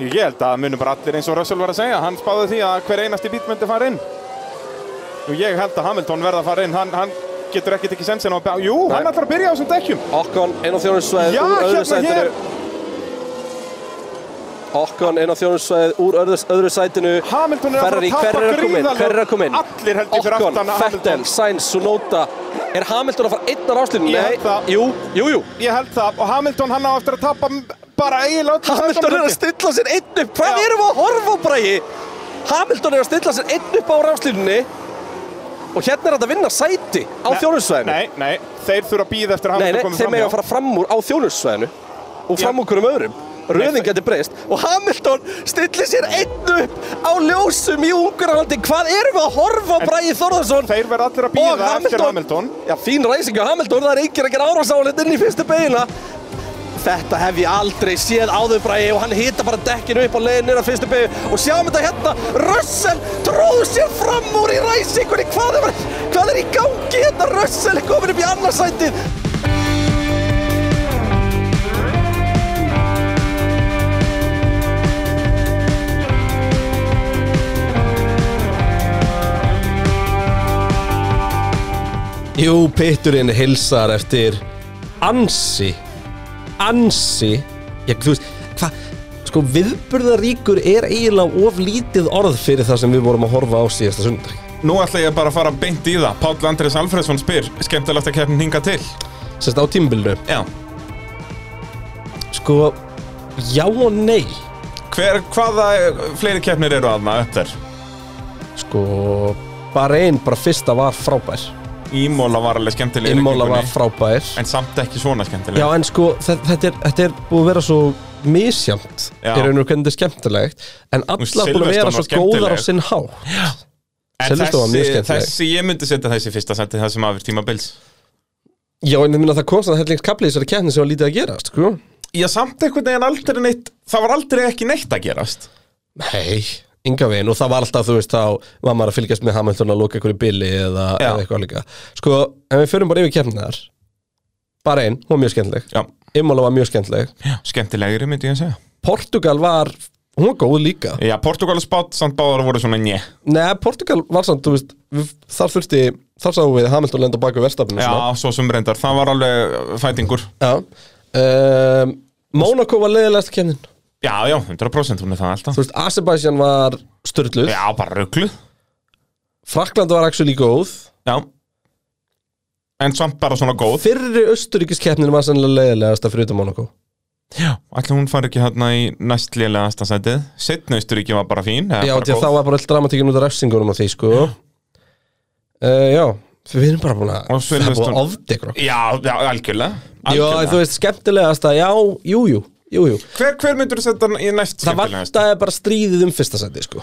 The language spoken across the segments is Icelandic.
Ég held að munum bara allir eins og Russell var að segja. Hann spáði því að hver einasti bíl myndi fara inn. Og ég held að Hamilton verða að fara inn. Hann, hann getur ekkert ekki sensin á að... byrja- Jú, hann ætlar að byrja á þessum dekkjum. Okkon inn á þjónusvæðið úr öðru hérna sætinu. Okkon inn á þjónusvæðið úr öðru, öðru sætinu Hamilton er að fara að tapa að inn? Allir held ég fyrir Okkon, aftan að Fettel, Hamilton. Sainz, Sunota Er Hamilton að fara einn á ráslinu? Ég Nei, held það. jú, jú, jú Ég held það. Og Hamilton hann á eftir að tapa bara eiginlega Hamilton er að stilla sér einn upp. Hvað Já. erum við að horfa á bræði? Hamilton er að stilla sér einn upp á ráslínunni Og hérna er þetta að vinna sæti á þjónusvæðinu Nei, nei, þeir þurfa að býða eftir að Nei, Hamilton nei, komið þeir fram mega að fara fram úr á þjónusvæðinu og fram úr hverjum öðrum. Röðin Nei, geti breyst. Og Hamilton stillir sér einn upp á ljósum í Ungurlandi Hvað erum við að horfa á Bræði Þórðarsson? Þeir verða allir að býða eftir Hamilton. Já, fín ræsing á Hamilton, það er enginn að gera árásálit inn í fyrstu beina Þetta hef ég aldrei séð áður Bræði og hann hita bara dekkinu upp á leiðin á fyrstu beinu og sjáum þetta hérna, Russell tróð sér fram úr í ræsingunni. Hvað er, hvað er í gangi hérna, Russell er komin upp í annarsætið Jú, Pitturinn hilsar eftir ansi, ansi, já, þú veist, hvað, sko, viðburðaríkur er eiginlega of lítið orð fyrir það sem við vorum að horfa á síðasta sundag. Nú ætla ég bara að fara beint í það. Páll Andrés Alfredsson spyr, skemmtilegt að keppnin hinga til. Sérst á tímbilinu, Já. sko, já og nei, Hver, hvaða fleiri keppnir eru aðna upp þér? sko, bara einn, bara fyrsta var frábær, Ímóla var alveg skemmtileg í Immola var frábær. En samt ekki svona skemmtileg. Já, en sko, þetta, er, þetta er búið að vera svo Já. í raun og hvernig þetta er skemmtilegt en allar búin að vera svo góðar á sinn há En þessi, þessi, ég myndi setja þessi fyrsta seti það sem afir tíma bils. Já, en ég minna það komst að hellings kapli í þessari keppni sem var lítið að gerast, sko Já, samt einhvern veginn aldrei neitt, það var aldrei ekki neitt að gerast. Nei, ynga veginn og það var alltaf, þú veist, þá var maður að fylgjast með Hamilton að lóka einhverju bili eða, eða eitthvað líka. Sko, ef við förum bara yfir keppniðar bara einn, hún var mjög skemmtileg. Já, Imola var mjög skemmtileg. Já skemmtilegri myndi ég að segja. Portugal var, hún var góð líka. Já, Portugal og Spát samt báðar voru svona njö. Nei, Portugal var samt, þú veist, þar þurfti þar sáum við Hamilton lenda baka verstafnum Já, svo sem reyndar, það var alveg fætingur. Já. Um, Monaco var leiðilegast keppnin Já, já, 100% hún er það alltaf. Þú veist, Azerbaijan var störluð Já, bara ruggluð. Frakland var actually góð Já. En samt bara svona góð. Fyrri Östuríkiskeppnin var sennilega leiðilegast að fyrir Monaco Já. Ætli hún fari ekki hérna í næst lélegasta sætið. Setna Austuríki var bara fín. Já, bara að þá var bara all dramatíkin út af refsingunum á því, sko uh, Já, við erum bara búin að Það er búin að ofdegra Já, já, algjörlega. Já, algjörlega. þú veist, skemmtilegast að, já, jú, jú, jú, jú. Hver, hver myndur þú setja í næst Það vantaði bara stríðið um fyrsta seti, sko.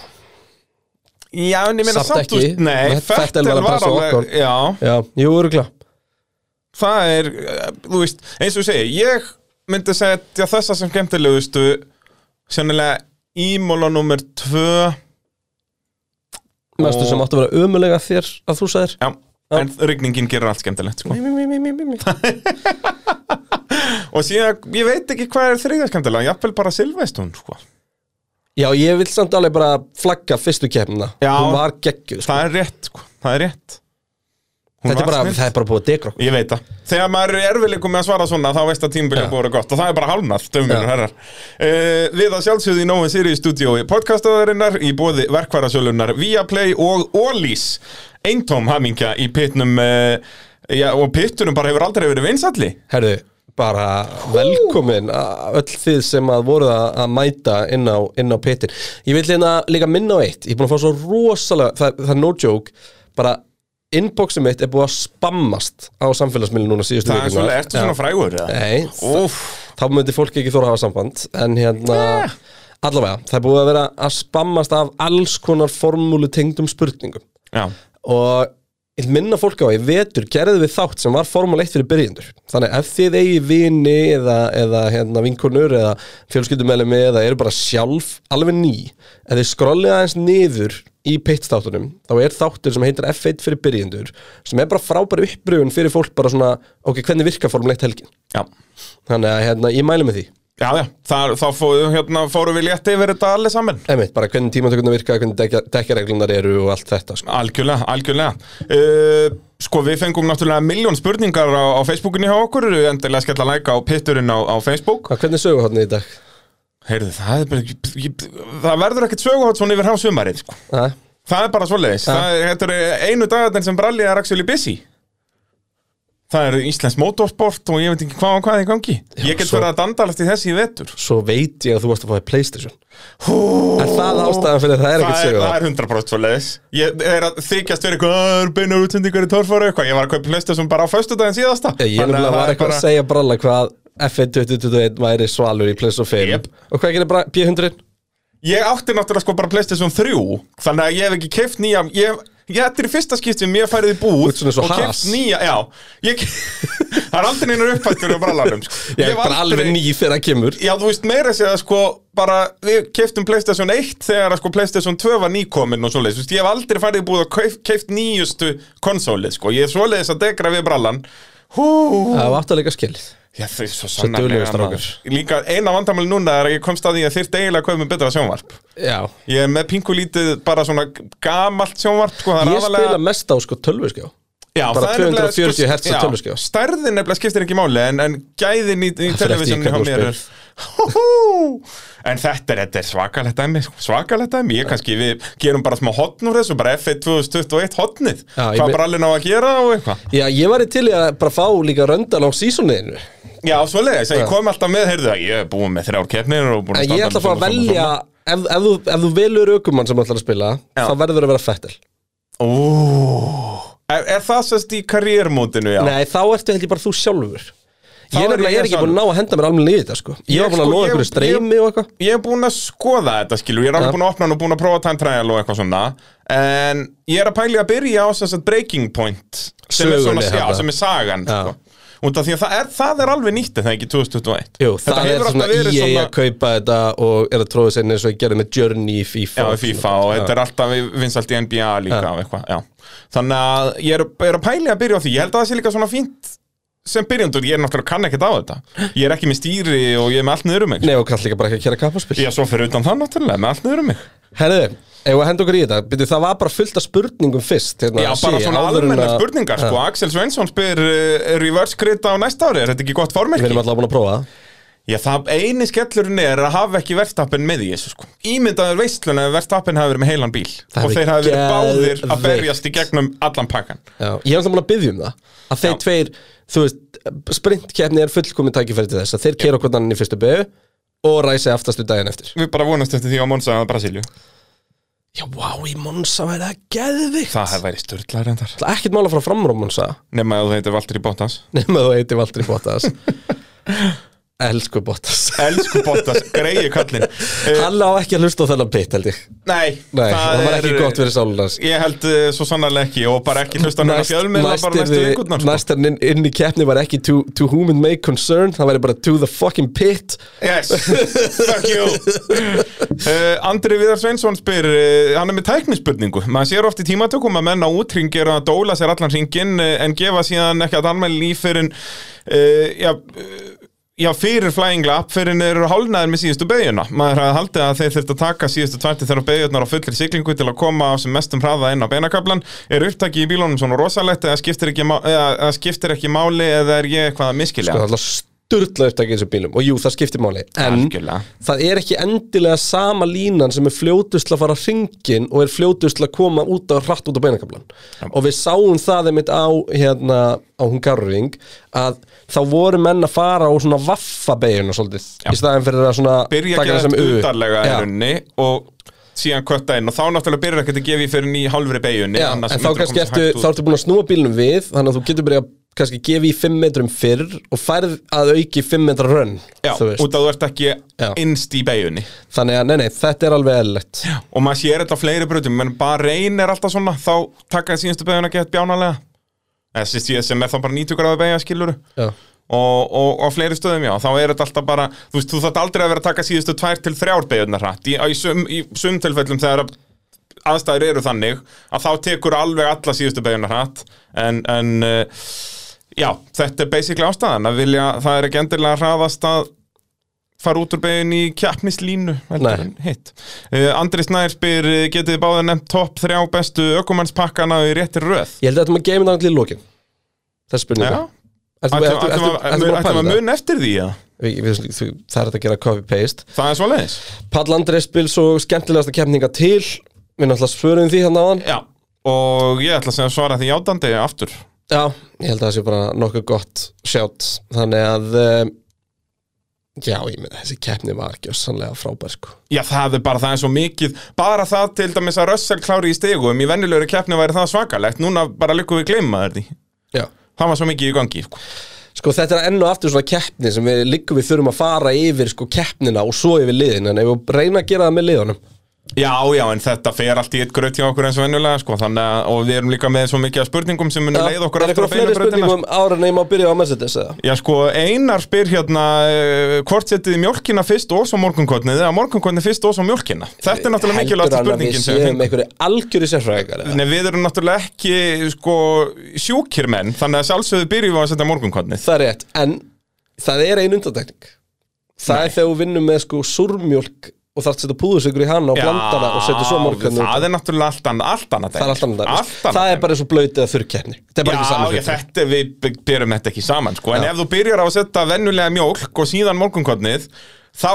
Já, en ég meina Samt ekki. þú veist, nei, Fettel var alveg, já, Já, jú, örugla það er, eh, þú veist, eins og ég segi, ég myndi setja þessa sem skemmtilegustu, sennilega Ímóla nummer tvö, Mestu Og- sem áttu að vera ömulega þér að þú sagðir? Já, en rigningin gerir allt skemmtilegt, sko. Og síðan, ég veit ekki hvað er þriðja skemmtilega, jafnvel bara Silvestún, sko. Já, ég vil samt alveg bara flagga fyrstu keppnina Já. Hún var geggjuð, sko Það er rétt, sko, það er rétt. Hún Þetta er var bara, snill. það er bara búið að degra okkur Ég veit það. Þegar maður er erfileikum með að svara svona þá veist að tímabilið Já. er búið að vera gott og það er bara hálnað, dömur og herrar. Uh, við að sjálfsögðu í Nóin Sirius stúdíói podcastaðarinnar í bóði verkvarasölunar Viaplay og Ólís. Eintóm hamingja í pitnum uh, já, og pittunum bara hefur aldrei verið vinsalli. Herðu, bara velkomin að öll þið sem að voru að, mæta inn á, inn á pitin Ég vil hérna líka minna á eitt. Ég er búin að fá svo rosalega, það, það er no joke. Bara inboxið mitt er búið að spammast á samfélagsmiðlun núna síðustu Það er svolítið, ertu svona frægur? Nei, þá myndi fólk ekki þóra að hafa samband. En hérna, allavega það er búið að vera að spammast af alls konar formúlu tengdum spurningum. Já, og ég minna fólk á að í vetur gerðu við þátt sem var Formule 1 fyrir byrjendur. Þannig ef þið eigi vini eða, eða hérna, vinkonur eða fjölskyldumælumi eða eru bara sjálf alveg ný ef þið skrollið aðeins niður í pitstáttunum þá er þáttur sem heitir F1 fyrir byrjendur sem er bara frábæri uppbröfun fyrir fólk bara svona ok, hvernig virkar Formule 1 helgin? Já. þannig að hérna, ég mæli með því Já, já, þar, þá fóru, hérna, fóru við létt yfir þetta allir saman Einmitt, bara hvernig tímatökurnar virka, hvernig dekja- dekkjareglunar eru og allt þetta sko. Algjörlega, algjörlega uh, Sko, við fengum náttúrulega miljón spurningar á, á Facebookinu hjá okkur Endilega skella að læka á pitturinn á, á Facebook Hvað, Hvernig sögu hodni í dag? Heyrðu, það er bara Það verður ekkert söguhótt svona yfir hásumarið sko. Æ, Það er bara svoleiðis. Það er, Þetta er einu dagarnir sem Bralli er actually busy Það er Íslands motorsport og ég veit ekki hvað og hvað er í gangi. Ég get svo- verið að dandalast í þessi í vetur. Svo veit ég að þú varst að fá þér Playstation. Er það ástæðan fyrir að það er ekkert Það er, sögu það er 100% svoleiðis. Ég er að þykjast verið eitthvað "Ah, er beina útsendingar í torfáru eitthvað. Ég var að kaupa Playstation bara á föstudaginn síðasta. Ég að var það eitthvað að segja bralla hvað F1 2021 væri svalur í PlayStation 5 Jep. Og hvað gerir bara P100? Ég átti náttúrulega sko bara Playstation 3 Þannig að ég hef ekki keift nýja Ég, ég þetta er fyrsta skipti sem ég hef farið í búð svona eins og Haas. keift nýja, já. Ég, Það er aldrei neinar uppfættur á brallanum sko. Ég er hef bara aldrei- alveg ný þegar það kemur. Já, þú veist meira að segja sko bara við keiftum Playstation 1 þegar að sko Playstation 2 var nýkomin og svoleiðis, þú veist, ég hef aldrei farið búið að keift, keift nýjustu konsólið sko, ég er svoleiðis að degra við brallan Hú, Það var aftur að leika skilið Já, þau er svo sannarlega. Líka eina vandamáli núna er að ég komst að því að þyrfti eiginlega að kaupa með betra sjónvarp. Já. Ég er með pingulítið bara svona gamalt sjónvarp sko, það er Ég spila mest á sko tölvuskjá. Já, bara það er nefnilega, 240 hertz já, tölvuskjá. Stærðin nefnilega skiptir ekki máli en, en gæðin í, í fer eftir í televisjónu hjá hvernig þú mér er Húhú. En þetta er, þetta er svakalegt dæmi sko, Svakalegt dæmi, ég kannski Við gerum bara smá hotn úr þessu Bara F1 2021 hotnið Já, ég Hvað me- bara allir ná að gera og eitthvað. Já, ég var í til í að bara fá líka röndal á sísoninu Já, svoleiðis, ég kom alltaf með, heyrðu það Ég er búin með þrjár keppnir og búin En ég ætla að fá að velja Ef, ef, þú, ef þú velur aukumann sem ætlar að spila Já. þá verður að vera svona. Ó, er, er það sérst í karriérmótinu, já? Nei, þá ertu held ég bara þú sjálfur. Þá Ég er er, ég ég er ekki búin að ná að henda mér alveg liðið þetta sko. Ég var búin að sko, loða ég- einhverju streymi og eitthvað. Ég er búin að skoða þetta skilur, ég er alveg búin að opna hann og búin að prófa time trial og eitthvað svona. En ég er að pæli að byrja á að breaking point Sem er svona, Sögunni, já, hérna. sem er sagan sko. Út af því að það er, það er alveg nýtt en það er ekki 2021 Jú, Þetta það er svona alltaf verið EA að kaupa þetta og er að tróða sér eins og ég gerði með Journey í FIFA Já, í FIFA og þetta er alltaf vinsalt í NBA líka eitthvað, já. Þannig að ég er, er að pæli að byrja á því. Ég held að það sé líka svona fínt sem byrjandur, ég er náttúrulega kann ekkert á þetta. Ég er ekki með stýri og ég er með allt niður um mig. Nei, og kann líka bara ekki að kera kappaspil. Ég er svo fyrir utan það náttúrulega, með allt niður um mig. Herðu, við henda okkur í þetta? Byrju, Það var bara fullt af spurningum fyrst hérna, Já, bara svona áður en almennar að- spurningar, sko. Axel Svensson spyr uh, reverse grid á næsta ári, er þetta ekki gott Við formerki? erum alltaf búin að prófa. Já, það eini skellurinn er að hafa ekki verðstappen með í þessu, sko. Ímyndaður veistlun ef verðstappen hafi verið með heilan bíl. Það Og þeir hafi verið báðir að geðveikt. berjast í gegnum allan pakkan. Já, ég hef alltaf búin að byggja um það að þeir Já. tveir, þú veist sprintkeppni er fullkomin tækifæri til þess að þeir keira okkur annan í fyrstu begu og ræsi aftastu daginn eftir. Við bara vonast eftir því á Monsa að Brasilíu Já, vá, í Monsa væri það geðvikt. Það hefði verið störtlar reyndar. Það er ekkert mála frá framrúm Monsa Nefna að þú heitir Valtteri Bottas. Nema þú heitir Valtteri Bottas Elsku Bottas. Elsku Bottas, greiði kallinn. Uh, Hann á ekki að hlusta á þennan pitt held ég. Nei, Nei, það, var ekki er- gott fyrir sálunars Ég held uh, svo sannarlega ekki og bara ekki hlusta hann að fjölmiðla bara næstu vikurnar sko. næst inn, inn í keppni var ekki to, to whom it may concern það væri bara to the fucking pit. Yes, fuck you. Uh, Andri Viðar Sveinsson spyr uh, hann er með tæknispurningu. Maður sér oft í tímatökum að menn á útring gera að dóla sér allan ringin uh, en gefa síðan ekki að anmæli líf fyrir uh, já, já, fyrir Flying Lap fyrir en eru hálnaðir með síðustu beiguna maður hafði haldið að þeir þurft að taka síðustu tværti þeirra beigurnar á fullri siglingu til að koma á sem mestum hraða inn á beinakablan er upptaki í bílunum svona rosalegt eða skiptir ekki, má- eða, skiptir ekki máli eða er ég eitthvað að miskilja sko, sturla upptækið í þessum bílum og jú, það skiptir máli en Algjörlega. það er ekki endilega sama línan sem er fljótust að fara hringin og er fljótust að koma út á hratt út á beinakablan og við sáum það einmitt á hérna á Hungaroring að þá voru menn að fara á svona vaffabeiguna svolítið í staðin fyrir að svona byrja taka ekki það sem að U. utarlega í Já. rauninni og síðan kvötta inn og þá náttúrulega byrjar ekki að gefa í fyrir ný hálfri beigunni Já, annars en þá myndirðu kannski komast ertu, hægt út. þá ertu búin að snúa bílnum við þannig að þú getur byrjað kannski gefa í 5 metrum fyrr og færð að auki 5 metra rönn Já, út að þú ert ekki Já. innst í beigunni þannig að nei, nei, þetta er alveg eðlilegt. Og maður sér þetta á fleiri brutum menn bara reyn er alltaf svona þá taka það síðustu beiguna gett bjánalega sem er þá bara 90 gráða beigja skiluru Já. og, og á fleiri stöðum já, þá er þetta alltaf bara þú veist, þú þarft aldrei að vera að taka síðustu tvær til þrjár beigurnar hratt. Í, í, sum, í sum tilfellum þegar að aðstæður eru þannig að þá tekur alveg alla síðustu beigurnar hratt. En, en uh, já, þetta er basically ástæðan að vilja, það er ekki endilega hraðast að fara út úr begin í en hitt. Uh, Andri Snær spyr, uh, getið þið báða nefnt topp þrjá bestu ökumannspakkana í réttir röð? Ég held að þetta maður það til í lokin Þessi spurninga ertu búin að að það? mun eftir því að Það er að gera copy-paste. Það er svo leiðis Pall Andrés spil svo skemmtilegasta keppninga til. Við náttúrulega svörum því hérna á hann Já, og ég ætla að segja svara því játandi aftur Já, ég held að það sé bara nokkuð gott sjátt. Þannig að um, Já, ég meina þessi keppni var ekki sannlega frábær sko. Já, það er bara, það er svo mikið. Bara það til dæmis að Russell klári í stegum Í venjulegri keppni væri það svakalegt. Núna bara líkum við gleyma þér því. Já. Það var svo mikið í gangi. Sko. Sko þetta er enn og aftur svona keppni sem við liggum við þurfum að fara yfir sko keppnina og svo yfir liðin. En ef við reyna að gera það með liðunum Já, já, en þetta fer allt í eitt gröt hjá okkur eins og venjulega sko. Þannig að, og við erum líka með svo mikið spurningum sem munum leið okkur Er aftur eitthvað fleiri spurningum ára ég má byrja á Mercedes eða? Já, sko, Einar spyr hérna uh, hvort setið þið mjólkina fyrst og svo morgunkotnið eða morgunkotnið fyrst og svo mjólkina Þetta er náttúrulega mikilvægt Heldur hann að við spurningin sem við séum einhverju algjöri sérfræðingar eða? Nei, við og þarf að setja púðusikur í hana og blandana og setja svo morgun það er náttúrulega allt annað allt annað Það er allt annað. Allt annað Það er bara eins og blöytið að þurrkeppni. Þetta er bara ekki saman já, hlutur. þetta, við by- byrjum þetta ekki saman sko. En Já. ef þú byrjar á að setja vennulega mjólk og síðan morgunkotnið Þá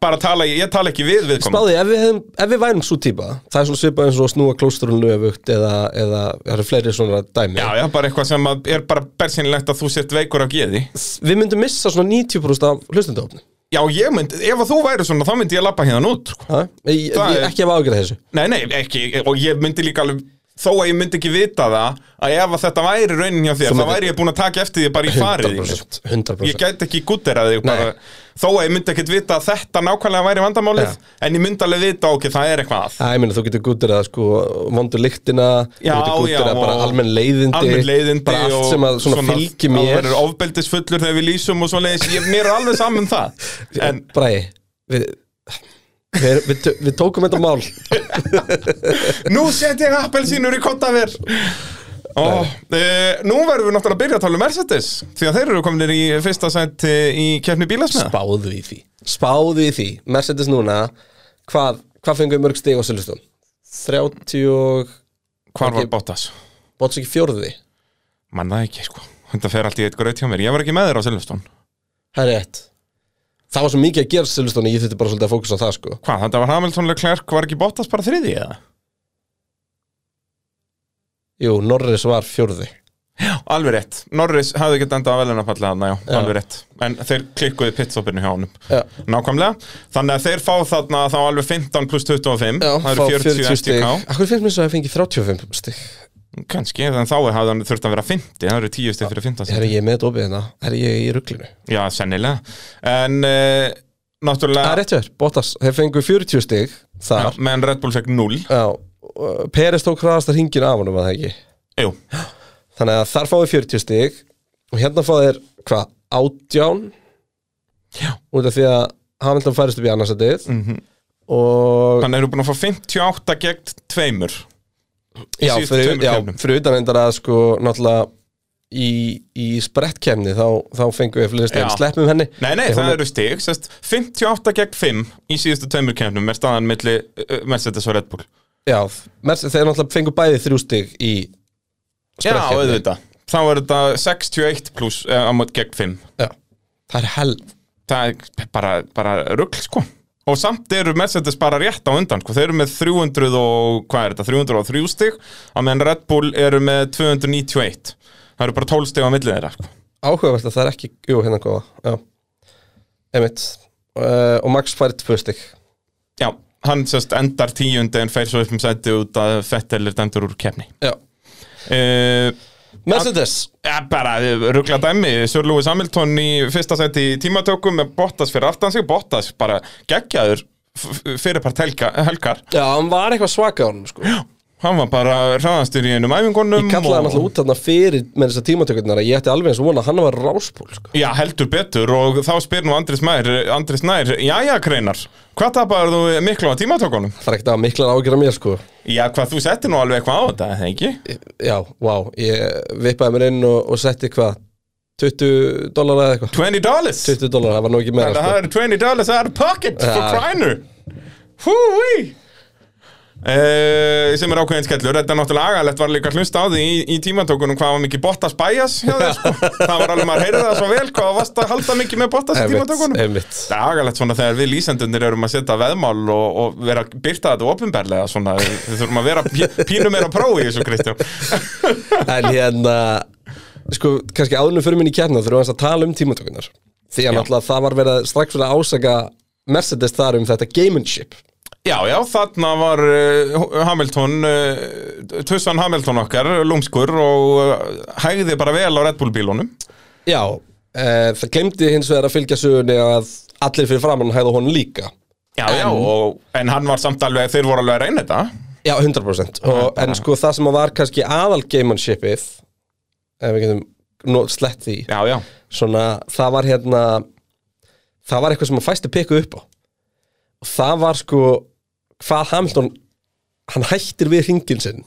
bara tala ég, ég tala ekki við viðkomandi. Spáði, ef við, hefum, ef við værum svo típa Það er svona svipað eins og að snúa klósturinn löfugt eða, eða það eru fleiri svona dæmi. Já, já, bara eitthvað sem að er bara bersynlegt að þú sért veikur af geði. Við myndum missa svona 90% af hlustendahopni Já, ég myndi, ef þú væri svona, þá myndi ég lappa hérna út sko. Ég, ég, ekki af ágjörð þessu Nei, nei, ekki, og ég myndi líka alveg Þó að ég myndi ekki vita það Að ef að þetta væri raunin hjá þér Þá væri ég búin að taka eftir því bara í farið þínu. 100%, 100%. Ég gæti ekki gútterað þig bara, Nei. Þó að ég myndi ekkit vita að þetta nákvæmlega væri vandamálið Já. En ég myndi alveg vita, ok, það er eitthvað að. Æ, meina, þú getur gúttir að sko vondur lyktina, Já, þú getur gúttir já, að bara almenn leiðindi, Almenn leiðindi bara allt sem að svona, fylgir Og mér. verður ofbeldisfullur þegar við lýsum og svoleiðis. Ég, Mér er alveg saman um það. En Bræði, við, við, við, við tókum þetta mál. Nú set ég appelsínur í kottaver Ó, e, nú verðum við náttúrulega að byrja að tala um Mercedes Því að þeir eru kominir í fyrsta sæti í keppni bílasmiða. Spáðu í því. Spáðu í því, Mercedes núna Hvað, hvað fengum við mörg stig á Silveston? 30 og Hvar var. Bottas? Bóts ekki fjórði? Man það ekki, sko. Þetta fer allt í eitt gröð hjá mér. Ég var ekki með þér á Silveston Það er rétt. Það var svo mikið að gera Silveston Ég þurfti bara svolítið að fókusa á það sko. Hvað, þetta var Hamilton Leclerc, var ekki Bottas bara þriði eða? Jú, Norris var fjórði. Alveg rétt, Norris hafði ekki endað að falla þarna, já, Já. alveg rétt. En þeir klikkuði pitstopinu hjá honum. Já. Nákvæmlega, þannig að þeir fá þarna þá alveg 15 pluss 25 Já, Það fá eru 40, 40 stig. STK Akkur finnst mér svo að ég fengi 35 stig? Kanski, en þá hafði hann þurft að vera 50 Það eru 10 stig fyrir 15 Er stig ég með dópið hérna? Er ég í rugglinu? Já, sennilega. En uh, Það náttúrulega er rétt þér, Bottas, þeir fengu 40 stig já, þar Meðan Red Bull fekk 0 Já, Peres tók hraðast að hringin af honum að það ekki Jú, Þannig að þar fáið 40 stig og hérna fáið hvað, átján Já. út af því að Hamilton færist upp í annarsætið Mhm. og þannig eru búin að fá 58 gegn tveimur já, síðustu fyrir, tveimur já, keppnum. fyrir utan endar að sko náttúrulega í, í sprettkemni þá, þá fengum við fleiri stig Já. sleppum henni Nei, nei, Ef hún það er- eru stig sest, 58 gegn 5 í síðustu tveimur kemnum er staðan milli uh, Mercedes og Red Bull Já, þeir náttúrulega fengu bæði þrjú stig í Já, sprettkeppni. auðvitað. Þá er þetta 61 pluss uh, á mót gegn 5 Já, það er hell Það er bara, bara rugl, sko. Og samt eru Mercedes bara rétt á undan sko. Þeir eru með 300 og, hvað er þetta, 303 stig á meðan Red Bull eru með 291 Það eru bara 12 stig á millið þeirra sko. Áhugavert að það er ekki, jú, hérna góða. Já, emitt uh, og Max færi tvö stig. Já, hann sérst endar tíundi en fer svo upp um sæti út að Fettel er dæmdur úr keppni. Já, uh, Mercedes. Ja, bara ruggla dæmi. Sir Lewis Hamilton í fyrsta seti í tímatökum með Bottas fyrir aftan sig. Bottas bara geggjaður f- f- fyrirpart helga, helgar. Já, hann var eitthvað svaka á honum sko hann var bara hraðastur í einum æfingunum Ég kallaði hann alltaf út þarna fyrir með þessar tímatökurnar að ég ætti alveg eins og vona að hann var ráspól sko. Já, heldur betur og þá spyr nú Andris Mær Andris Nær, jæja Kreinar hvað tapaður þú miklu á tímatökunum? Það er ekkert að miklar ágjör mér sko Já, hvað þú settir nú alveg eitthvað á þetta, eða ekki? Já, vá, ég vippaði mér inn og, og setti hvað 20 dólar eða eitthvað 20 dollars 20 dólar, það var nú ekki meira Það sko. Uh, sem er ákveðin skellur, þetta er náttúrulega agalegt var líka að hlusta á því í, í tímatókunum hvað var mikið Bottas bæjas hjá þér sko. það var alveg maður heyrði það svo vel hvað varst að halda mikið með Bottas í einmitt. Það er agalegt svona þegar við lýsendunir erum að setja veðmál og, og vera að byrta þetta ofinberlega svona, við þurfum að vera pí- pínu meira prófi í þessu Kristján. En hérna Sko, kannski áðunum fyrir minni í kjarnar þurfum við að tala um tímatökunar Því að það var verið að strax verið að ásaka Mercedes þar um þetta gamemanship Já, já, þarna var uh, Hamilton, uh, Tussan Hamilton okkar, lúmskur og uh, hægði bara vel á Red Bull bílunum. Já, e, það glemdi hins vegar að fylgja sögunni að allir fyrir framann hæða honum líka. Já, já, og, en hann var samt alveg, þeir voru alveg að reyna þetta. Já, 100% og, En sko það sem var kannski aðal gamemanshipið ef við getum slett því Já, já, svona, það var hérna það var eitthvað sem að fæsti pikku upp á. Og það var sko hvað Hamilton hann hættir við hringin sinn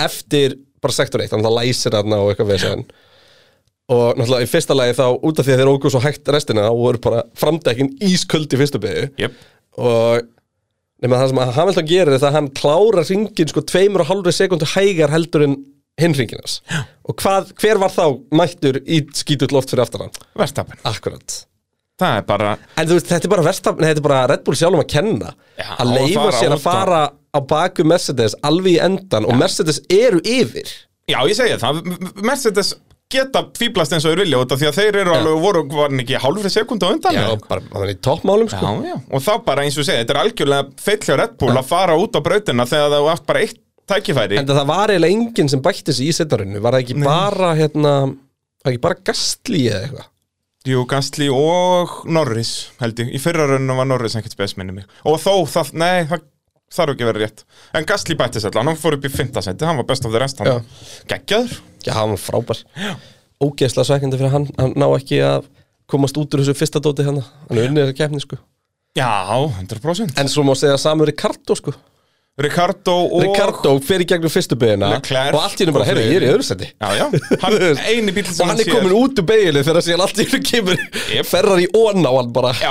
eftir bara sektor 1, hann það læsir hann og eitthvað við þessu. Og náttúrulega í fyrsta lagi þá út af því að þeir ógu svo hægt restina og voru bara framdekkin ísköld í fyrstu byggu jöp og nema það sem að Hamilton gerir er það að hann klárar hringin sko tveimur og hálfri sekundu hægar heldur en hinn hringinas og hvað, hver var þá mættur í skítull loft fyrir aftan hann? Verstapin, Akkurat það er bara En þú veist, þetta er bara verstafn, þetta er bara Red Bull sjálfum að kenna Já, að leifa sér að fara á baku Mercedes alveg í endan og Mercedes eru yfir. Já, ég segi það, Mercedes geta fýblast eins og þeir vilja út af því að þeir eru alveg, voru, var hann ekki hálfri sekund á undan? Já, bara hann er í toppmálum sko. Já, já, og þá bara eins og segja, þetta er algjörlega feill hjá Red Bull að fara út á brautina þegar það átt bara eitt tækifæri. En það var eiginlega enginn sem bætti sig í setnarinu Var það ekki bara, hérna Var það ekki bara Gastli eða eitthvað Jú, Gastli og Norris held ég, í fyrra rauninu var Norris ekkert spes minni mig. Og þó, það, nei, það þarf ekki vera rétt. En Gastli bætti sér hann fór upp í 5. seti, hann var best of the rest hann geggjaður. Já, hann var frábær. Ógeðslega svekkandi fyrir hann Hann ná ekki að komast út úr þessu fyrsta dóti hann Hann er unnið þessa keppni sko. Já, 100% En svo má segja samur Ricardo sko Ricardo og Ricardo fer í gegnum fyrstu beigina Leclerc og allt í hennu bara, og fleiri. ég er í öðru seti Já, já, hann, eini bíl sem og hann er komin út úr beiginu þegar síðan allt í hennu kemur Yep. ferrar í ón á hann bara Já,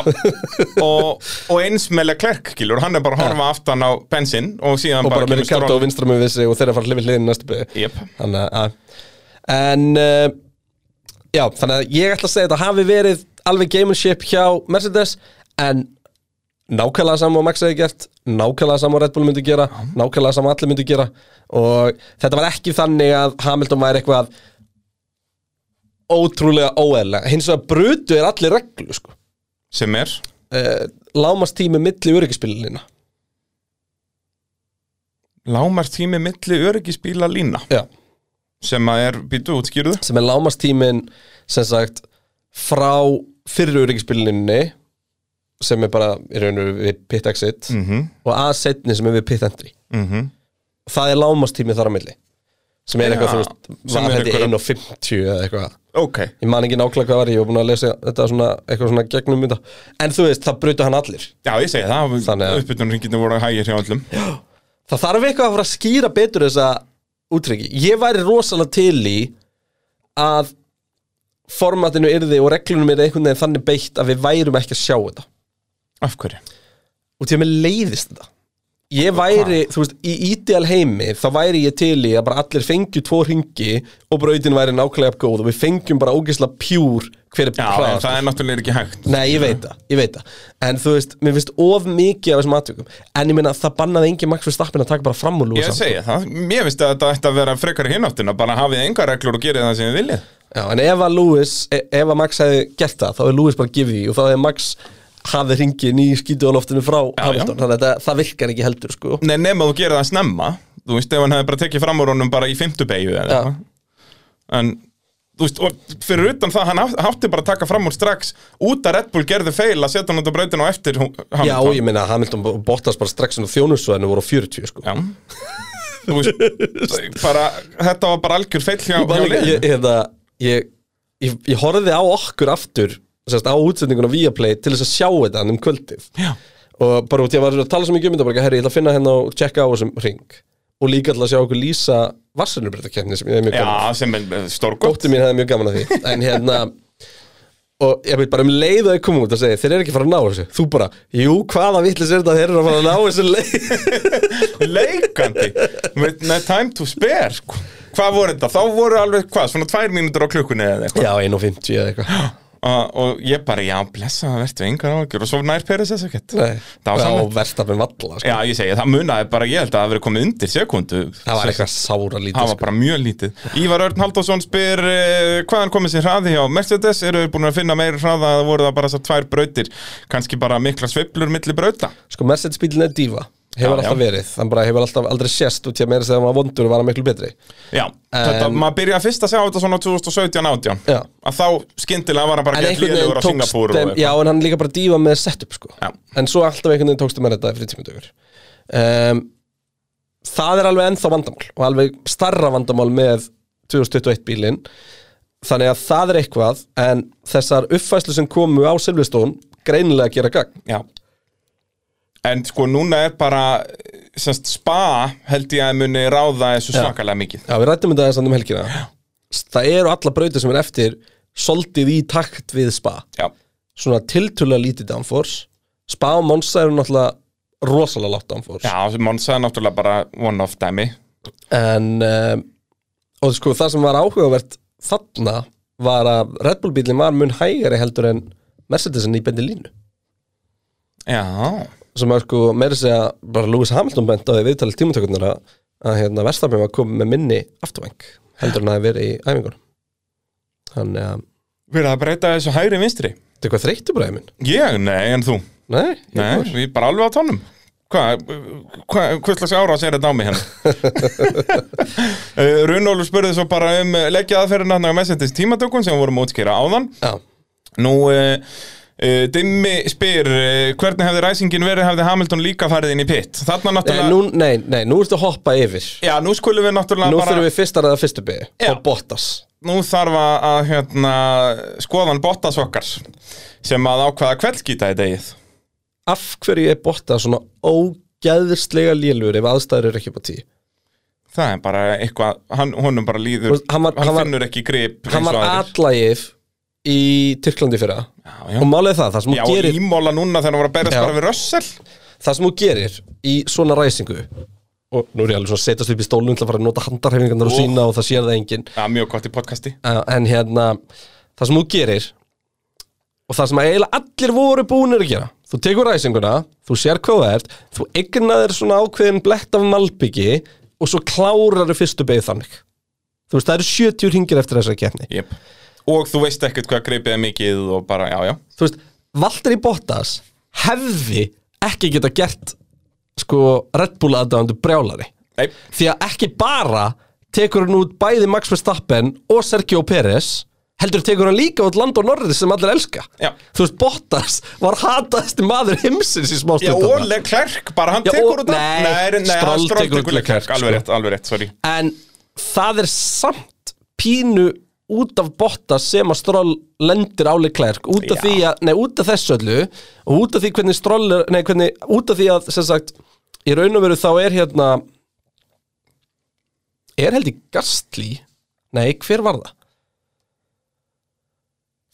og, og eins með Leclerc, skilur, hann er bara að horfa aftan á bensin og síðan og bara með kemur Ricardo Stroll. vinstra með við sig og þeirra fara hlifið hliðin næstu beig Jep. þannig að en uh, já, þannig að ég ætla að segja þetta hafi verið alveg gamership hjá Mercedes en nákvæmlega saman og Max hefði gert nákvæmlega saman Red Bull myndi gera nákvæmlega saman allir myndi gera. Og þetta var ekki þannig að Hamilton væri eitthvað ótrúlega óeðlega hins vegar brutu er allir reglu sko. sem er? Uh, lámast tími milli öryggispilina lámar tími milli öryggisbíla lína já. Sem að er, býtu útskýruðu sem er lámastímin sem sagt frá fyrir öryggispilinni sem er bara í raun og við pit exit mm og að setni sem er við pit entry. -hmm. það er lámastími þar á milli sem er eitthvað, þú veist, sem var er þetta einhverja- 1.50 eða eitthvað. Ok, ég man ekki nákvæmlega hvað var ég og búin að lesa þetta svona, eitthvað svona gegnum þetta en þú veist, það brutu hann allir. Já ég segi það uppbytunarringinu voru hægir hjá öllum. Það þarf eitthvað að fara að skýra betur þessa útryggi ég væri rosalega til í að formatinu yrði og reglunum yrði einhvern veginn þannig beitt að við værum ekki að sjá þetta af hverju? og til að mér leiðist þetta. Ég væri, þú veist, í ídeal heimi þá væri ég til í að bara allir fengju tvo ringi og brautin væri nákvæmlega góð og við fengjum bara ógeðslega pjúr hver er Já, það er náttúrulega ekki hægt. Nei, ég veit það, ég veit það. En þú veist, mér finnst of mikið af þessum aðtökum En ég meina, það bannaði engin Max Verstappen að taka bara fram úr Ég lúsa segi það, mér finnst að þetta ætti að vera frekar í hináttina bara hafið enga reglur og gerið það sem þið viljið. Já, en ef að Lewis, e- ef að Max hefði gert það Þá er Lewis bara gefið því Og þá hefði Max hafði ringin í skítuðaloftinu frá Já, Hamilton. Já. Þannig að þetta, það virkar ekki heldur, sko. Nei, nema þú gerir það snemma. Þú veist, ef hann hefði bara tekið fram úr honum bara í fimmtu beigju eða En, þú veist, og fyrir utan það hann átt- átti bara að taka fram úr strax út að Red Bull gerði feil að setja hann út á brautinu og eftir Hu- Já, Hamilton ég meina, Hamilton og Bottas bara strax inn á þjónusvæðinu voru á 40, sko. Já. Þú veist, bara, þetta var bara algjör feil hjá, Ég, hjá liðinu. ég, hérna, ég, ég, ég horfði á okkur aftur sérst, á útsendinguna Viaplay til þess að sjá þetta um kvöldið. Já. og bara út að var að tala svo mikið um þetta bara, herri, ég ætla að finna hérna og checka á þessum ring og líka ætla að sjá okkur lýsa Vassunurbreytakefni sem ég er mjög gaman af. Já, sem er stórgótt Dóttir mín hefði mjög gaman að því. En hérna Og ég veit bara um leið að þau koma út og segja Þeir eru ekki að fara að ná þessu. Þú bara, jú, hvaða vitlis er þetta? Að þeir eru að fara að ná þessu leið. Leikandi. With no time to spare sko. Hvað voru þetta? Þá voru alveg, hvað, svona tvær mínútur á klukkunni eða eitthvað? Já, 1.50 eða eitthvað og, og ég bara, já, blessa það verður engar ágjör og svo nær Peres þess ekkert. Og verstafinn valla sko. Já, ég segi, það munaði bara, ég held að það verið komið undir sekundu. Það var eitthvað sára lítið Það var sko. bara mjög lítið. Ívar Örn Halldórsson spyr uh, hvaðan komið sér hraði hjá Mercedes? Eru þeir búin að finna meiri hraða að voru það bara þessar tvær brautir? Kannski bara mikla sveiflur milli brauta? Sko, Mercedes bílinn er dífa Hefur Já, alltaf já. verið. Þannig bara hefur alltaf aldrei sést út í að meira þegar hann var vondur og var hann miklu betri. Já, þetta, En- maður byrjaði fyrst að sjá þetta svona 2017-18 Já. að þá skyndilega var hann bara gett liður á Singapúr Já, en hann líka bara dífa með setup sko. En svo alltaf einhvern veginn tókstu með þetta fyrir tímatökur um, Það er alveg ennþá vandamál Og alveg starra vandamál með 2021 bílinn. Þannig að það er eitthvað En þessar uppfæslu sem komu á Silveston Greinilega gera gagn. Já En sko núna er bara semst, spa held ég að muni ráða þessu Já. svakalega mikið. Já, við rættum þetta aðeins um helgina. Það eru alla brautir sem er eftir Soldið í takt við spa. Já, Svona tiltölulega lítið downforce. Spa og Monza eru náttúrulega Rosalega látt downforce. Já Monza er náttúrulega bara one-off dæmi. En um, Og sko það sem var áhugavert Þarna var að Red Bull bílinn var mun hægari heldur en Mercedesin í bendi línu. Já, sem að sko meira að segja bara Lewis Hamilton bent á því viðtalið tímatökurnar að, að hérna Verstafinn var komið með minni afturvæng heldur en að verið í æfingunum. Þannig að verið að breyta þessu hægri vinstri? Þetta er hvað þreyttu bara minn. Ég, nei, en þú? Nei, ég Nei, er bara alveg á tónum. Hvað, hva, hvað slags ára sér þetta á mig hérna? uh, Runólu spurði svo bara um leggja aðferðina hann að Mercedes tímatökun sem við vorum að útskýra áðan. Já, Nú, uh, Dimmi spyr uh, hvernig hefði ræsingin verið hefði Hamilton líka farið inn í pitt Þarna náttúrulega nú, nei, nei, nú ertu að hoppa yfir. Já, nú skulum við náttúrulega Nú bara þurfum við fyrst að ræða fyrstu byggi Já. og Bottas. Nú þarf að, hérna, skoðan Bottas okkar sem að ákvaða kveldskýta í degið Af hverju er Bottas svona ógæðslega lélur ef aðstæður eru ekki upp á tí Það er bara eitthvað, hann, honum bara líður Þú veist, hann var- hann var- finnur ekki grip Hann var aðrir. Í Tyrklandi Já, já. og er það, það sem Já, þú og gerir ímóla núna þegar hann var að berast Já. bara við Russell. Það sem þú gerir í svona ræsingu og nú er ég alveg svona að setjast upp í stólun til að fara að nota handarhefingarnar og sína og það sér það enginn. Já, mjög gott í podcasti. En hérna, það sem þú gerir og það sem eiginlega allir voru búinir að gera þú tekur ræsinguna, þú sér hvað það ert þú eignaðir svona ákveðin blett af malbyggi og svo klárar fyrstu beigð þannig. Þú veist, það eru 70 ringir eftir þessa keppni. Yep. Og þú veist ekkert hvað gripið er mikið og bara, já, já. Þú veist, Valtteri Bottas hefði ekki geta gert sko Red Bull aðdæðandu brjálari. Nei, því að ekki bara tekur hann út bæði Max Verstappen og Sergio Pérez heldur tekur hann líka út Lando Norris sem allir elska. Já. þú veist, Bottas var hataðasti maður heimsins í já, smástund og Leclerc, bara hann Já, tekur og- út nei, nei, nei, Stroll tekur út Leclerc, Leclerc, alveg sko. rétt, alveg rétt, sorry. En það er samt pínu út af Bottas sem að Stroll lendir á Leclerc út af Já. því að, nei, út af þessu öllu og út af því hvernig Stroll er, nei, hvernig, út af því að, sem sagt í raun og veru þá er hérna er held í Gastli nei, hver var það?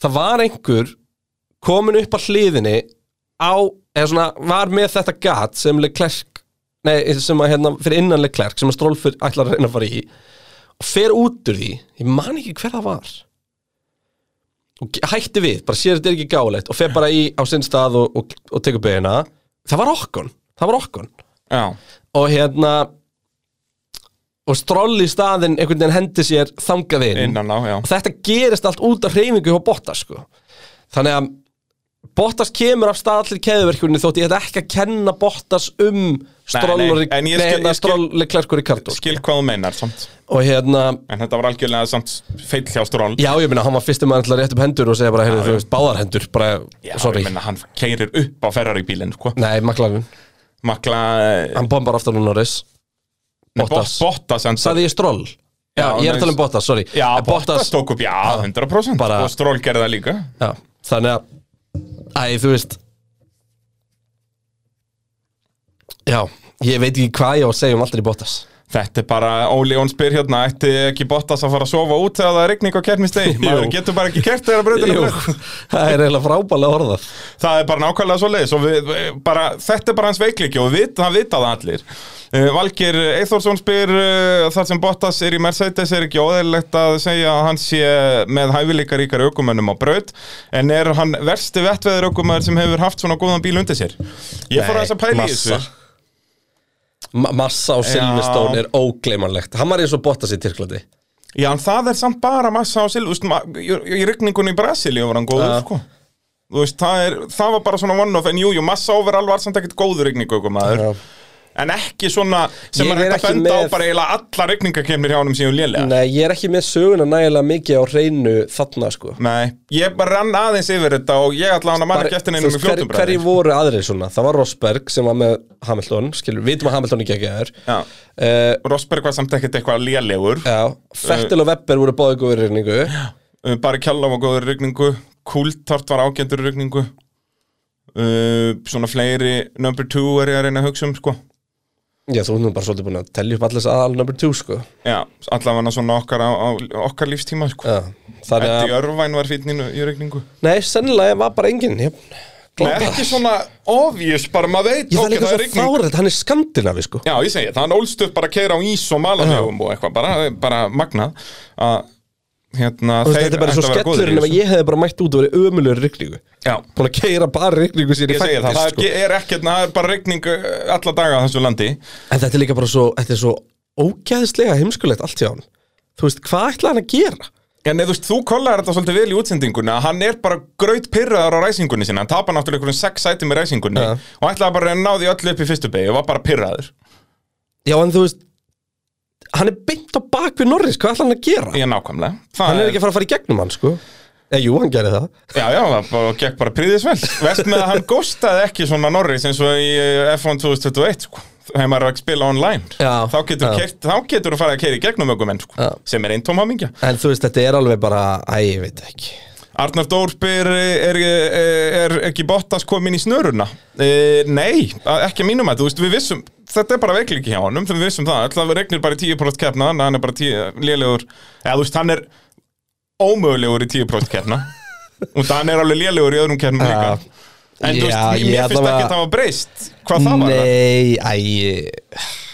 það var einhver komin upp að hliðinni á, eða svona, var með þetta gat sem Leclerc nei, sem að hérna, fyrir innan Leclerc sem að Stroll fyrir, ætlar að reyna að fara í og fer út úr því, ég man ekki hver það var. Og hætti við, bara sér þetta er ekki gáleitt og fer bara í á sinn stað og, og, og tekur beina. Það var okkon, það var okkon. Já, og hérna og Stroll í staðinn einhvern veginn hendi sér þangað inn. Innan á, og þetta gerist allt út af reyfingu hjá Bottas sko. þannig að Bottas kemur af stað allir keðuverkjunni þótt ég ætla ekki að kenna Bottas um en ég nei, skil- hvað þú meinar, samt. Og hérna, En þetta var algjörlega samt feill hjá Stroll. Já ég meina hann var fyrstum að rétt upp hendur og segja bara, heyrðu þú veist, báðar hendur bara, Já, sorry, ég menna, hann keirir upp á Ferrari bílinn, sko. Nei, maklarinn Makla, hann bombar aftur hún Norris. Bottas. Bottas. Bottas Saði ég Stroll? Já, Já, ég er að tala um Bottas, sorry. Já, Bottas tók upp, já, 100% Bara- Og Stroll gerði það líka. Já, þannig að Æ, þú veist. Já, ég veit ekki hvað ég á að segja um í Bottas. Þetta er bara, Óli Jón spyr hérna ætti ekki Bottas að fara að sofa út þegar það er rigning á keppnistegi, maður getur bara ekki kert þegar Jú, breyt það er eiginlega frábælega orðað. Það er bara nákvæmlega svo leiðis og við, bara, þetta er bara hans veikleiki og við, það vita það allir Valgir Eithórsson spyr uh, þar sem Bottas er í Mercedes er ekki óðeirlegt að segja að hann sé með hæfileika ríkari aukumönnum á braut? En er hann versti vettveður aukumöður sem hefur haft svona góðan bíl undir sér? Ég fór að þess að pæla í þessu. Ma Massa á Silveston er ógleymanlegt. Hann var eins og Bottas í Tyrklandi. Já, en það er samt bara massa á silvust í, í rigningunni í Brasilíu var hann góður, Ja. sko. Veist, það, er, það var bara svona one-off En jú, jú, massa overall var samt ekkert góður rigningu maður. Já. En ekki svona sem er hægt að benda á með- bara eiginlega alla rigningakemnir hjá honum síðan lélega. Nei, ég er ekki með söguna nægilega mikið á hreinu þarna sko. Nei, ég bara rann aðeins yfir þetta og ég ætla hann að manna gættin einum í veist, hver- fljótum Hverju voru aðrir svona? Það var Rosberg sem var með Hamilton Skilur, við vitum að Hamilton ekki ekki er. Já, uh, Rosberg var samt ekkert eitthvað lélegur. Já, Fettel og Webber voru báði góður í reyningu uh, Bara Kjalla var góður í rigningu. Kultart var ágændur í rigningu. Uh, Svona fleiri number two er ég að reyna að hugsa um, sko Já, þú erum bara svolítið búin að telja upp allir aðal number two sko. Já, allavega svona okkar á, á okkar lífstíma, sko. Já, þannig að Örvæn var fínn í, í rigningu. Nei, sennilega var bara enginn ég, Nei, ekki svona obvious, bara maður veit. Ég það er líka er svo fárið, hann er skandinavi sko. Já, ég segi það, hann ólst upp bara að keira á ís og malamjögum og eitthvað, bara, bara magnað. Að hérna, Þú veist, þeir Þetta er bara svo að vera góðir skellur í en ef þessu. ég hefði bara mætt út og verið ömulur rigningu Já, Búin að keira bara rigningu sér í ég segi það, það sko. er ekkert, það er bara rigning uh, alla daga á þessu landi En þetta er líka bara svo, þetta er svo ógæðislega heimskulegt allt hjá hann Þú veist, hvað ætlaði hann að gera? En eða, þú veist, þú kollaðir þetta svolítið vel í útsendingunni að hann er bara graut pyrraðar á ræsingunni sinna, hann tapar náttúrulega einhverjum sex sætum í ræsingunni Ja. og ætlaði bara að ná því öllu upp í fyrstu beigju og var bara pyrraður. Já, en þú veist Hann er beint á bak við Norris, hvað ætlaði hann að gera? Ég nákvæmlega. Það Hann er ekki að fara að fara í gegnum hann, sko Eða, jú, hann gerði það Já, já, það gekk bara príðis vel Vest með að hann góstaði ekki svona Norris eins og í eh, F1 2021 sko. þegar maður er að spila online Já, þá getur, já. kert, þá getur þú farið að keira í gegnum ökumenn sko, Já. sem er einn tóm hamingja En þú veist, þetta er alveg bara, æ, ég veit ekki Arnar Dór spyr er, er, er ekki Bottas komin í snöruna? E, nei, ekki að mínum að þú veist, við vissum þetta er bara veikleiki hjá honum, þegar við vissum það alltaf regnir bara í 10% keppna, þannig hann er bara 10 lélegur, eða þú veist, hann er ómögulegur í 10% keppna og hann er alveg lélegur í öðrum keppnum líka Já. en þú veist, Já, mér ég finnst ekki að það var breyst hvað það var það? Nei, æ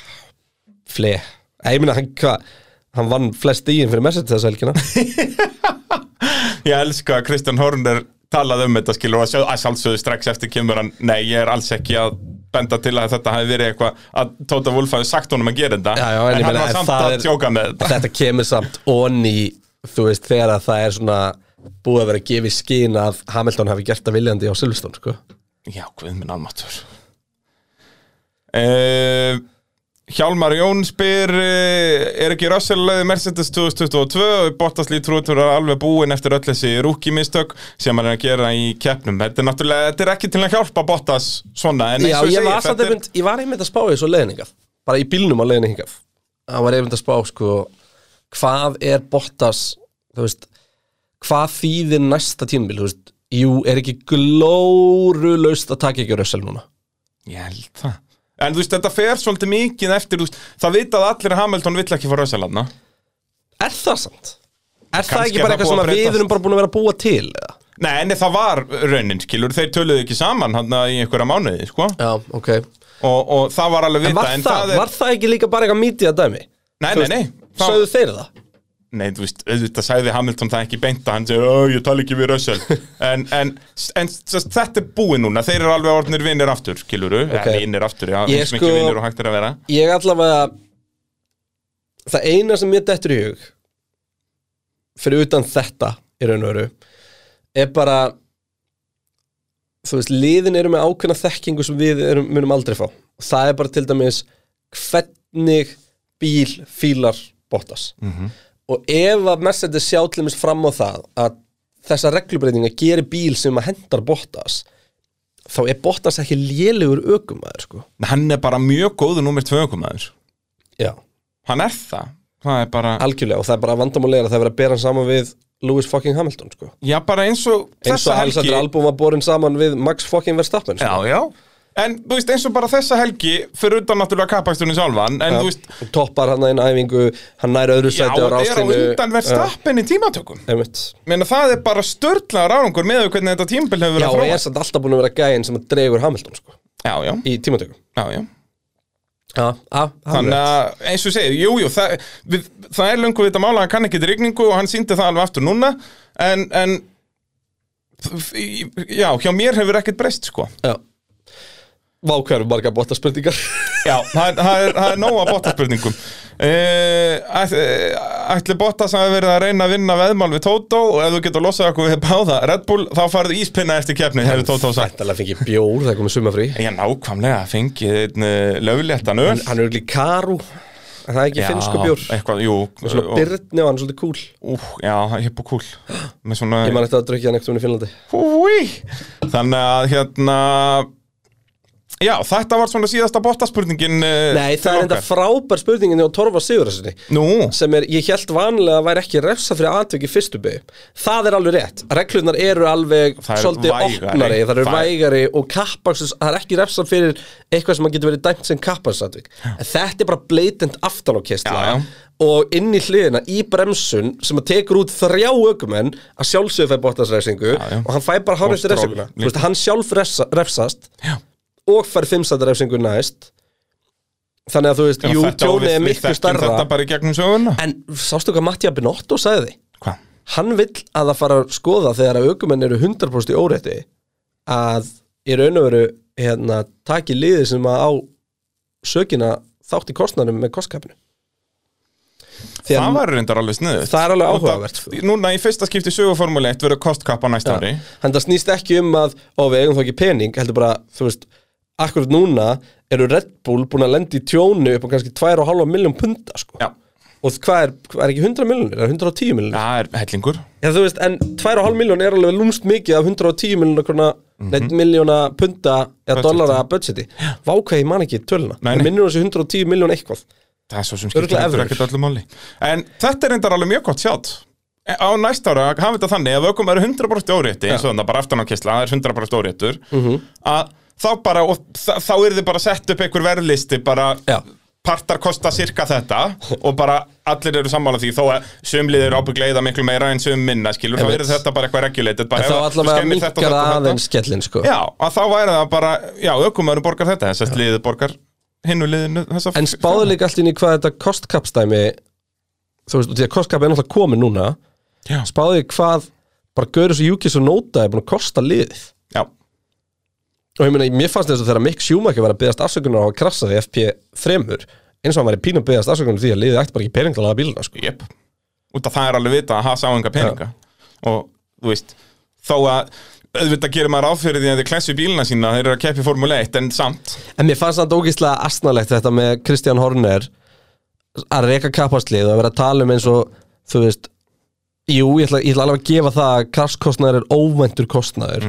Fle Æ, ég meina, hann, hvað Hann vann flest í fyrir Mercedes þessa helgina. Ég elska að Kristján Horner talaði um þetta skilur og að, að sjálfsögðu strax eftir kemur hann, nei ég er alls ekki að benda til að þetta hafi verið eitthvað að Tóta Wolf hafi sagt honum að gera þetta. Já, já, en ég hann var en samt að er- tjóka með þetta. Þetta kemur samt onni Þú veist, þegar að það er svona Búið að vera að gefa í skín að Hamilton hafi gert það viljandi á Silveston, sko. Já, guð minn almatur uh, Hjálmar Jón spyr uh, er ekki Russell leiði Mercedes 2022 og Bottas lítur út fyrir að alveg búin eftir öll þessi rúkimistök sem hann er að gera í keppnum. Þetta er náttúrulega, þetta er ekki til að hjálpa Bottas svona, en eins og ég ég er ég var einmitt að spá í svo leiðningað Bara í bílnum á leiðningað Það var einmitt að spá, sko Hvað er Bottas Þú veist Hvað þýðir næsta veist? Jú, er ekki glórulaust að taka ekki Russell núna? Ég held það En þú veist, þetta fer svolítið mikið eftir veist, Það vitað allir að Hamilton vill ekki fara Rössalanna Er það sant? Er það Kannski ekki bara það eitthvað að við erum bara búin að vera að búa til? Eða? Nei, en það var raunin, skilur Þeir töluðu ekki saman hann í einhverja mánuði, sko Já, ok og, og það var alveg En vita var, en það, er, var það ekki líka bara eitthvað mítið að dæmi? Nei, nei, nei það, Sögðu þeir það? Nei, þú veist, auðvitað sagði Hamilton það ekki beinta Hann segi, ó, ég tala ekki við Russell En, en, en þetta er búið núna Þeir eru alveg orðnir vinnir aftur, skiluru Ok. okay. Vinnir aftur, já, eins sko- mikið vinnir og hægt er að vera Ég allavega Það eina sem ég dettur í hug Fyrir utan þetta í raun og veru Er bara Þú veist, liðin eru með ákveðna þekkingu sem við erum, munum aldrei fá og það er bara til dæmis hvernig bíl fílar Bottas Mhm. Og ef að Mercedes sjá til dæmis fram á það að þessa reglubreitinga gerir bíl sem að hendar Bottas þá er Bottas ekki lélegur ökumæður sko. Hann er bara mjög góður númer tvö ökumæður Já, Hann er það Það er bara, algjörlega og það er bara vandamálega að það er verið að bera hann saman við Lewis fucking Hamilton sko. já bara eins og eins og Alexander Albon var borin saman við Max fucking Verstappen sko. Já, já En þú veist, eins og bara þessa helgi fyrir utan náttúrulega kapaksturinn sjálfan En þú veist, Toppar hann einn æfingu, hann nær öðru já, sæti á það er á undan verð stappin í tímatökum. Einmitt. Meina það er bara störtlega ráðungur með hvernig þetta tímabil hefur Já, verið og að er samt alltaf búin að vera gæinn sem að dregur Hamilton sko, Já, já, í tímatökum. Já, já. Já, já, Þannig að, eins og segir, jú, jú, það, við, það er löngu við þetta mála að hann kann ekki rigningu og hann síndi það alveg aftur núna. En, en, já, hjá mér hefur ekkert breyst, sko. Já Vákvæður marga bóta spurningar Já, það er, það er, það er nóg að bottaspurningum uh, Ætli Bottas hafi verið að reyna að vinna veðmál við Tótó og ef þú getur losað okkur við báða Red Bull, þá farið íspinna eftir keppni hefur Tótó sagt. Ætlalega fengið bjór, það er komið sumafrí. Já, nákvæmlega, fengið einn uh, löfléttan öl. Hann er líka karu. Er það ekki finnsku bjór? eitthvað, jú Svona og- byrni og hann er svolítið cool Ú, Já, hipp og kúl Með svona Ég man eftir að drukja hann ekkert um í Finnlandi. Húi! Þannig að hérna Já, þetta var svona síðasta bottaspurningin uh, Nei, það er enda frábær spurningin á Torfa Sigurðarsinni Nú, sem er, ég held vanlega að væri ekki refsa fyrir atveki fyrstu bygg það er alveg rétt, reglunar eru alveg er svolítið vægari. opnari, það eru er- vægari og kappaksus, það er ekki refsa fyrir eitthvað sem getur verið dæmt sem kappasatvik en þetta er bara blatant aftan á kistla Já, já. og inn í hliðina í bremsun sem að tekur út þrjá ökumenn að sjálfsögðu fæ já. og hann fæ bara Stroll refsinguna. Hann sjálf refsa, refsast. Já og fær fimmstættar refsingu næst. Þannig að þú veist, Já, jú, þetta- og tjónið við- er við miklu þekkjum starra Þetta bara í gegnum söguna. En sástu hvað Mattia Binotto sagði? Hvað? Hann vill að það fara að skoða þegar að aukumenn eru 100% í órétti að í raun og veru hérna, taki liði sem að á sökina þátt í kostnærum með kostkapinu. Því Það að var reyndar alveg sniðið Það er alveg áhugavert, sko. Núna í fyrsta skipti söguformule 1 verður kostkappa næsta ári. Hann það snýst ekki um að ó, við eigum þá ekki pening, heldur bara þú veist, akkurat núna eru Red Bull búin að lenda í tjónu upp á kannski 2,5 miljón punta sko. Já, og hvað er, hvað er ekki 100 miljónir, er 110 miljónir það er hellingur Já, þú veist, en 2,5 miljón er alveg lúmst mikið af 110 miljóna krona, mm -hmm. miljóna punta eða dollara budgeti. Vá hvað ég man ekki töluna. Nei. minnur þessi 110 miljón eitthvað. Það er svo sem evrur. ekkert öllu máli En þetta er reyndar alveg mjög gott sjátt Á næsta ára hafa þetta þannig ef ökum eru 100% órétti eins og þannig bara aftan á kistla það er 100% óréttur Mhm. að þá bara og þa- þá er þið bara sett upp einhver verðlisti bara Já. partar kosta cirka þetta og bara allir eru sammála því þó að sumlið eru ábygglega eða miklu meira en sum minna skilur þá Einmitt. er þetta bara eitthvað regulated bara En ef þá þú allavega skemmir þetta og minkar þetta og þetta. aðeins skellin, sko. Já, að þá væri það bara já, ökumöður borgar þetta þess að liðið borgar hinnu liðinu þessa En spáðu líka allt inn í hvað þetta kostkapstæmi, þú veist, og því að kostkap er náttúrulega komið núna, Já, spáðu því hvað bara Görus og Júkis og Nóta er búin að kosta liðið. já, Og ég meina, mér fannst þess að þegar Mick Schumacher var að byggast afsökunar á að krassa því FP3 eins og hann var í pínum byggast afsökunar því að liðið ætti bara ekki pening til að laga bíluna, sko. Jep, út af það er alveg vita að hafa sá enga peninga. Og þú veist þó að auðvitað gerir maður áfyrir því að þið klessu bíluna sína þeir eru að keppi Formule 1 en samt. En mér fannst það ógeðslega astnalegt þetta með Kristján Horner að reka kappaslið og að vera að tala um eins og þú veist Jú, ég ætla, ég ætla alveg að gefa það að krafskostnaður er óvæntur kostnaður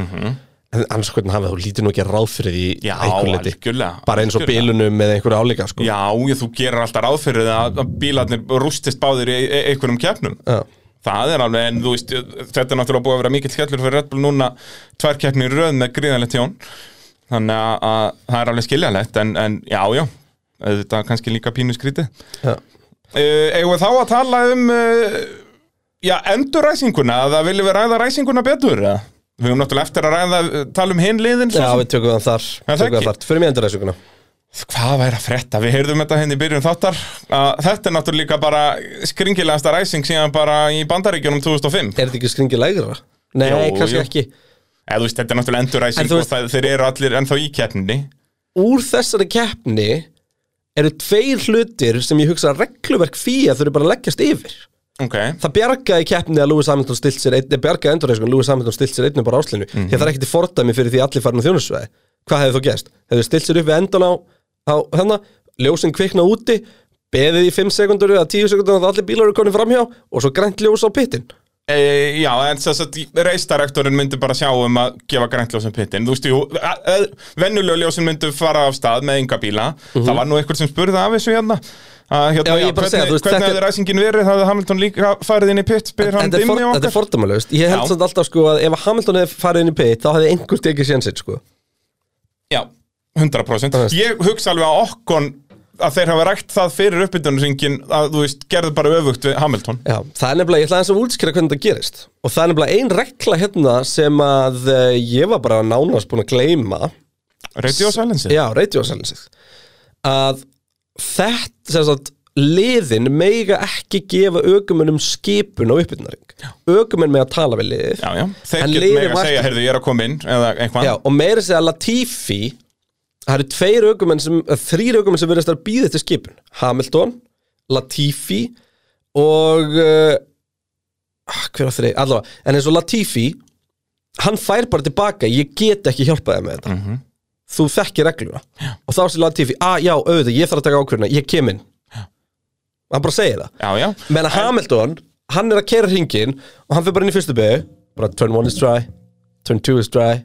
en annars hvernig hafið þú lítur nú ekki ráð fyrir því Já, algjörlega bara eins og bílunum með einhverju álíka sko. Já, ég, þú gerir alltaf áfyrir að að bílarnir rústist báðir í einhverjum keppnum Já. Það er alveg, en þú veist, þetta er náttúrulega búið að vera mikill skellur fyrir Red Bull núna tvær keppnir röð með gríðanlegt tjón þannig að, að það er alveg skiljanlegt en, en já, já, þetta er kannski líka pínu skrítið Já. Uh, eigum við þá að tala um uh, já, enduræsinguna að það viljum við ræða ræsinguna betur eða? Við höfum náttúrulega eftir að ræða uh, tala um hinn liðin svo Já, við tökum það þar, tökum það þar. Fyrir þessuguna hvað væri að frétta, við heyrðum þetta henni í byrjun þáttar að þetta er náttúrulega bara skringilegasta ræsing síðan bara í bandaríkjunum 2005 Er þetta ekki skringi lægra? Nei, Jú, kannski jú. ekki eða veist, þetta er náttúrulega En enduræsing og veist- það, þeir eru allir ennþá í keppninni Úr þessari keppni eru tveir hlutir sem ég hugsa að regluverk fíja þurfi bara að leggjast yfir ok, Það bjargaði keppni að Lewis Hamilton stilt sér einn, bjargaði endurreiskunum Lewis Hamilton stilt sér einn bara áslinu Mhm. því að það er ekkert í fordæmi fyrir því að allir farin á þjónusvæði Hvað hefði þú gerst? Hefðu stilt sér upp við endan á, á hérna, ljósin kvikna úti beðið í 5 sekundur eða 10 sekundur að allir bílar eru konið framhjá og svo grænt ljós á pittin e, já, en þess að reistarrektorinn myndi bara sjá um að gefa græntljósum pittin, þú veist, jú vennulega ljósin myndi fara af stað með enga bíla, það var nú einhver sem spurði af þessu hérna. að hérna. Já, já, er segja, hvernig, þú veist, hvernig hefði ræsingin verið, það hefði Hamilton líka farið inn í pitt, spyr hann Þetta er, for, dimmi þetta er okkar? fordæmalöst Ég held samt alltaf sko að ef Hamilton hefði farið inn í pit þá hefði einhver tekið sénsinn sko. Já, 100% veist. Ég hugsa alveg að okkon að þeir hafa rækt það fyrir uppbytunarsyngin að þú veist, gerðu bara öfugt við Hamilton. Já, það er nefnilega, ég ætla aðeins að útskýra hvernig það gerist. Og það er nefnilega ein regla hérna sem að uh, ég var bara nánast búin að gleyma. Radio Silence Já, radiosælinsið að þetta sem sagt liðin meiga ekki gefa aukumunum skipun á uppbytunaring aukumun með að tala við liðið. Þeir liðið með að segja, heyrðu, ég er að koma inn Já, og meira segja Latifi það eru tveir eh, þrýr aukumenn sem verðast að býða eftir skipun. Hamilton, Latifi og uh, hver á þeirri, allavega en eins og Latifi hann fær bara tilbaka, ég get ekki hjálpaði með þetta. Mhm. Þú þekkir regluna. Já. og þá sé Latifi, að já, auðvitað, ég þarf að taka ákvörðuna ég kem inn. Hann bara segir það. Já, já, menn að Hamilton, hann er að kera hringin og hann fyrir bara inn í fyrstu byggu bara turn 1 is dry, turn 2 is dry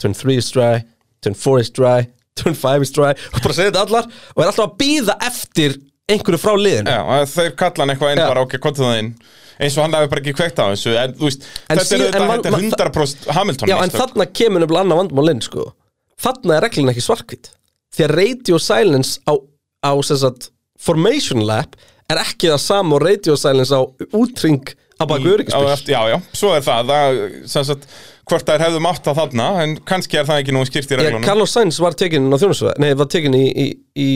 turn 3 is dry turn 4 is dry, turn 5 is dry. Og bara segir þetta allar og er alltaf að býða eftir einhverju frá liðinu. Já, þeir kalla hann eitthvað inn Já. bara, ok, hvað það inn. Eins og hann hefur bara ekki kveikt á þessu en veist, En þetta síðan- er þetta van- er 100% Hamilton Já, en þarna kemur nefnilega annað vandmál inn sko. Þarna er reglun ekki svarkvít því að radio silence á, á sagt, formation lap er ekki það sama og radio silence á útring á baku öryggisbíl Já, já, svo er það, það sagt, hvort þær hefðu mátt á þarna en kannski er það ekki nú skýrt í Já, reglunum. Carlos Sainz var tekinn á þjónusvæð Nei, var tekinn í, í, í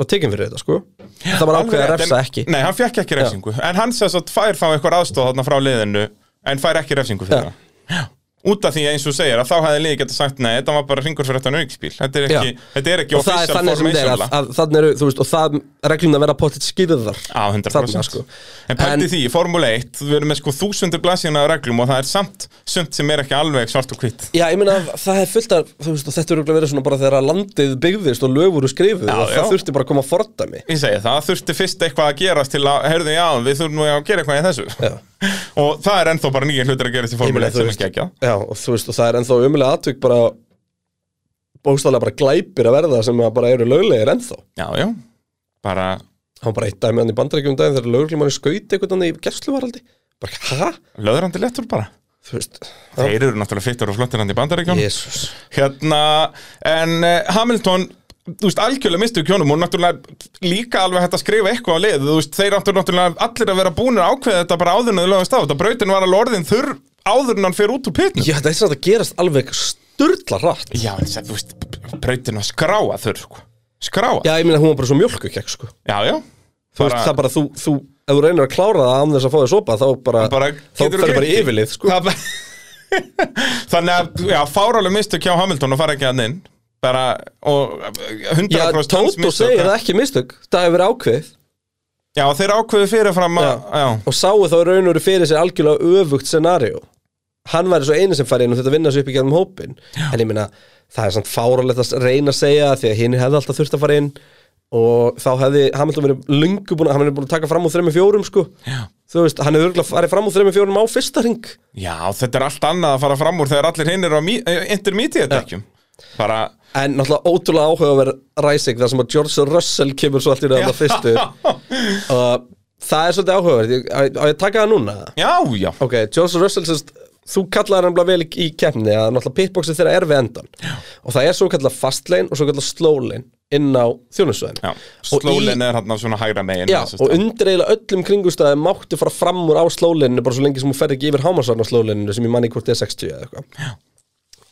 var tekinn fyrir þetta, sko. Það var ákveðið að refsa ekki. Nei, hann fekk ekki refsingu. En hann sem sagt fær þá eitthvað aðstóð þarna frá liðinu En fær ekki refsingu fyrir Já. það Út af því eins og segir að þá hefði liðið geta sagt Nei, þetta var bara hringur fyrir þetta nörgspíl Þetta er ekki, Já. þetta er ekki Og það er þannig sem þetta er að, að þannig eru, þú veist, og það reglum að vera potið skýrðar. Á, 100% Þarna, sko. En pælti En- því, Formule 1 Við erum með sko þúsundur blasíðuna af reglum Og það er samt sumt sem er ekki alveg svart og hvitt Já, ég meina, það er fullt af, veist, og þetta eru verið svona bara þegar að landið byggðist og lög voru skrifuð Já, og já. það þurfti bara að koma að fordæmi. Ég segi það, þurfti eitthvað til gera eitthvað. Og það er ennþá bara nýja hlutir að í Ég Formule meina, 1 þú sem veist, geggjað. já, og þú veist, og það er ennþá umulega atvik bara bókstaflega bara glæpir að verða sem að bara eru löglegir ennþá. Já, já, bara hann var bara eitt dæmi hann í bandarækjum daginn þegar lögreglum skauti einhvern veginn í gerstluvaraldi bara, hæ? löðrandi lettur bara. Þú veist, Þeir eru náttúrulega fittur og flottir hann í bandaríkjón Jésús Hérna, en uh, Hamilton Þú veist, algjörlega mistu kjónum og náttúrulega líka alveg hægt að skrifa eitthvað á lið Þú veist, þeir áttu náttúrulega allir að vera búinir að ákveða þetta bara áður en þau lögast á Þetta brautin var alveg orðin þurr áður en hann fer út úr pitnum. Já, þetta er satt að gerast alveg sturla rætt Já, en þú veist, brautin var skráa þurr sko. Skráa, Já, ég meina hún var bara svo mjölkukekk sko. Já, já. Þú veist, það bara, þú, þú, ef þú reynir að klára það án þess að fá þér sopa, þá bara, bara þá fer bara í yfirlið, sko. Það bara- Þannig að, já, fárálega mistu hjá Hamilton og fara ekki að inn bara, og 100% Já, Tóto segir það. ekki mistök, það hefur verið ákveðið. Já, þeir ákveðu fyrirfram að, já, og sáu þá í raun og veru fyrir sér algjörlega öfugt scenario. Hann væri svo eini sem fari inn og þetta vinna svo upp í gæðum hópin en ég meina, það er samt fáralegt að reyna að segja því að hinn hefði alltaf þurft að fara inn. Og þá hefði Hamilton verið lungu búin að hann er búin að taka fram úr þreim fjórum sko. Já. þú veist, hann hefur örgulega farið fram úr þreim fjórum á fyrsta ring Já, þetta er allt annað að fara fram úr þegar allir hinn eru á eh, intermediate-dekkjum Bara, en náttúrulega ótrúlega áhugaverð ræsing þar sem að George Russell kemur svo allt í rauðan að fyrstu og það er svolítið áhugaverð Ég- á á ég að taka það núna? Já, já. Ok, George Russell sérst, þú kallaði hann vel í, keppni að náttúrulega pitboxið þeirra er við endan Já. og það er svo kallað fast lane og svo kallað slow lane inn á þjónusvæðin Já, slólinn er hann svona hægra megin Já, og undir eiginlega öllum kringustæði máttu fara fram úr á slólinnu bara svo lengi sem hún fer ekki yfir hámarsvarn á slólinnu sem ég manni hvort er 60 eða eitthvað.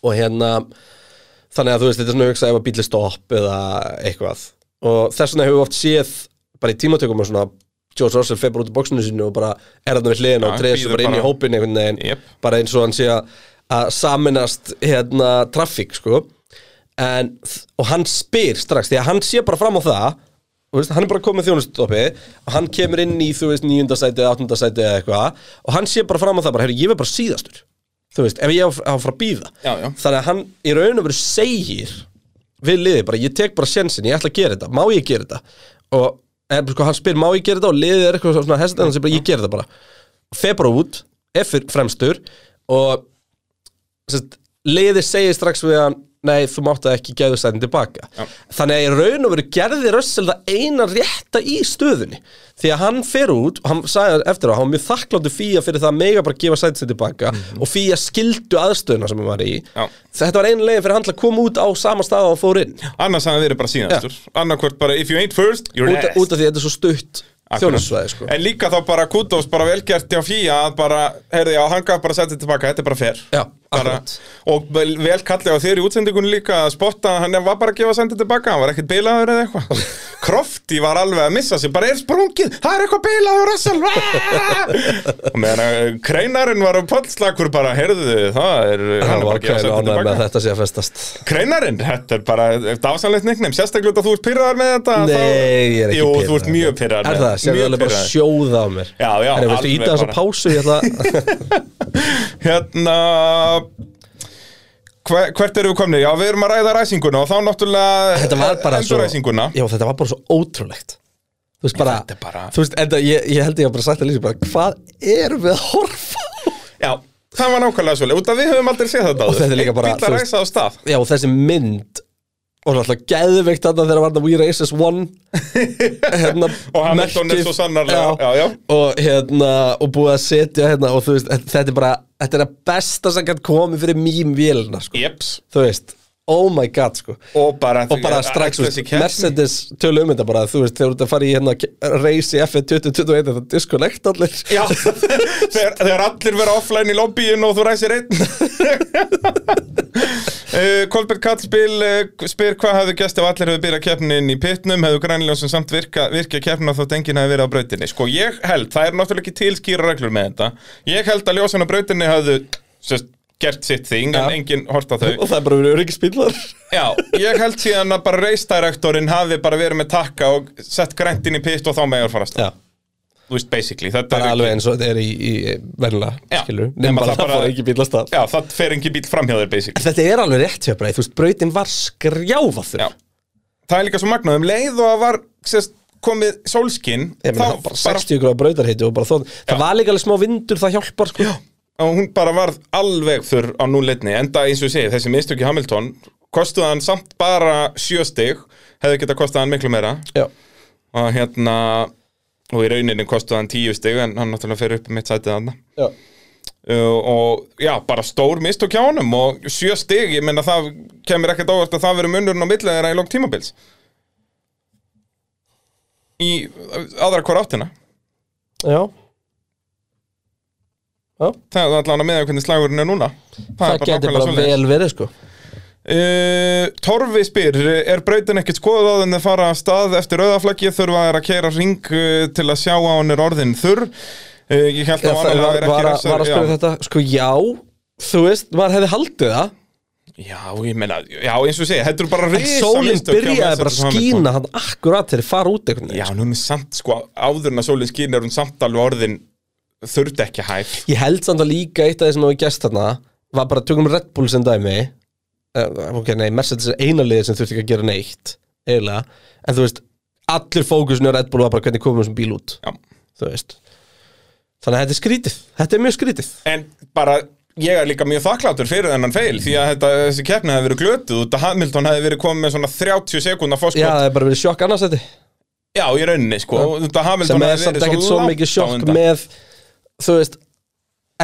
Og hérna þannig að þú veist, þetta er svona hugsa ef að bíli stopp eða eitthvað. Og þess vegna hefur við oft séð bara í tímatökum og svona George Russell fer bara út í bóksinu sinu og bara er þarna við hliðina Já, og bíður svo bara inn í bara- hópin einhvern veginn Jep. bara eins og hann sé að, saminast hérna traffík sko. En, og hann spyr strax því að hann sé bara fram á það veist, hann er bara komið þjónustoppi og hann kemur inn í, þú veist, níundasæti eða áttundasæti eða eitthvað og hann sé bara fram á það bara, herru, ég verð bara síðastur þú veist, ef ég á á að fara að býða Já, já. þannig að hann í raun og veru segir við liðið bara, ég tek bara sjensin, ég ætla að gera þetta. Má ég gera þetta? Og er, sko, hann spyr, má ég gera þetta? Og liðið er eitthvað svona hestan, segir bara, ég gera þetta bara. Fer bara út, er fremstur og sest, liðið segir strax við hann nei, þú mátt það ekki geðu sætin tilbaka. Já. þannig að í raun og veru gerði Russell það eina rétta í stöðunni. Því að hann fer út og hann sagði eftir á, hann var mjög þakkláttu fíja fyrir það að mega bara gefa sætin sér tilbaka og fíja skildu aðstöðuna sem hann var í. Já. þetta var einu legin fyrir hann til að koma út á sama stað og hann fór inn. Annars hafði verið bara síðastur. Annarkvort bara if you ain't first, you're út, last. út af því þetta er svo stutt þjónusvæði sko. En líka þá bara kútos bara velgert hjá Fía að bara, heyrði já, hann gaf bara að setja tilbaka, þetta er bara fair. Já, bara. Og vel, vel kallið á þér í útsendingunni líka að spotta að hann var bara að gefa senda tilbaka, hann var ekkert bilaður eða eitthvað. Krofti var alveg að missa sig, bara er sprungið, það er eitthvað Russell! Og meðan að kreinarinn var á pollslakur bara, heyrðu það er, hann hann er bara var að gefa með tilbaka. þetta sé að festast. Kreinarinn, þetta er bara dásanlegt nickname, sérstaklega út að þú ert pyrraðar með þetta Nei, þá- ég er ekki Jú, pirraður. þú ert mjög pyrraðar Er það, sér mjög alveg bara sjóða á mér. Já, já, Herri, ég Hvert erum við komnið? Já, við erum að ræða ræsinguna og þá náttúrulega Þetta var bara svo Endurræsinguna. Já, þetta var bara svo ótrúlegt. Þú veist bara, þetta er bara- Þú veist, enda, ég, ég held ég að bara sagt að lýsa bara Hvað erum við að horfa á? Já, það var nákvæmlega svolítið Út af við höfum aldrei séð þetta Og þetta er líka bara, veist- Já, og þessi mynd Og alltaf geðveikt þarna þegar var það We Race as One hérna, Og Hamilton er svo sannarlega já, já. Og hérna, og búið að setja hérna Og þú veist, þetta er bara Þetta er að besta sem kann komið fyrir mým vélina sko. Jeps Þú veist, oh my god sko. Og bara, og bara strax, veist, Mercedes tölu um þetta bara, þú veist, þegar þú ert að fara í hérna race í F1 2021, það disconnect allir. Já, þegar, þegar allir vera offline í lobbyin og þú ræsir einn uh, Kolbert Kallspil uh, spyr hvað hafði gæst ef allir hefur byrjað keppnin í pitnum. Hefur grænlega sem samt virka, virka keppna þótt enginn hefur verið á brautinni? Sko ég held, það er náttúrulega ekki til skýra reglur með þetta. Ég held að ljósan á brautinni hafðu sest, gert sitt þing Já. en enginn hort á þau. Og það er bara verið öryggisbílar Já, ég held síðan að bara race directorinn hafi bara verið með takka og sett grænt inn í pitt og þá meður farast Já, Þú veist, basically, þetta er alveg eins og þetta er í, í Já, skilur nema það bara- fór ekki bíl að stað. Já, það fer engin bíl framhjá þér, basically. Þetta er alveg rétt hjá bara, þú veist, brautin var skrjáfaður. Já. Það er líka svo magnað um leið og að var sérst, komið sólskinn var bara 60 gráða brautarheiti og bara þó Það var líka alveg smá vindur, það hjálpar sko. Og hún bara varð alveg þurr á núleitni enda eins og ég segi, þessi mistöki Hamilton kostuð hann samt bara sjö stig hefði getað kostað hann miklu meira. Já, og hérna og í rauninni kostuð hann tíu stig en hann náttúrulega fer upp í mitt sætið já. Uh, og já, bara stór mistök hjá honum og sjö stig, ég menna það kemur ekkert óvart að það verður munurinn á millið þeirra í lók tímabils í aðra hver áttina. Já, já. Það er allan að meða hvernig slagurinn er núna. Það, er getur bara vel verið sko Uh, Torfi spyr, er brautin ekkert skoðað á þenni fara af stað eftir auðaflaggi þurfa þær að keira ring uh, til að sjá á hann er orðin þurr? Uh, Ég held að hann var, er ekki var, að- að spyrja þetta Sko já, þú veist, maður hefði haldið það? Já, ég meina, já eins og þetta er bara En sólinn byrjaði bara að skína hann akkurat þegar þið fara út einhvern Já, nú er samt, sko, áður en að sólinn skín er hún samt alveg orðin þurft ekki hæf Ég held samt að líka eitt af því sem hefur gæst var bara tökum Red Bull sem dæmi ok, nei, Mercedes er eina liðið sem þurfti ekki að gera neitt eiginlega, en þú veist allir fókusin á Red Bull var bara hvernig komum þessum bíl út Já. þú veist. Þannig að þetta er skrítið, þetta er mjög skrítið. En bara, ég er líka mjög þakklátur fyrir þennan feil Því að þetta, þessi keppni hefði verið glötuð út að Hamilton hefði verið komið með svona 30 sekúnda Já, fórskot það er bara verið sjokk annars þetta. Já, í rauninni, sko. Þetta Hamilton sem er hefði samt verið ekkert svo langt mikið á sjokk undan. með þú veist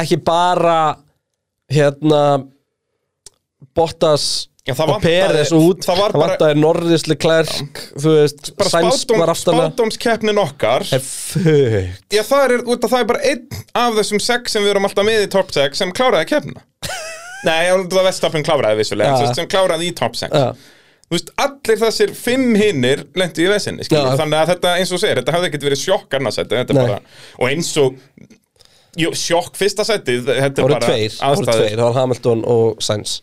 ekki bara hérna Bottas Já, það og Peres út. það var það bara- vantaði Norris Leclerc þú veist, spádóm, var aftanlega spádómskeppnin okkar. Fuck. Já, það er, út af það er bara einn af þessum sex sem við erum alltaf með í top 6 sem kláraði keppnina. Nei, það var Vestafn kláraði vissulega, ja. sem kláraði í top 6 Já. Þú veist, allir þessir fimm hinnir lendu í vesinni, Já. Þannig að þetta, eins og segir, þetta hafði ekkert verið sjokk annars þetta, þetta er Nei. bara, og eins og jú, sjokk fyrsta setið, þetta það er bara tveir, það tveir, það var Hamilton og Sainz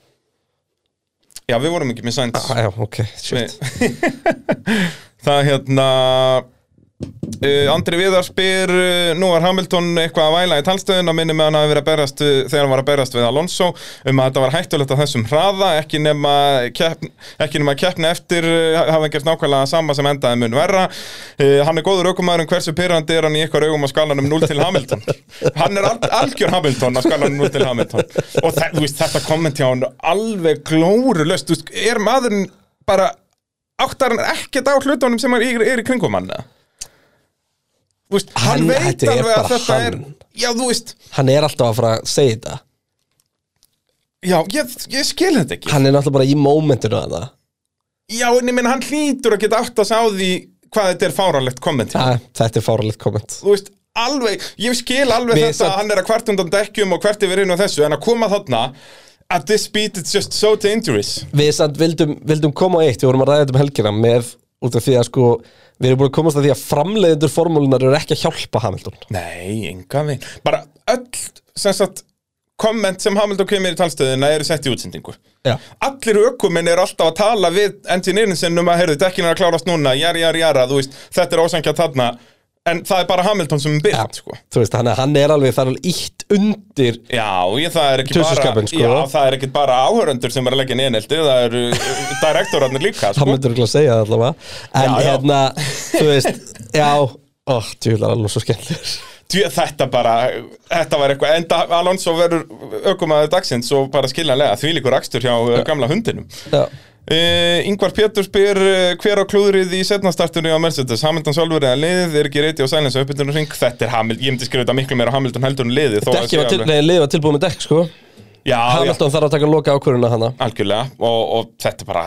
Já, við vorum ekki með Sainz. Ah, já, ok, shit. Það hérna Uh, Andri Viðar spyr, uh, nú er Hamilton eitthvað að væla í talstöðun að minni með hann að vera að berast þegar hann var að berast við Alonso um að þetta var hættulegt á þessum hraða ekki nema keppn, ekki nema keppni eftir uh, hafa gert nákvæmlega sama sem endaði mun verra. Hann er góður aukumæður hversu pyrrandi er hann í eitthvað augum á skalanum 0 til Hamilton? Hann er al algjör Hamilton á skalanum 0 til Hamilton. Og þú veist, þetta kommenti á hann alveg glórulöst, þú veist, er maðurinn bara áttar hann ekkert á hlutunum sem er, er í kringum hann eða? Veist, hann, Hann- veit er alveg að þetta er hann. Já, þú veist, Hann er alltaf að fara að segja þetta. Já, ég, ég skil þetta ekki. Hann er náttúrulega bara í mómentinu að það. Já, en ég minn, hann hlýtur að geta átt að sá því hvað þetta er fáralegt kommenti ja, Þetta er fáralegt komment. Þú veist, alveg, ég skil alveg Við þetta að hann er að hvert undan dekkjum og hvert yfir inn og þessu, en að koma þarna at this speed it's just so dangerous. Við samt vildum, vildum koma á eitt Við vorum að ræða þetta um helgina með út af því að sko Við erum búin að komast að því að framleiðendur formúlunar eru ekki að hjálpa Hamilton. Nei, enga veginn. Bara öll, sem sagt komment sem Hamilton kemur í talstöðina eru sett í útsendingu. Já. Allir ökuminn eru alltaf að tala við engineerin sinn um að, heyrðu, dekkin er að klárast núna jari, jari, jara, þú veist, þetta er ósangja þarna en það er bara Hamilton sem er byrkt, sko. Þú veist, hann, er- hann er alveg þar alveg ítt undir Já, það er Tussuskapinn, sko. Já, það er ekki bara áhöröndur sem er að leggja nýjaneldi það eru direktorarnir líka, sko. Myndur ekki að segja það allavega. En Já, já. hérna, þú veist Já, ó, djúlar alveg svo skemmtilegur. Þetta bara, þetta var eitthvað enda Alonso verður ökumæður dagsins og bara skiljanlega því líkur akstur hjá uh, gamla hundinum. Já, Uh, Ingvar Pétur spyr uh, hver á klúðrið í setnastartunni á Mercedes? Hamilton sjálfur eða liðið, er ekki reyti á sælens á uppbytunum ring, þetta er Hamilton, ég myndi skrifa þetta miklu meira Hamilton heldur en dekki sé var tilbúið með dekk, sko. Já, já, Hamilton þarf að taka loka ákvörðuna hana algjörlega og, og þetta er bara,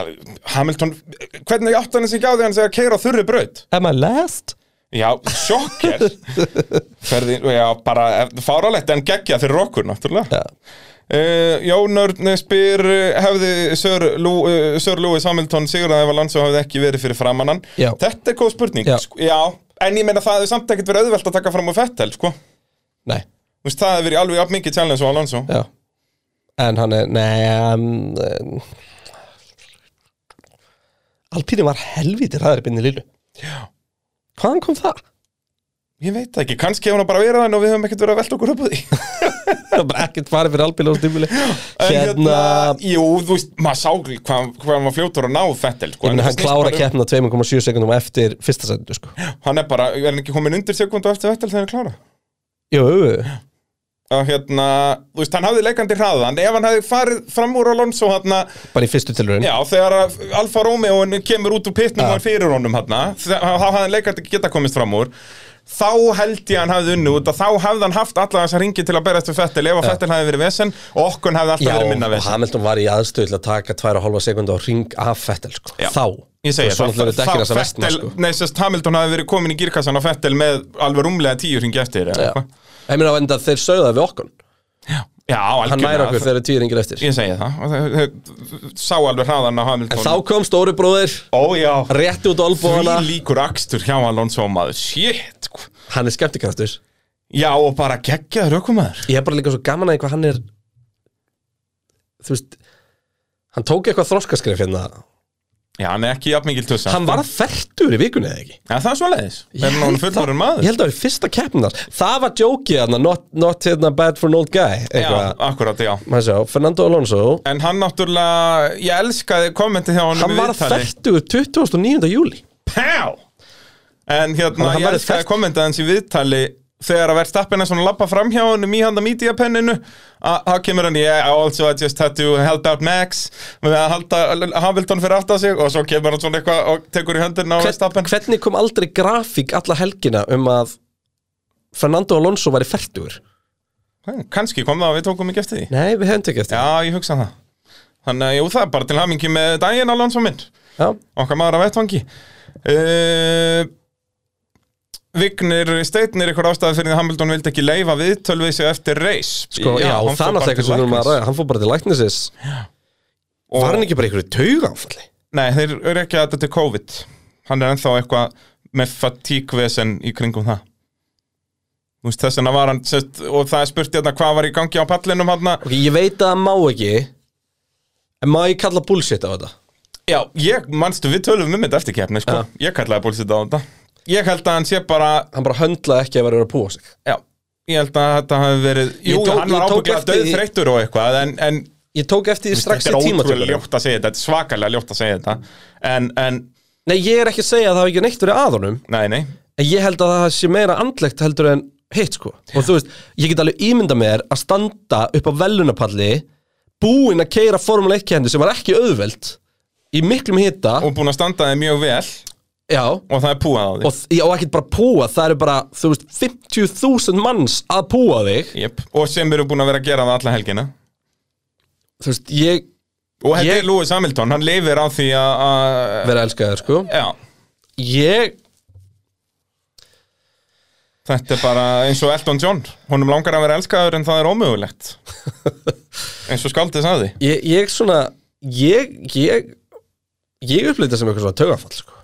Hamilton hvernig átt hann þessi ekki á því hann segja keira á þurri braut? Am I last? já, sjokker ferði, já, bara fáralegt en geggja fyrir okkur, náttúrulega. Já, Uh, Jónörn spyr uh, hefði Sir, Lú, uh, Sir Lewis Hamilton sigur að ef Alonso hefði ekki verið fyrir framannan Já. þetta er góð spurning Já. sko, já, en ég meina það hefði samt ekkert verið auðvelt að taka fram á Fettel sko. nei, Þú veist, það hefði verið alveg jafn mikið challenge á Alonso já En hann er, nei um, Alpíni var helvítið ræður lílu Já. Hvaðan kom það? ég veit ekki, kannski hefur hann bara verið þannig og við höfum ekkert verið að velta okkur upp á því Það var bara ekkert farið fyrir Alpíni á stímuli en Hérna, jú, þú veist, maður sá hvað, hann var fljótur að ná Fettel sko, ég meina hann klára um- keppna 2,7 sekundum eftir fyrsta sendu, sko. Hann er bara, er hann ekki komin undir sekundu eftir Fettel þegar hann klára Jú, og hérna, þú veist, hann hafði leikandi hraðan. Ef hann hefði farið fram úr Alonso hérna, bara í fyrstu tilurinn Já, þegar að Alfa Romeo kemur út úr pitnum Ja. og er fyrir honum hann þá hafði hann leikandi geta komist fram úr þá held ég að hann hafði unni út að þá hafði hann haft alla þessa ringi til að berast við Fettel. Ef að Fettel hefði verið vesen og okkur hefði alltaf Já, verið minna og vesen Hamilton var í aðstöð til að taka 2,5 sekundu á ring af Fettel, sko. Já. Þá. Ég náttúrulega það, dekkir þá þess að vestna, Fettel, sko. Nei, sérst Hamilton hafði verið komin í girkassan á Fettel með alveg rúmlega tíu ringi eftir Já. Ég meina, en þeir sögðu það við okkur. Já, Hann algjörlega næra okkur þegar tíu ringir eftir. Ég segi það, þau sá alveg hraðan á Hamilton. En þá kom stóri bróðir. Ó já, Rétti út olbúana því líkur akstur hjá Alonso maður, shit. Hann er skemmtikraftur. Já, og bara geggjaður ökumæður Ég hef bara líka svo gaman að eitthvað hann er Þú veist Hann tók eitthvað þroskaskrif hérna Já, hann er ekki jafn mikil tussa Hann var færtur í vikunni eða ekki? Já, það er svo leiðis Þegar hann Ég maður. held að það var fyrsta keppnar Það var jókið hann not, not hérna, bad for an old guy Já, Eitthvað. akkurat, já. Sjá, Fernando Alonso. En hann náttúrulega, ég elskaði kommentið hjá hann Hann var færtur 29. júli Pá! En hérna, Hann ég elskaði kommentið hans í viðtali Þegar að verð stappin að svona lappa fram hjá hann í handa mídíapenninu Þá kemur hann, yeah, I also I just had to help out Max. Með að halda Hamilton fyrir aftan sig Og svo kemur hann svona eitthvað og tekur í höndina á Hvern, Verstappen. Hvernig kom aldrei grafík alla helgina um að Fernando Alonso væri færtur Kanski kom það að við tókum ekki eftir því. Nei, við hefum tekið eftir Já, ég hugsa það. Þannig að jú, það er bara til hamingi með daginn Alonso minn. Já, Okkar maður að vettvangi. Uh, Vignir Steitnir ykkur ástæði fyrir því að Hamilton vildi ekki leifa við sig eftir reis sko, já, hann það er náttúrulega eitthvað sem við erum að ræða. Hann fór bara til læknisins. Og- Var hann ekki bara einhverju tauga áfalli? Nei, þeir eru ekki að þetta til COVID. Hann er ennþá eitthvað með fatíkvesen í kringum það. Þú veist, þess vegna var hann sest, og það er spurt hérna hvað var í gangi á pallinum hann Ok, ég veit að það má ekki. En má ég kalla bullshit á þetta? Já, ég, manstu, við tölum um þetta eftir keppni, sko. Ég kallaði bólsið á þetta ég held að hann sé bara Hann bara höndlaði ekki að vera að púa sig. Já, ég held að þetta hafi verið Jú, tók- hann var ábygglega eftir því- döðþreyttur og eitthvað En, en Ég tók eftir því strax í segja þetta Þetta er svakalega ljótt að segja þetta En, en, Nei, ég er ekki að segja að það hafi ekki neitt verið að honum. Nei, nei. En ég held að það sé meira andlegt heldur en hitt sko. Og þú veist, ég get alveg ímynda mér að standa upp á velunapalli Búinn að keira Formule 1 kendi sem var ekki auðveld Í miklum hita. Og búin að standa þig mjög vel Já. Og það er púað á því Og, já, og ekkert bara púa, það eru bara, þú veist, 50.000 manns að púa þig. Jep. Og sem eru búin að vera að gera það alla helgina. Þú veist, ég Og þetta Ég- er Lewis Hamilton, hann lifir á því að að- vera elskaður, sko. Já, Ég, þetta er bara eins og Elton John. Honum langar að vera elskaður en það er ómögulegt. Eins og skaldið sagði. Ég, ég svona, ég, ég, ég upplýði þetta sem eitthvað svona tögafall, sko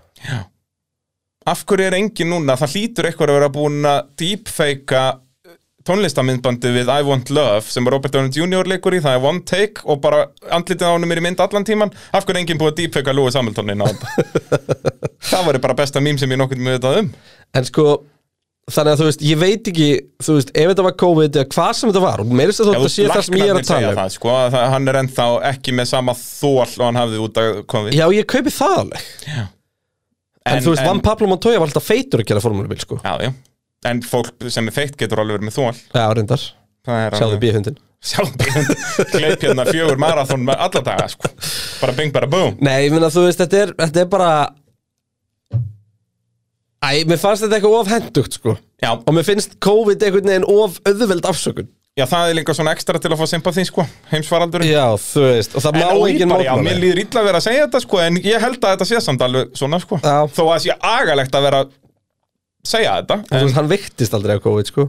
Af hverju er engin núna, það hlýtur eitthvað að vera búin að deepfakea tónlistamindbandi við I Want Love sem Robert Downey Jr. leikur í, það er one take og bara andlitið á honum er í mynd allan tíman af hverju er enginn búið að deepfakea Hamilton inn á það var bara besta mím sem ég nokkuð með þetta um. En sko, þannig að þú veist, ég veit ekki, þú veist, ef þetta var COVID eða hvað sem þetta var, og meirist að þú Já, þetta sé það sem ég er að tala um. það, sko, að það, hann er ennþá ekki með sama þól og hann hafði út að COVID. Já, ég kaupi það alveg En, þú veist, Van Pablo Montoya var alltaf feitur að gera formúlubíl, sko. Já, já. en fólk sem er feitt getur alveg verið með þól Já, reyndar, Það er sjáðu bíhundin Kleip hérna fjögur marathon með alla daga sko. Bara bing bara boom. Nei, ég meina, þú veist, þetta er, þetta er bara Æ, mér fannst þetta eitthvað of hendugt, sko. Já, Og mér finnst COVID einhvern veginn of auðveld afsökun já, það er líka svona ekstra til að fá sympathy sko, heimsfaraldurinn Já, þú veist, og það En má og enginn bara, já, mér líður illa að vera að segja þetta sko, En ég held að þetta sé samt alveg svona sko. Já. Þó að það sé agalegt að vera að segja þetta Þú en, veist, hann viktist aldrei af COVID, sko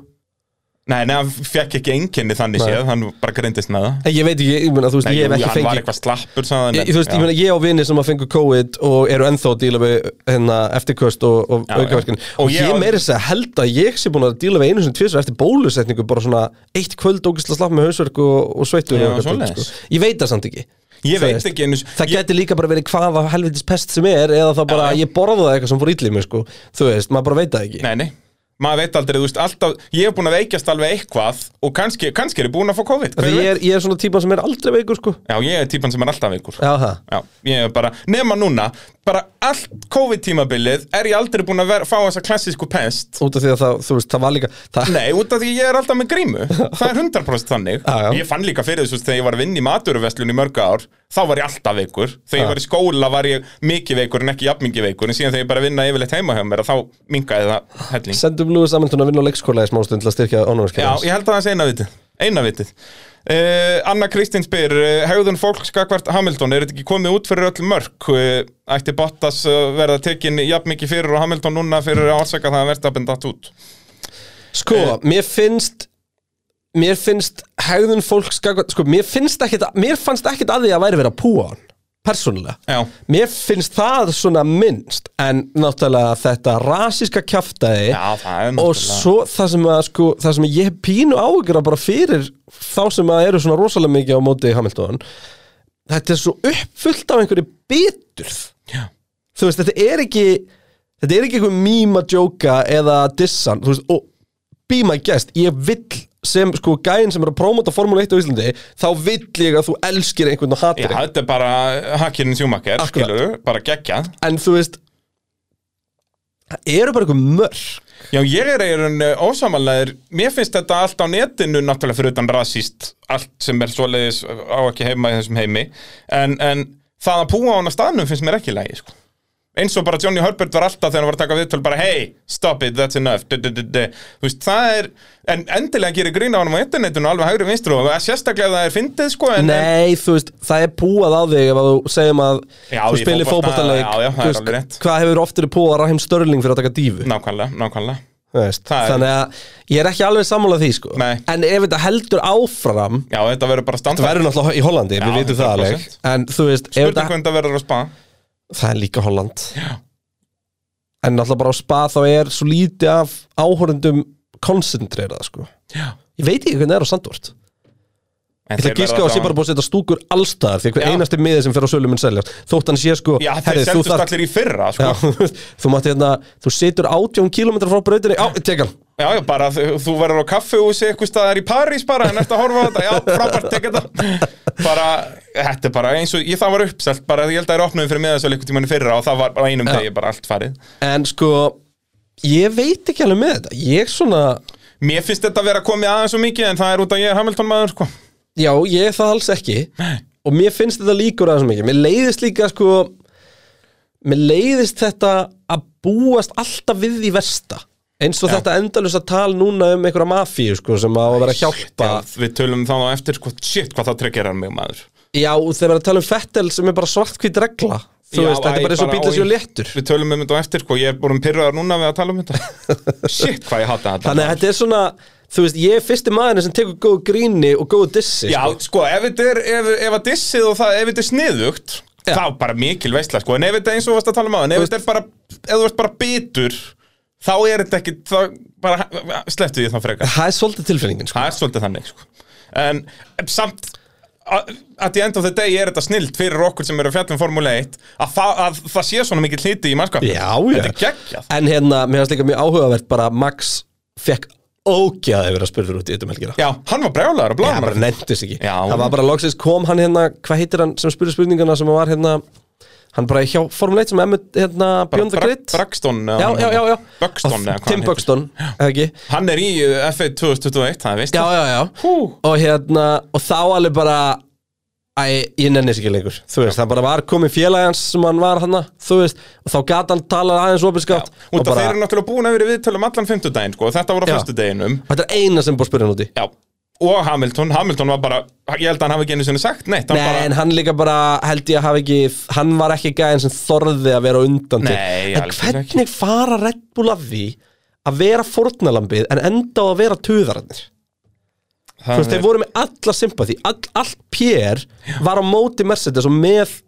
Nei, nei, hann fekk ekki einkenni þannig Nei. séð Hann bara greindist með það ég veit ekki, ég meina, þú veist, Nei, ég hef ekki hann var fengið eitthvað slappur Ég, þú veist, já. ég meina, ég á vini sem að fengu COVID og eru ennþá að díla við hérna, eftirköst og, og Já, aukaverkin já. og, Og ég ég meiri þess að held að ég sé búin að díla við einu sem tvisar eftir bólusetningu bara svona eitt kvöld ógislega slapp með hausverk og, og sveittur Já, og svoleiðis. sko. ég veit það samt ekki Ég veit veist, ekki einu það ég, geti líka bara verið hvaða helvitis pest sem er eða þá bara Já, já. ég borðaði eitthvað sem fór ítli mig sko. þú veist, maður bara veit það ekki Nei, nei Maður veit aldrei, þú veist, alltaf Ég hef búin að veikjast alveg eitthvað Og kannski, kannski er ég búin að fá COVID hver Því veit? ég er, ég er svona típan sem er aldrei veikur sko. Já, ég er típan sem er alltaf veikur Já, það Já, ég er bara, nema núna bara allt COVID-tímabilið er ég aldrei búin að vera, fá þessa klassísku pest út af því að það, þú veist, það var líka það, Nei, út af því ég er alltaf með grímu Það er 100% þannig Já, já. Ég fann líka fyrir þessu þegar ég var að vinna í maturuvestlun í mörg ár Þá var ég alltaf veikur. Þegar ég var í skóla var ég mikið veikur en ekki jafn mikið veikur. En síðan þegar ég bara vinna yfirleitt heima hjá mér Þá minkaði það helling. Sendum Lúi Samhildun að vinna á leikskóla í smástund til að styrkja Já, ánægurskeiðans ég held að það sé eina vitið. Eina vitið. Uh, Anna Kristín spyr uh, Hegðun fólk skakvart Hamilton Er þetta ekki komið út fyrir öll mörk? Uh, Ætti Bottas verða tekin jafn mikið fyrir og Hamilton núna fyrir að ásaka það að verða datt út? Sko, mér finnst Mér finnst hegðun gagvart- Sko, mér finnst ekkit Mér fannst ekkit að því að væri verið að púa hann Persónulega. Já, Mér finnst það svona minnst En náttúrulega þetta rasíska kjaftaði já það er Og náttúrulega svo það sem að sko Það sem ég hef pínu áhugur að bara fyrir Þá sem að eru svona rosalega mikið á móti Hamilton Þetta er svo uppfullt af einhverju biturð. Já. Þú veist, þetta er ekki Þetta er ekki einhver mím að djóka Eða dissan, þú veist Og be my guest, ég vill sem sko gæinn sem er að prómóta Formule 1 á Íslandi þá vill ég að þú elskir einhvern og Já, hatir einhvern þetta er bara hakirinn sjúmakker, Akkurat. skilur bara geggjað en þú veist það eru bara einhver mörg Já, ég er eiginlega ósamanlegar Mér finnst þetta allt á netinu náttúrulega fyrir utan rasíst Allt sem er svoleiðis á ekki heima í þessum heimi. En, en það að púa á hana staðnum finnst mér ekki lægi sko. Eins og bara Johnny Herbert var alltaf þegar hann var að taka viðtöl bara Hey, stop it, that's enough du, du, du. Þú veist, það er En endilega gerir grín á hann á internetinu alveg hægri vinstru og sérstaklega það er fyndið sko en, Nei, þú veist, það er púað á þig ef þú segjum að Já, þú spilir rétt. Hvað hefur oftir púað Rahim Störling fyrir að taka dífu Nákvæmlega, nákvæmlega veist, Þannig að ég er ekki alveg sammálað því sko. Nei. En ef þetta heldur áfram Já, þetta verður bara Það standard verður náttúrulega í Hollandi, við Já, vitum það alveg 100%. En þú veist, Spurning þetta, hvernig það verður að spa það er líka Holland Já. En náttúrulega bara á spa þá er svo lítið af áhorundum koncentrerað sko. Já Ég veit ekki hvernig það er á Sandvort Ég ætla að gíska á að sé bara búið að setja stúkur allstaðar því að hver Já. einasti miði sem fer á sölu mun seljast þótt hann sé sko Já, þeir herri, þú, seldust þarft- allir í fyrra, sko Já, þú mátti hérna, þú situr 18 km frá brautinni, á, tek hann Já, já, bara þú verður á kaffehúsi eitthvað staðar í París bara en eftir að horfa á þetta, já, frábært, tek þetta. Bara, þetta er bara eins og ég það var uppselt, bara ég held að það er opnuð fyrir miðasölu einhvern tímann í fyrra og það var á einum degi bara allt farið. En sko, ég veit ekki alveg með þetta. Ég svona, Mér finnst þetta að vera komið aðeins svo mikið en það er út að ég er Hamilton maður, sko. Já, ég er það alls ekki. Og mér finnst þetta líkur aðeins mikið. Mér leiðist líka sko Mér leiðist þetta að búast alltaf við því versta Eins og Já. þetta endalus að tala núna um einhverja mafíu sko sem að vera að hjálpa Já, Við tölum þá eftir, sko, shit, hvað það tryggir mig maður Já, þegar við tala um Fettel sem er bara svartkvít regla Þú Já, veist, þetta er bara eins og sér í- léttur Við tölum um þetta eftir, sko, ég er búin pyrraðar núna við að tala um þetta Shit, hvað ég hata þetta Þannig að þetta er svona, þú veist, ég er fyrsti maðurinn sem tekur góðu gríni og góðu dissi Já, sko. sko, ef þetta er, ef, ef að dissið og það, ef þetta er sniðugt Já. þá bara mikil veistla, sko, en ef þetta eins og þú varst að tala um aðan, ef þetta er bara, ef þú ert bara bitur þá er þetta ekki, þá bara slepptu því þá frekar. Það er svolítið tilfinningin sko. það er svolítið þannig, sko. En samt að the end of the day er þetta snilt fyrir okkur sem eru að fjalla um Formule 1 að, það- að það sé svona mikil hliti í mannskapin Já, já. þetta er geggjað. En hérna, mér finnst líka mjög áhugavert bara að Max fekk ógjaði verið að spurður út í þetta helgina. Já, hann var brjálæður að Já, bláma bara nefndist ekki. Já. Það var bara loksins kom hann hérna, hvað heitir hann sem spurði spurningana sem var hérna Hann bara hjá Formule 1 sem emmi hérna Beyond the Grid. Braxton Tim. Buxton, Hann er í uh, F1 2021, það veist Já, já, já. Hú. og hérna, og þá alveg bara Æ, ég nenni þess ekki lengur. Þú veist, það bara var komið félagans sem hann var hann Þú veist, og þá gat hann talað aðeins opinskátt Út Og þeir bara, eru náttúrulega búin að vera í viðtölum allan fimmtudaginn sko, þetta voru á Já. föstudeginum. Þetta er eina sem búið að spyrja hann úti Já, og Hamilton, Hamilton var bara ég held að hann hafi ekki einu sinni sagt neitt Nei, bara, en hann líka bara, held ég að hafa ekki Hann var ekki gæðin sem þorði að vera undan til. Nei, En hvernig fara Red Bull af því Að vera fórnalambið en enda á að vera tuðararnir? Þú veist, þeir voru með alla sympati all, Allt pér var á móti Mercedes og með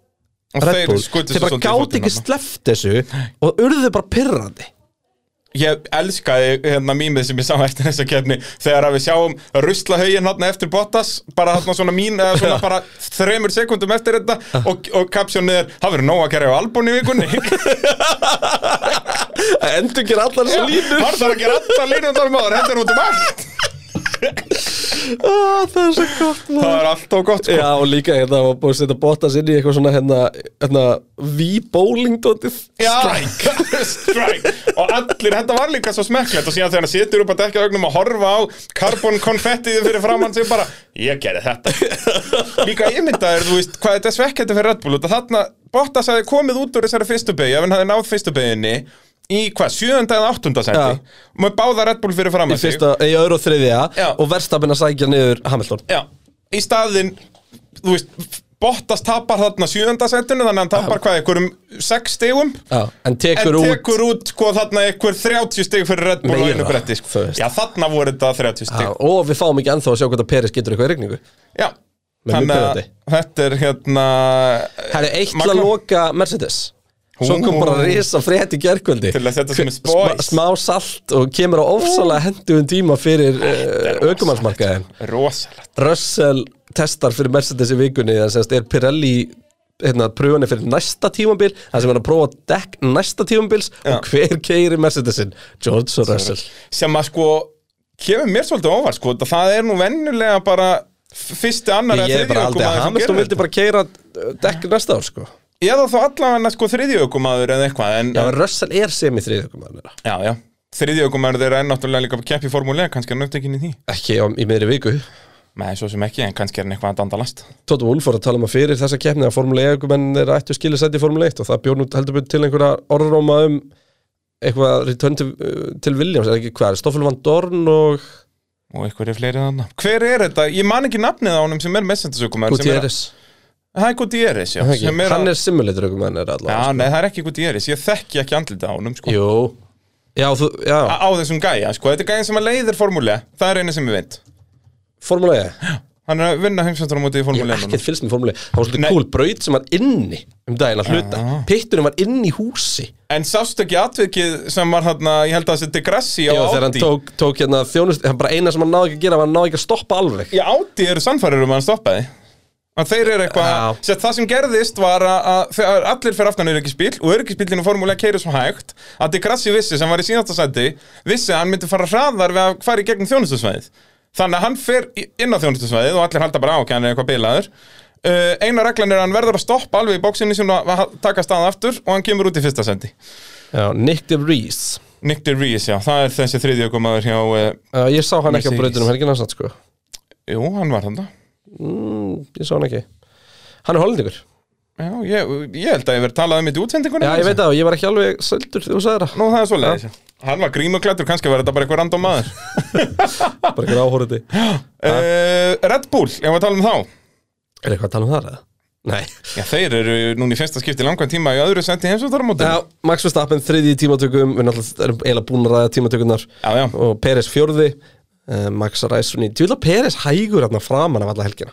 og Red Bull. Þeir bara gáti ekki sleppt þessu Og urðu bara pirrandi Ég elskaði hérna mýmið sem ég sá eftir þessa kefni þegar að við sjáum ruslahaugin hérna eftir Bottas bara hérna svona mín eða svona bara þremur sekundum eftir þetta og, og kapsjónið er það verður nóg að gera á albún í vikunni? Endur ekki allar þessu línur. Hann þarf að gera alltaf línum þar maður hendur út um allt ah, Það er svo gott maður. Það er alltaf gott sko. Já, og líka hérna var búið að setja Bottas inn í eitthvað svona hérna, hérna V-bowling dótið Já, strike. Og allir, þetta var líka svo smekklegt Og síðan þegar hann situr upp að dekja augnum og horfa á Carbon konfettiði fyrir framann sig bara Ég gerði þetta. Líka ég myndaðir, þú veist, hvað þetta er svekkjandi fyrir Red Bull. Af Þarna, Bottas hefði komið út úr þessari fyrstu beigju Ef hann hefði náð fyrstu beigjunni Í hvað, sjöunda eða áttunda Og maður báða Red Bull fyrir í, framann sig í öðru og þriðja. Já. og verstafinn að sækja niður Hamilton. Já, í staðinn Þú veist, Bottas tapar þarna sjöunda setinu Þannig að hann tapar hvað, einhverjum sex stigum? Já, en tekur En út. tekur út, sko, þarna einhver 30 stig fyrir Red Bull Meira, einu bretti sko. Já, þarna voru þetta 30 Já, stig og við fáum ekki ennþá að sjá hvort að Peris getur eitthvað í regningu Já, þannig að þetta er hérna Það er eitt að loka Mercedes Svo kom bara risa frétt í að er Sma, spoils. Smá salt og kemur á ofsalega hendugum tíma fyrir aukumannsmarkaðin Rosalegt. Russell testar fyrir Mercedes í vikunni þannig að er Pirelli hérna, pröfunni fyrir næsta tímabil það sem er að prófa dekk næsta tímabils Já. og hver keiri Mercedesin George og Russell. Sem að sko kemur mér svolítið óvart sko Það er nú venjulega bara fyrsti annar ég er bara aldrei að Hamilton vildi bara keira uh, dekk næsta ár sko Eða þá allavega sko þriðjökumadur eða eitthvað en, Já, Russell er sem í þriðjökumann já, já. Þriðjökumadur þeirra er náttúrulega líka að keppi í formúlega kannski er nöftekinn í því. Ekki á, í meðri viku. Nei, svo sem ekki, en kannski er hann eitthvað að dandalast Tóta Wolf var að tala um að fyrir þessa keppni að Formule 1 menn er ættu skilja sett í Formule 1 og það bjóð nú heldur betur til einhverja orðróma um eitthvað return til, uh, til Williams eða ekki? Hvað, Stoffel Van Dorn og og eitthvað er fleiri þannig Hver er þetta? Ég man ekki nafnið á honum sem er messendasökumadur Gutierrez Það er Gutierrez, já Er það sem er Hann að- er simulator aukumenn er Já, allavega nei, það er ekki Gutierrez, ég þekki ekki andlita á honum sko. sko. Jú. Já, þú, já, á, á þessum gæja, sko, þetta er gæja sem að leiðir formúlega Það er eina sem ég veit. Formule 1 Hann er að vinna heimsvæmstaramóti í Ég Formule hef 1 núna. ekkert fylgst með formúli Það var svolítið cool braut sem var inni um daginn að hluta. Já. Pitturinn var inni í húsi. En sástu ekki atvikið sem var hann ég held að þetta er Grassi á Já, þegar hann tók, tók hérna þjónust hann bara eina sem hann náði ekki að gera var hann náði ekki að stoppa alveg. Já, Audi eru sannfærir um að hann stoppaði að þeir eru eitthvað. Sett, það sem gerðist var að, að allir fyrir aftan öryggisbíl og öryggisbílinu formúlega keiri svo hægt að De Grassi vissi sem var í síðastasæti vissi að hann myndi fara hraðar við að fara í gegnum þjónustusvæðið. Þannig að hann fer inn á þjónustusvæðið og allir halda bara á hann er eitthvað bilaður. Uh, eina reglan er að hann verður að stoppa alveg í bóksinni sem að taka stað aftur og hann kemur út í fyrsta sendi Nick DeVries Nick DeVries, já, það er þessi þriðjökumadur mm, Ég sá hann ekki. Hann er hollendingur. Já, ég, ég held að ég verið talað um þetta í útsendingunni Já, ég veit það ég var ekki alveg söldur þegar þú sagði það. Nú, það er svo leiðis Hann var grímuklættur, kannski var þetta bara eitthvað random maður. Bara ekki áhórandi uh, Red Bull, ég var að tala um þá? Er eitthvað að tala um það eða? Nei. Já, þeir eru núna í fyrsta skipti langan tíma í öðru senti heimsvöldaramóti Já, Max Verstappen þriði í tímatökum Við náttúrulega erum eiginlega búin að ræða tímatökunar já, já. Og Peres fjórði uh, Max Ræsson í Tjóðla Peres hægur hérna framan af alla helgina.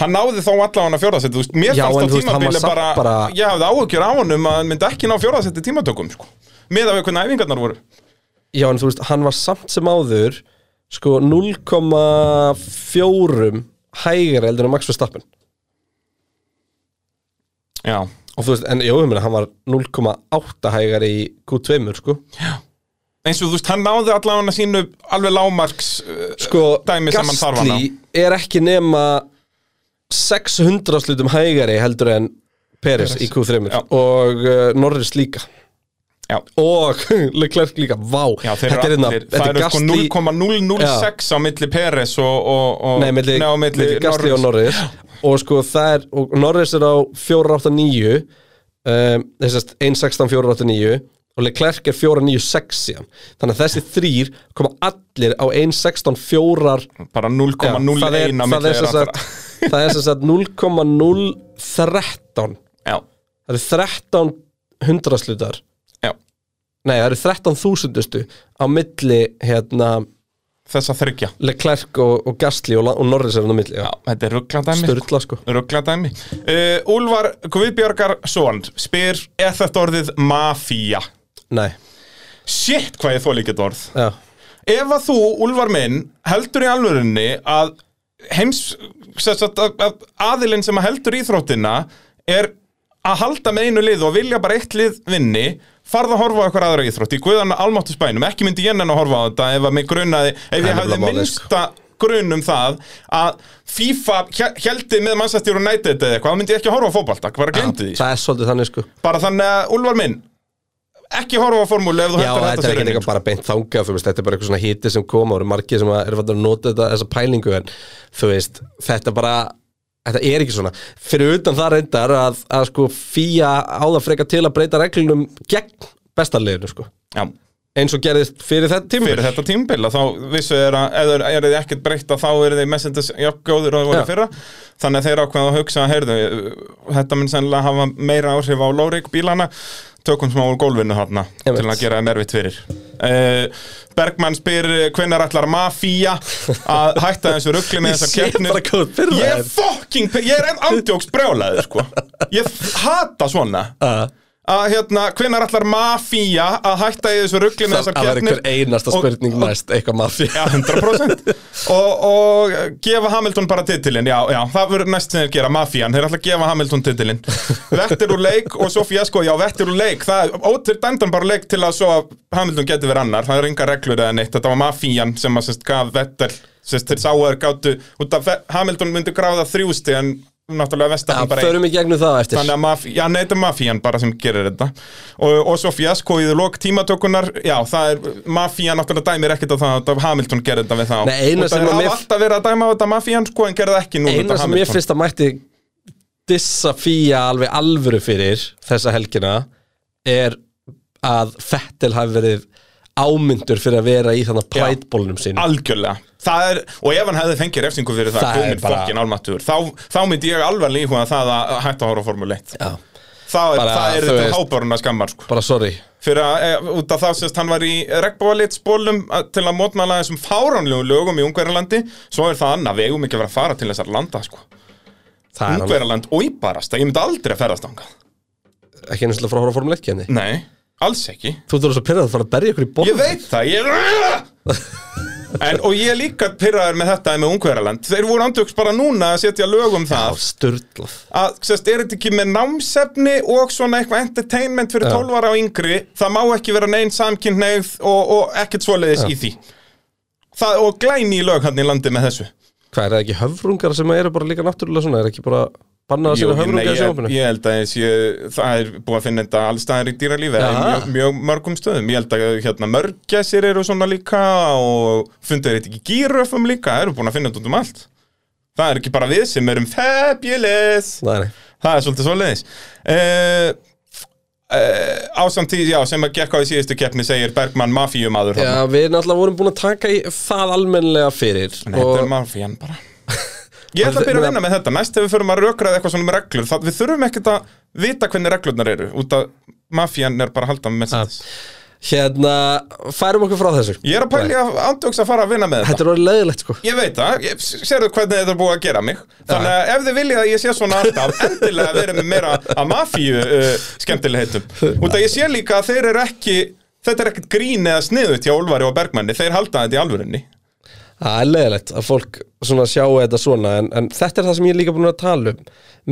Hann náði þó allavega fjórðasetti, þú veist, mér Já, fannst á þú hann tímabili bara, bara- ég hafði áhugjur á honum að hann myndi ekki ná fjórðasetti tímatökum, sko með af hvernig æfingarnar voru. Já, en þú veist, hann var samt sem áður Sko 0,4 hægari heldur en Max Verstappen. Já, Og þú veist, en ég meina, hann var 0,8 hægari í Q2, sko eins og þú veist, hann náði allavega sínu alveg lámarks uh, Sko, dæmi sem hann þarf að ná Gastli er ekki nema 600 slutum hægari heldur en Peres í Q3 Já. og uh, Norris líka. Já. og Leclerc líka, vá. Já, þeir þetta er eru hérna, allir, þetta það er eru sko Gastli 0,006 á milli Peres og, og, og Nei, milli, á milli Gastli og Norris. Og sko það er, og Norris er á 489 um, þessast 1.16 489 og Leclerc er 496 síðan. Þannig að þessi þrýr koma allir á 1.16 4 bara Já, 0,01 á það er, þeirra sagt, það er sem sagt 0,013 Já, það eru 13 hundraslutar já, nei það eru 13 þúsundustu á milli hérna þess að þryggja Leclerc og, og Gastli og, og Norris er hann á milli Já, þetta er ruggladæmi sko. Uh, Úlfar Guðbjörgarsson spyr Er þetta orðið mafía? Nei, Shit, hvað ég þóli ekki orð. Já. Ef að þú, Úlfar minn, heldur í alvörinni að heims sagt, að, að aðilinn sem að heldur íþróttina er að halda með einu lið og vilja bara eitt lið vinni farð að horfa á eitthvað aðra íþrótt í guðan almáttu spænum, ekki myndi ég nenn að horfa á þetta ef að mig grunaði, ef ég hafði minnsta grun um það að FIFA heldi með Manchester United eða eitthvað, þá myndi ég ekki að horfa á fótbolta, bara glemdi því það er svolítið þannig sko. Bara þannig að, Úlfar minn ekki horfa á formúlu ef þú heldur að þetta er ekki eitthvað bara beint veist, þetta er bara eitthvað svona hiti sem koma og eru margir sem fættur að nota þetta, þessa pælingu en þú veist, þetta bara þetta er ekki svona, fyrir utan það reyndar að, að sko fýja á það freka til að breyta reglunum gegn bestarleginu sko, Já, eins og gerðist fyrir þetta tíma fyrir þetta tímbil þá vissu er að ef eru þið ekkert breytt að þá eru þeir messendis jafngóður og það voru fyrra. Þannig að þeir ákveða að hugsa heyrðu, þetta mun sennilega hafa meira áhrif á lórik bílana tökum smá úr gólfinu veit. til að gera það nervitt fyrir. Uh, Bergmann spyr hvenær ætlar mafía að hætta þessu ruggli með þessar keppnir? ég er fucking, ég er andjóks brjálaður sko. Ég hata svona. Uh, að hérna, hvenær ætlar mafía að hætta í þessu ruggli með það þessar það var keppnir? einhver einasta Og- spurning næst, eitthvað mafí Já, 100% og, og gefa Hamilton bara titilinn. Já, já, það verður næst sem þeir gera, mafían. Þeir ætla að gefa Hamilton titilinn. Vettir úr leik og svo fjasko, já, vettir úr leik. Það er ótir dæmdan bara leik til að svo Hamilton geti verið annar, það er enga reglur eða neitt. Þetta var mafían sem að sérst gaf Vettel. Sérst, þeir sáu að þeir gátu út af Hamilton myndi gráða þrjústi en náttúrulega Vestapen bara einn Þannig að mafí, já, nei, þetta er mafían bara sem gerir þetta. Og, og svo fjasko í lok tímatökunar já, það er, mafían náttúrulega dæmir ekkert á það að Hamilton gerir þetta við þá. Nei, Og það mér- alltaf verið að dæma á þetta mafían sko, en gerir það ekki nú eina sem ég finnst að mætti dissa fýja alveg alvöru fyrir þessa helgina er að Fettel hafi verið ámyndur fyrir að vera í þannig prætbólnum sín Algjörlega er, Og ef hann hefði fengið refsingu fyrir það, Það bara- fokkin álmattur þá, þá myndi ég alveg líka það að hætta að horfa á Formule 1 Já, Það er, það er þetta háböruna skammar sko. bara sorry. Fyrir að, e, út af það sést hann var í regnbóvalitsbólum til að mótmæla þessum fáránlegum lögum í Ungverjalandi svo er það annað, við eigum ekki að vera að fara til þessar landa sko. Er Ungverjaland og íbarast, ég myndi aldrei að ferðast ánga ekki einu svolítið frá að horfa Formule 1 kenni Nei, alls ekki. Þú þurfur svo pyrrað að fara að berja ykkur í borð En, Og ég er líka pyrraður með þetta með Ungverjaland. Þeir voru andjóks bara núna að setja lög um Já, það sturglað að, sérst, er þetta ekki með námsefni og svona eitthvað entertainment fyrir Já. 12 ára á yngri? Það má ekki vera neinn samkynneigð og, og ekkert svoleiðis í því. Það, og glæni í lög hann í landi með þessu. Hvað er það ekki höfrungar sem eru bara líka náttúrulega svona? Er ekki bara bannað að Jú, séu ég, nei, höfrungar í sjófinu ég held að það er búið að finna þetta allstaðar í dýralífi eða í mjög, mjög mörgum stöðum. Ég held að hérna, mörgæsir eru svona líka og fundur þetta ekki gíröfum líka eru búin að finna þetta út um allt. Það er ekki bara við sem erum fabulous. Nei, Það er svolítið svoleiðis. Uh, uh, Ásamt því, já, sem að gekk á í síðustu keppni segir Bergmann mafíumadur Já, við náttúrulega vorum búin að taka í það almennilega fyrir Nei, þetta er mafían bara Ég ætla að byrja að vinna með þetta. Næst ef við förum að rökraða eitthvað svona með reglur það, Við þurfum ekkert að vita hvernig reglurnar eru Út að mafían er bara að halda með Mercedes Hérna, færum okkur frá þessu. Ég er að pæli að andjóks að fara að vinna með þetta. Þetta er orðið leiðilegt sko. Ég veit það, sérðu hvernig þetta er búið að gera mig? Þannig að ef þið viljið að ég sé svona alltaf Endilega verið með meira að mafíu uh, skemmtilegheitum. Út að ég sé líka að þeir eru ekki Þetta er ekkert grín eða sniðut hjá Úlfari og Bergmanni. Þeir halda þetta í alvörinni Það er leiðilegt að fólk svona sjáu þetta svona en, en þetta er það sem ég er líka búin að tala um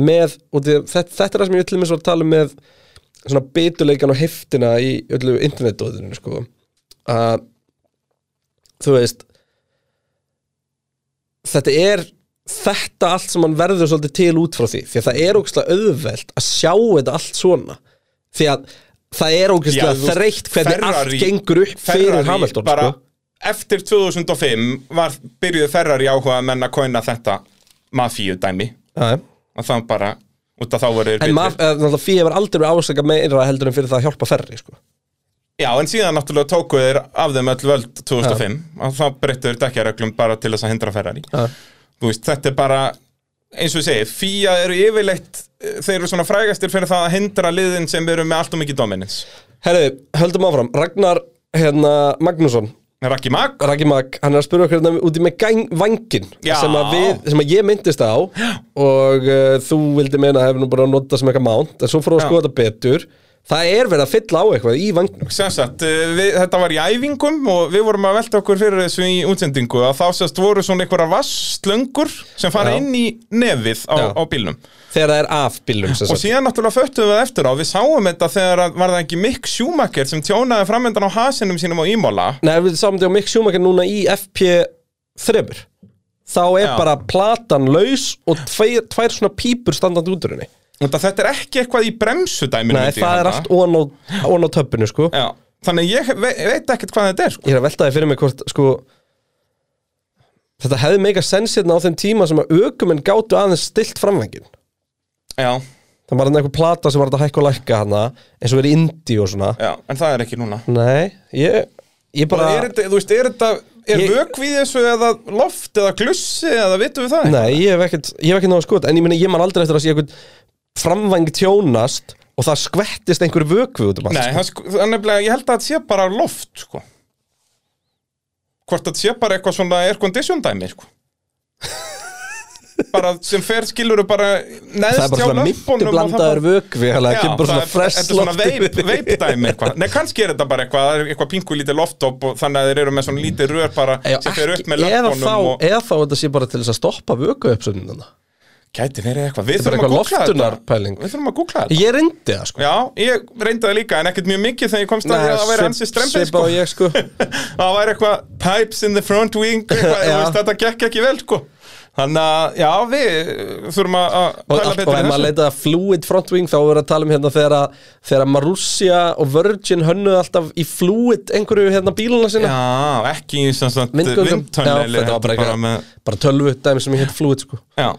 með, þetta, þetta er það sem ég svo að tala um með svona bituleikan og heftina í öllu internetdóðinu sko að þú veist þetta er þetta allt sem hann verður svolítið til út frá því því að það er ógæslega auðvelt að sjá þetta allt svona því að það er ógæslega þreytt hvernig allt gengur upp fyrir Hamilton sko. Eftir 2005 var byrjuð Ferrari áhuga menn að koina þetta mafíu dæmi. Já. Og það bara, út að þá voru En betri. maf, náttúrulega fyrir var aldrei ásaka meira heldur en fyrir það að hjálpa ferri sko. Já, en síðan náttúrulega tóku þeir af þeim öll völd 2005 og þá breyttu þeir dekkjareglum bara til þess að hindra Ferrari. Veist, þetta er bara eins og ég segi, FIA eru yfirleitt þeir eru svona frægastir fyrir það að hindra liðin sem eru með allt og mikið dominance. Herðu, höldum áfram. Ragnar hérna, Magnússon Raki Mag, Raggi Mag, hann er að spura okkur hérna úti með gæng, vangin sem að, við, sem að ég myndist á. Og uh, þú vildi meina að hefur nú bara notað sem eitthvað mánt en svo fórum við að skoða þetta betur það er verið að fylla á eitthvað í vangnum sem sagt, eh, þetta var í æfingum og við vorum að velta okkur fyrir þessu í útsendingu að þá sérst voru svona einhverja vasslöngur sem fara Já. inn í nefið á, á bílnum þegar það er af bílum sem og sagt. síðan náttúrulega föttuðum við eftir á við sáum þetta þegar að, var það ekki Mick Schumacher sem tjónaði framöndan á hasinum sínum á Ímóla Nei, við sáum þetta á Mick Schumacher núna í FP3 þá er Já. bara platan laus og tvær, tvær svona pípur standandi út úr henni þetta er ekki eitthvað í bremsudæminu Nei, það er allt ón á, töppinu sko. Þannig ég ve veit ekkert hvað þetta er sko. Ég er að velta því fyrir mig hvort sko Þetta hefði meika sens hérna á þeim tíma sem að ökumenn gátu aðeins stilt framvengin Já, Það var hann eitthvað plata sem var þetta hækka og lækka hana eins og verið Indi og svona. Já, en það er ekki núna. Nei, ég, ég bara, er þetta, Þú veist, er þetta Er Ég- vökvið þessu eða loft eða glussi eða vitum við það? Nei, ég hef ekkert, ég hef ekkert náðu skot En ég meina, ég man aldrei eftir að sé eitthvað framvæng tjónast og það skvettist einhverju vökvi út um allt Nei, sko, það er nefnilega, ég held að þetta sé bara loft sko. Hvort þetta sé bara eitthvað svona air condition dæmi sko. bara sem fer skilur bara neðst er hjá svona og það blandaður bara- vökvi Þannig að Já, það kemur bara svona er- fresh Þetta er svona loft veip, dæmi eitthvað Nei, kannski er þetta bara eitthvað, er eitthvað pingu lítið loftop og þannig að þeir eru með svona lítið rör bara sem fer upp með og eða þá þetta sé bara til þess að stoppa vöku uppsöndina gæti verið eitthvað. Við þurfum að googla þetta. Við þurfum að googla þetta. Ég reyndi það sko. Já, ég reyndi það líka en ekkert mjög mikið þegar ég komst að því að það væri ansi strempið Svipa sko. og ég sko. Það væri eitthvað pipes in the front wing eitthvað, þetta gekk ekki vel sko. Þannig að, já, við þurfum að Og, pæla og betur ef maður þessu. leita að fluid front wing þá verður að tala um hérna þegar, þegar Marussia og Virgin hönnuð alltaf í fluid einhverju hérna bíluna sinna Já, ekki í þetta var bara tölvu dæmi sem ég heit fluid sko. Já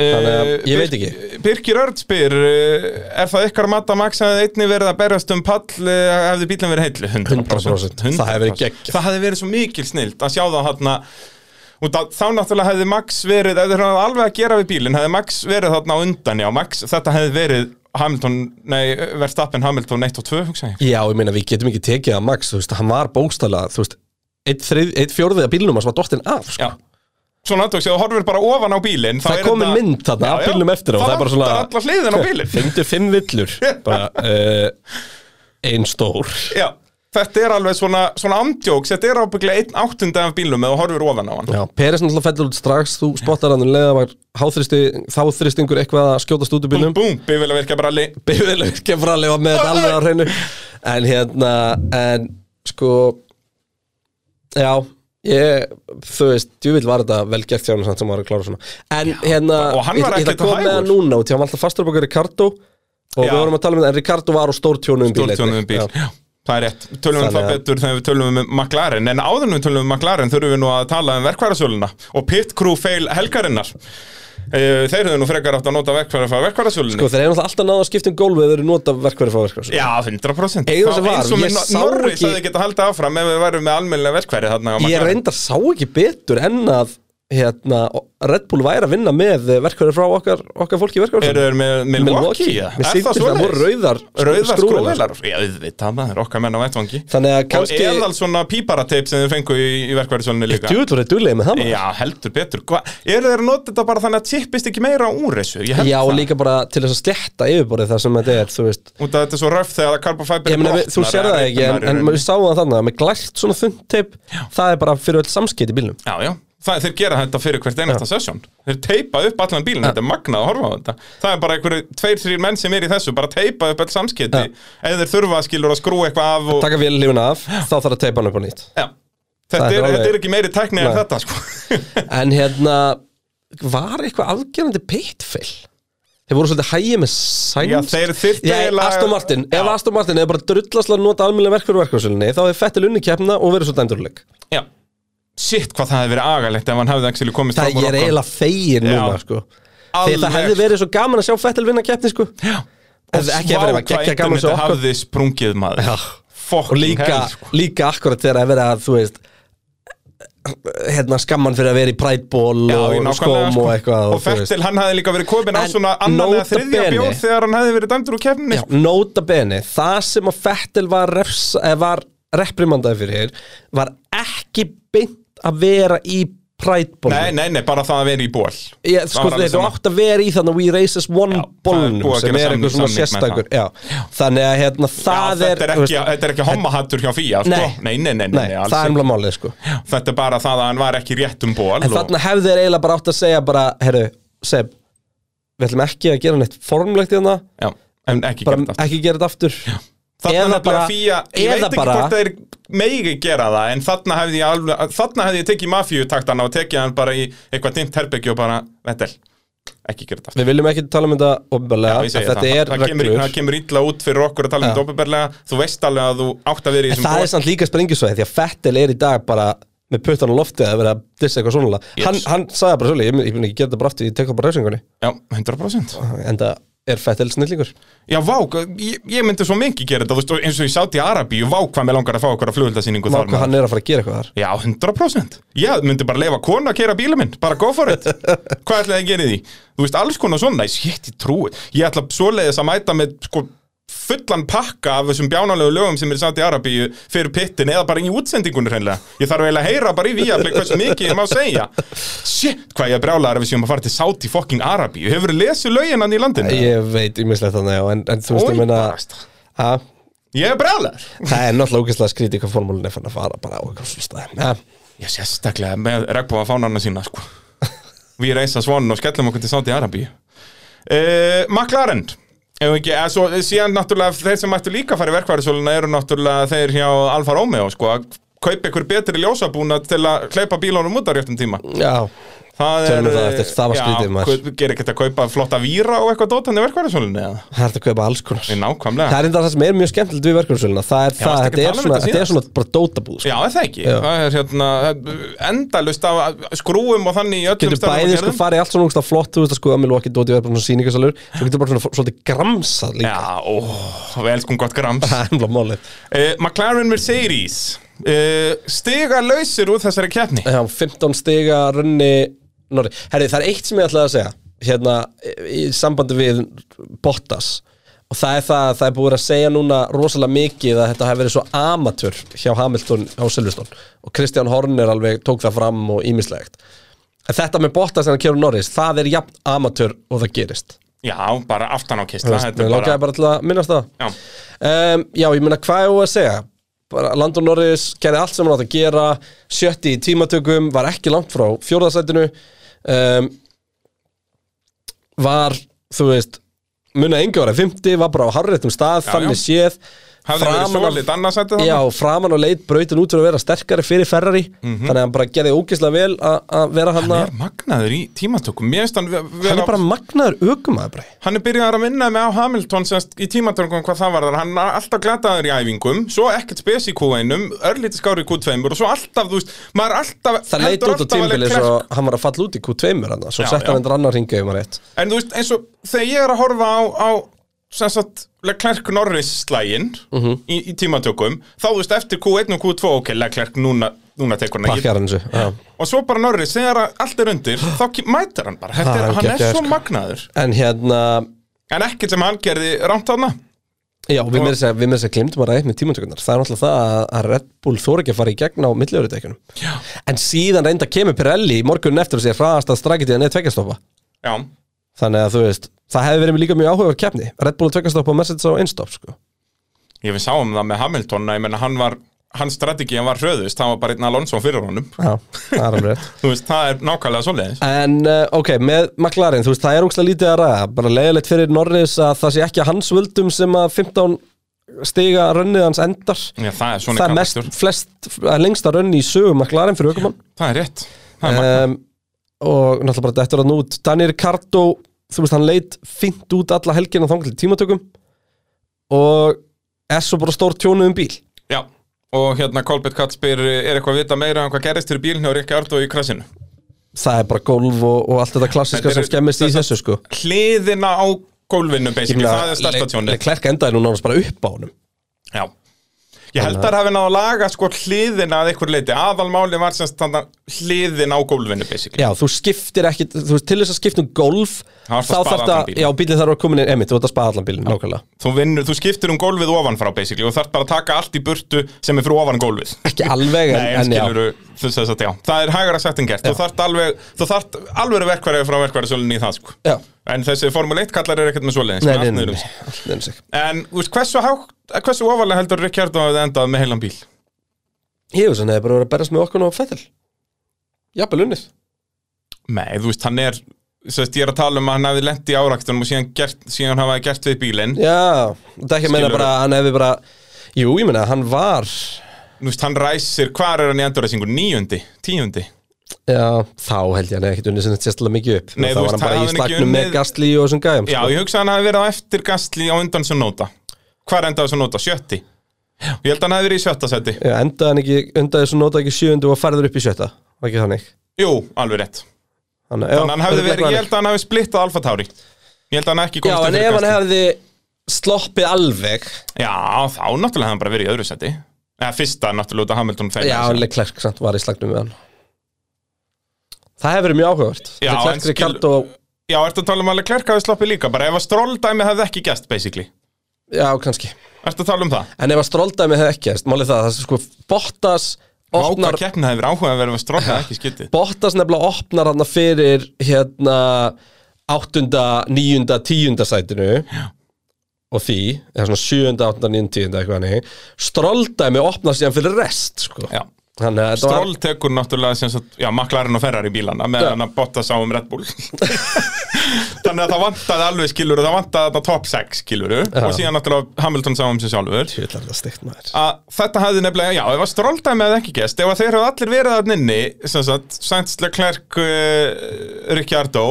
Þannig að Eh, ég veit ekki. Birkir Örd spyr eh, Er það ykkar matta hefði einni verið að berjast um pall eh, hefði bílinn verið heillu? 100%. Það hefði verið geggjað. Það hefði verið svo mikil snilt að sjá það hann að þá náttúrulega hefði Max verið ef þeir hefði alveg að gera við bílinn hefði Max verið þarna undan já, Max, þetta hefði verið Hamilton, nei, Verstappen Hamilton 1 og 2, hugsa Já, ég meina við getum ekki tekið að Max, þú veist, hann var bókstæla þú veist, eitt, eitt fjórðið af bílnum Svona aðtöks, ef þú horfir bara ofan á bílinn Það er komin mynd þarna af bílnum eftir á, Það er bara svona- vantar alla hliðin á bílinn. Fyndu fimm villur. Bara, uh, ein stór. Já, þetta er alveg svona, svona amdjóks Þetta er ábygglega einn áttunda af bílnum ef þú horfir ofan á hann. Já, Peres náttúrulega fellur út strax, þú spottar hann um leða var háþristi, þáþristingur eitthvað að skjótast út Búm, bílnum. Búm, að bara allir Bifurlega kemur alveg var með þetta alveg á hreinu. En hérna, en sko Já, ég, þú veist, djúvill var þetta vel gert hjá hann sem var að klára svona. En hérna, hann var ég, ætla að koma með það núna og því hann var alltaf fastur baka Ricardo. Og Já. við vorum að tala um þetta, en Ricardo var á stórtjónu um bíl Stórtjónuðum bíl, einnig. Já. já. Það er rétt, tölum við Þannig það að- betur þegar við tölum um McLaren. En áður við tölum um McLaren þurfum við nú að tala um verkværasöluna Og pit crew fail helgarinnar Þeir hefðu nú frekar átt að nota verkværa frá verkværasölunni Sko, þeir eru náttúrulega alltaf náða að skipta um gólfið þeir eru nota verkværi frá verkværi Já, 100% Einu sem Þá var, eins og ég sá Norris ekki- hefði getað haldið áfram ef við værum með almennilega verkværi Ég reyndar sá ekki betur en að hérna, Red Bull væri að vinna með verkværi frá okkar, okkar fólki í verkværi Eru þeir með Milwaukee? Mér Er sýndist það það voru rauðar skrúvelar Já, auðvitað maður, okkar menn á vettvangi. Þannig að Og kannski eðal svona píparateip sem þið fengu í, í verkværisölunni líka? Djúvill voru duglega með það maður. Já, heldur betur. Hva, Eru þeir að nota þetta bara þannig að tippist ekki meira úr þessu? Já, það. líka bara til þess að slétta yfirborðið þar sem þetta er, þú veist. Út af þetta er svo röf þegar að við, þú það ekki, það að þeir gera þetta fyrir hvert einasta sesjón Þeir teipa upp allan bílinn, þetta er magnað að horfa á þetta. Það er bara einhverju tveir, þrýr menn sem er í þessu bara teipa upp all samskipti. Eða þeir þurfa skilur að skrú eitthvað af og, Taka vélífuna af, þá þarf að teipa hann upp á nýtt. Þetta, er er, þetta er ekki meiri tækni en þetta sko. En hérna, var eitthvað afgerandi pitfill? Þeir voru svolítið hægið með sæns Já, þeir Já, eiginlega- Aston Martin, ef Já. Aston Martin hefur bara drullaslega að nota almennilega verk shit hvað það hefði verið agalegt ef hann hafði actually komist Það er eiginlega Já. núna sko. Því það hefði verið svo gaman að sjá Fettil vinna keppni sko. Já, Hefði ekki Vá, verið að hvað okkur hafði sprungið maður og líka, hell, sko. líka akkurat þegar að vera að þú veist hérna skamman fyrir að vera í prætból og skóm sko. og eitthvað og. Fettil, hann hafði líka verið komin á svona annan eða þriðja bjór þegar hann hafði verið dæmdur úr keppninni Já, nota bene, það sem að Fettil var, refs, eh, var reprimandaði fyrir var ekki beint að vera í prætból Nei, nei, nei, bara það að vera í ból Ég, sko, þetta sama. átt að vera í þannig We Race as One Já, bólnum að sem er eitthvað svona sérstakur. Já. þannig að hérna, Já, það er þú þetta er ekki hommahattur hjá Fía sko. Nei. nei, nei, nei, nei, nei, nei það er umlað málið sko. Þetta er bara það að hann var ekki rétt um ból En þarna hefði þeir eiginlega bara átt að segja bara, herru, Seb, við ætlum ekki að gera neitt formlegt í Já, gera þetta ekki gera þetta aftur. Þarna er bara Fía, ég veit ekki bara- hvort þeir megi gera það En þarna hefði ég hefði ég tekið mafíutaktana Og tekið hann bara í eitthvað dimmt herbyggju Og bara, Vettel, ekki gera þetta. Við viljum ekki tala um þetta ég segi þetta það, er það, reglur. það kemur illa út fyrir okkur að tala um þetta opinberlega. Þú veist alveg að þú átt að vera í þessum það er samt líka sprengjusvæði því að Fettel er í dag bara með puttan á loftið að vera að dissa eitthvað svona Yes. hann, hann sagði bara svolítið, ég ég mun ekki gera þetta bara aftur ég tek það bara reysingunni, Já, 100% en það er Fettel snillingur Já, vá, ég, ég myndi svo mikið gera þetta þú veist, eins og ég sátt í Arabíu, vá hvað mér langar að fá okkur að flugöldasýningu þar hvað maður. hann er að fara að gera eitthvað þar. Já, 100% Ég myndi bara leifa konu að keira bíla minn Bara go for it. Hvað ætlaði að gera því? Þú veist, alls konar svona ég trúi. Ég ætla svoleiðis að mæta með sko, fullan pakka af þessum bjánalegu lögum sem er satt í Arabíu fyrir pittin eða bara í útsendingunni hreinlega. Ég þarf eiginlega að heyra bara í Viaplay hversu mikið ég má segja. Shit, hvað ég er brjálæður ef við séum að fara til Saudi fucking Arabíu. Hefur þið lesið lögin hann í landinu? ég veit ímislegt þannig já, en, en þú veist að minna að Ég er brjálæður það er náttúrulega ógeðslega skrítið hvað formúlin er fann að fara bara á eitthvað svona stað ja, Já, sérstaklega með regnbóða fánarna sína sko. Við reysa svonn og skellum okkur til Saudi Arabíu uh, McLaren Ef ekki, eða svo, síðan náttúrulega þeir sem mættu líka að fara í verkværisöluna eru náttúrulega þeir hjá Alfa Romeo sko, að kaupa ykkur betri ljósabúna til að hleypa bílunum út á réttum tíma. Já, Það við það eftir, það var skrítið, maður. Gerir ekkert að kaupa flotta víra og eitthvað dótandi verkværisölunni eða? það er að kaupa alls konar Nei, Nákvæmlega það er enda það sem er mjög skemmtilegt við verkefnisöluna það er það, varstu ekki þetta er um svona, þetta er svona bara dótabúð sko. Já, er það ekki? Já. Það er hérna endalust af skrúum og þannig í öllum getur stærðum og bæði sko farið allt svona flott þú veist að sko að Milwaukee dóti er bara svona sýningasalur svo getur bara svolítið gramsað líka Já, ó, við elskum gott grams það er umlað málið McLaren Mercedes Stiga lausir úr þessari keppni Já, 15 stiga runni Norri. Herri, það er eitt sem ég ætlaði að segja hérna, í sambandi við Bottas. Og það er það að það er búið að segja núna rosalega mikið að þetta hefur verið svo amatör hjá Hamilton á Silverstone. Og Kristján Horner alveg tók það fram og ímislegt en þetta með Bottas en að kjöru Norris það er jafn amatör og það gerist. Já, bara aftan á kistla Mér er langaði bara, bara til að minnast það. Já, um, Já, ég meina hvað er þú að segja? Bara Landon Norris gerði allt sem hann átt að gera sjötti í tímatökum var ekki langt frá fjórðasætinu um, var, þú veist munið enga ára 50, var bara á harréttum stað Já, þannig já. séð hafði verið framan svo af- lit annarsætti Já, framan og leit brautin út fyrir að vera sterkari fyrir Ferrari. Þannig að hann bara gerði ógeðslega vel að- að vera hann Mhm. Hann að er magnaður í tímatökum. Hann hann er bara magnaður aukumæður Hann er byrjaðar að vinna með á Hamilton semst, í tímatöngum hvað það var þar, hann er alltaf glataður í æfingum, svo ekkert spes í Q1-um, örlítið skári í Q2 og svo alltaf, þú veist, maður er alltaf Það leit út á að Leclerc- svo hann var að falla út í Q2 hann, svo sett hann endur annar ringa um að rétt En þú veist, eins og þegar ég er að horfa á, á sem sagt, Leclerc Norris slægin Mhm. í, í tímatökum, þá þú veist, eftir Q1 og Q2, ok, Leclerc núna, núna tekur hann pakkar hann þessu já. og svo bara Norris, þegar allt er undir, þá mætir hann bara, Þetta er, er hann er svo magnaður, En hérna, en ekkert sem hann gerði rámt þarna. já, við með þess að, glimtum að ræða með tímatökurnar. Það er náttúrulega það að- Red Bull þóra ekki að fara í gegn á milliörutekjunum En síðan reynda kemur Pirelli morgunin eftir og sér hraðast að strakið í að neð Þannig að þú veist, það hefði verið líka mjög áhugaður keppni Red Bull tveggjastoppa og Mercedes á einstopp sko. ég við sáum það með Hamilton, að hann var, hans strategían var hröðust, það var bara einn Alonso fyrir honum. Já, það er veist, það er nákvæmlega svoleiðis. En uh, ok, með McLaren, veist, það er ógslag lítið að ræða Bara leiðilegt fyrir Norris að það sé ekki að hans völdum sem að 15 stiga rönnið hans endar Já, það er Það er mest, flest, að lengsta rönni í sögu McLaren fyrir aukumann Það er rétt. Það er um, Og náttúrulega bara þetta er að nút Daniel Ricardo, þú veist, hann leit fint út alla helgina þangað til tímatökum Og er svo bara stór tjónu um bíl Já, og hérna Kolbett Katt spyr, er eitthvað að vita meira um hvað gerist fyrir bílinn og Rikki Ardó í krassinu? Það er bara golf og, og allt þetta klassiska sem er- skemmist í þessu sko Hliðina á gólfinu, basically, það er stærsta tjónið. Klerk endaði nú nánast bara upp á honum Já. Ég held að það hafi náða að laga sko hliðina að einhver leiti. Aðalmáli var semst þannig hliðin á gólfinu, basically. Já, þú skiptir ekki, þú veist, til þess að um Það var þá það að þarf það, já, bílinn þarf að koma inn emitt, þú ert að spaða allan bílinn, nákvæmlega. Þú, vinnur, þú skiptir um gólfið ofanfrá, basically, og þarf bara að taka allt í burtu sem er fyrir ofan gólfið. Ekki alveg, en, Nei, en en já. þú að já, það er hægara sagt en gert. Þú þarft alveg, alveg verkværi frá verkværi svolítið í það, sko. Já, En þessi Formule 1 kallar er ekkert með niður um um En veist, hversu, hversu ofalega heldur Ricciardo að það endað með heilan bíl? Ég veist, hann hefði bara verið að berast með okkur og fættil Jafnvel unnið. Nei, þú veist, hann er sérst, ég er að tala um að hann hefði lent í áraktunum og síðan, gert, síðan hafa gert við bílinn. Já, þetta ekki að meina bara, hann hefði bara Jú, ég meina, hann var Þú veist, hann ræsir, hvar er hann í endurræsingu? Níundi, tíundi? Já, þá held ég hann hefði ekkert unnið sem þetta sérstilega mikið upp. Nei, Þá var hann bara í slagnum með Gastli og þessum gæjum Já, sko. ég hugsa hann hafi verið á eftir Gastli á undan sem nota Hvar endaði sem nota? Sjötti? Ég held hann hafi verið í sjötta seti Já, endaði hann ekki, undaði þessu nota ekki sjöundu og færður upp í sjötta? Var ekki þannig? Jú, alveg rétt Þannig, Þannig að hann hefði verið, ég held að hann hafi splittað Alfa Tauri. Ég held að hann ekki Já, komist en ef hann hefði sloppið alveg Já, þá náttúrulega hefði hann bara verið í öðru seti. Eða fyrsta náttúrulega út af Hamilton feil Já, Leclerc samt var í slagnum við hann. Það hefur verið mjög áhugavert. Já, en Leclerc, skil- Ricardo Já, ertu að tala um að Leclerc hafi sloppið líka? Bara ef að stróldæmi hefði ekki gæst, basically. Já, kannski. Ertu að tala um það? En ef að stróldæmi hefði ekki gerst, Málið það, það er sko Bottas opnar keppni hefði verið áhuga að vera stróldæmi ekki skyttið. Bottas nefnilega opnar hann fyrir hérna áttunda, níunda, tíunda sætinu. Já. og því, eða svona sjöunda, áttunda, níunda, tíunda eitthvað hannig, stróldæmi opnar síðan fyrir rest sko. Já Stroll tekur náttúrulega já, McLaren og Ferrari bílana með Já. hann að botta sá um Red Bull. Þannig að það vantaði alveg skiluru það vantaði þetta top 6 skiluru og síðan náttúrulega Hamilton sá um sig sjálfur. Tjöld er þetta hefði nefnilega, já, ef að Stroll dæmi hefði ekki gest, ef að þeir hefði allir verið að nynni Sainz Leclerc uh, Ricciardo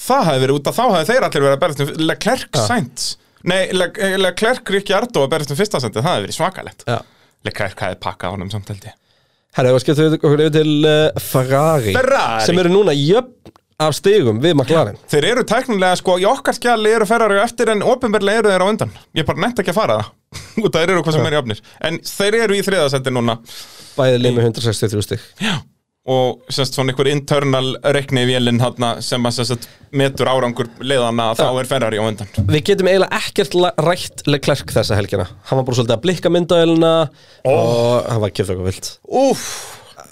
það hefði verið út að þá hefði þeir allir verið að berast um Leclerc Já. Sainz. Nei, Le Leclerc Ricciardo að berast um fyrsta sendi, það hefði verið svakalegt. Já Leclerc hefði pakkað honum samt held ég. Herra, við skemmtum okkur yfir til uh, Ferrari, Ferrari. sem eru núna jöfn af stigum við McLaren. Þeir eru tæknilega, sko, í okkar skjali eru Ferrari á eftir en ofinberlega eru þeir á undan. Ég bara nefnt ekki að fara það. Út að þeir eru hvað sem er jafnir. En þeir eru í þriðasetti núna. Bæði lið með 163 stig. Já og semst svona einhver internal reikni vélinn þarna sem að semst metur árangur leiðana þá er Ferrari á undan. Við getum eiginlega ekkert rætt Leclerc þessa helgina. Hann var bara svolítið að blikka myndaðilina Og hann var kjöft okkur vilt. Úf,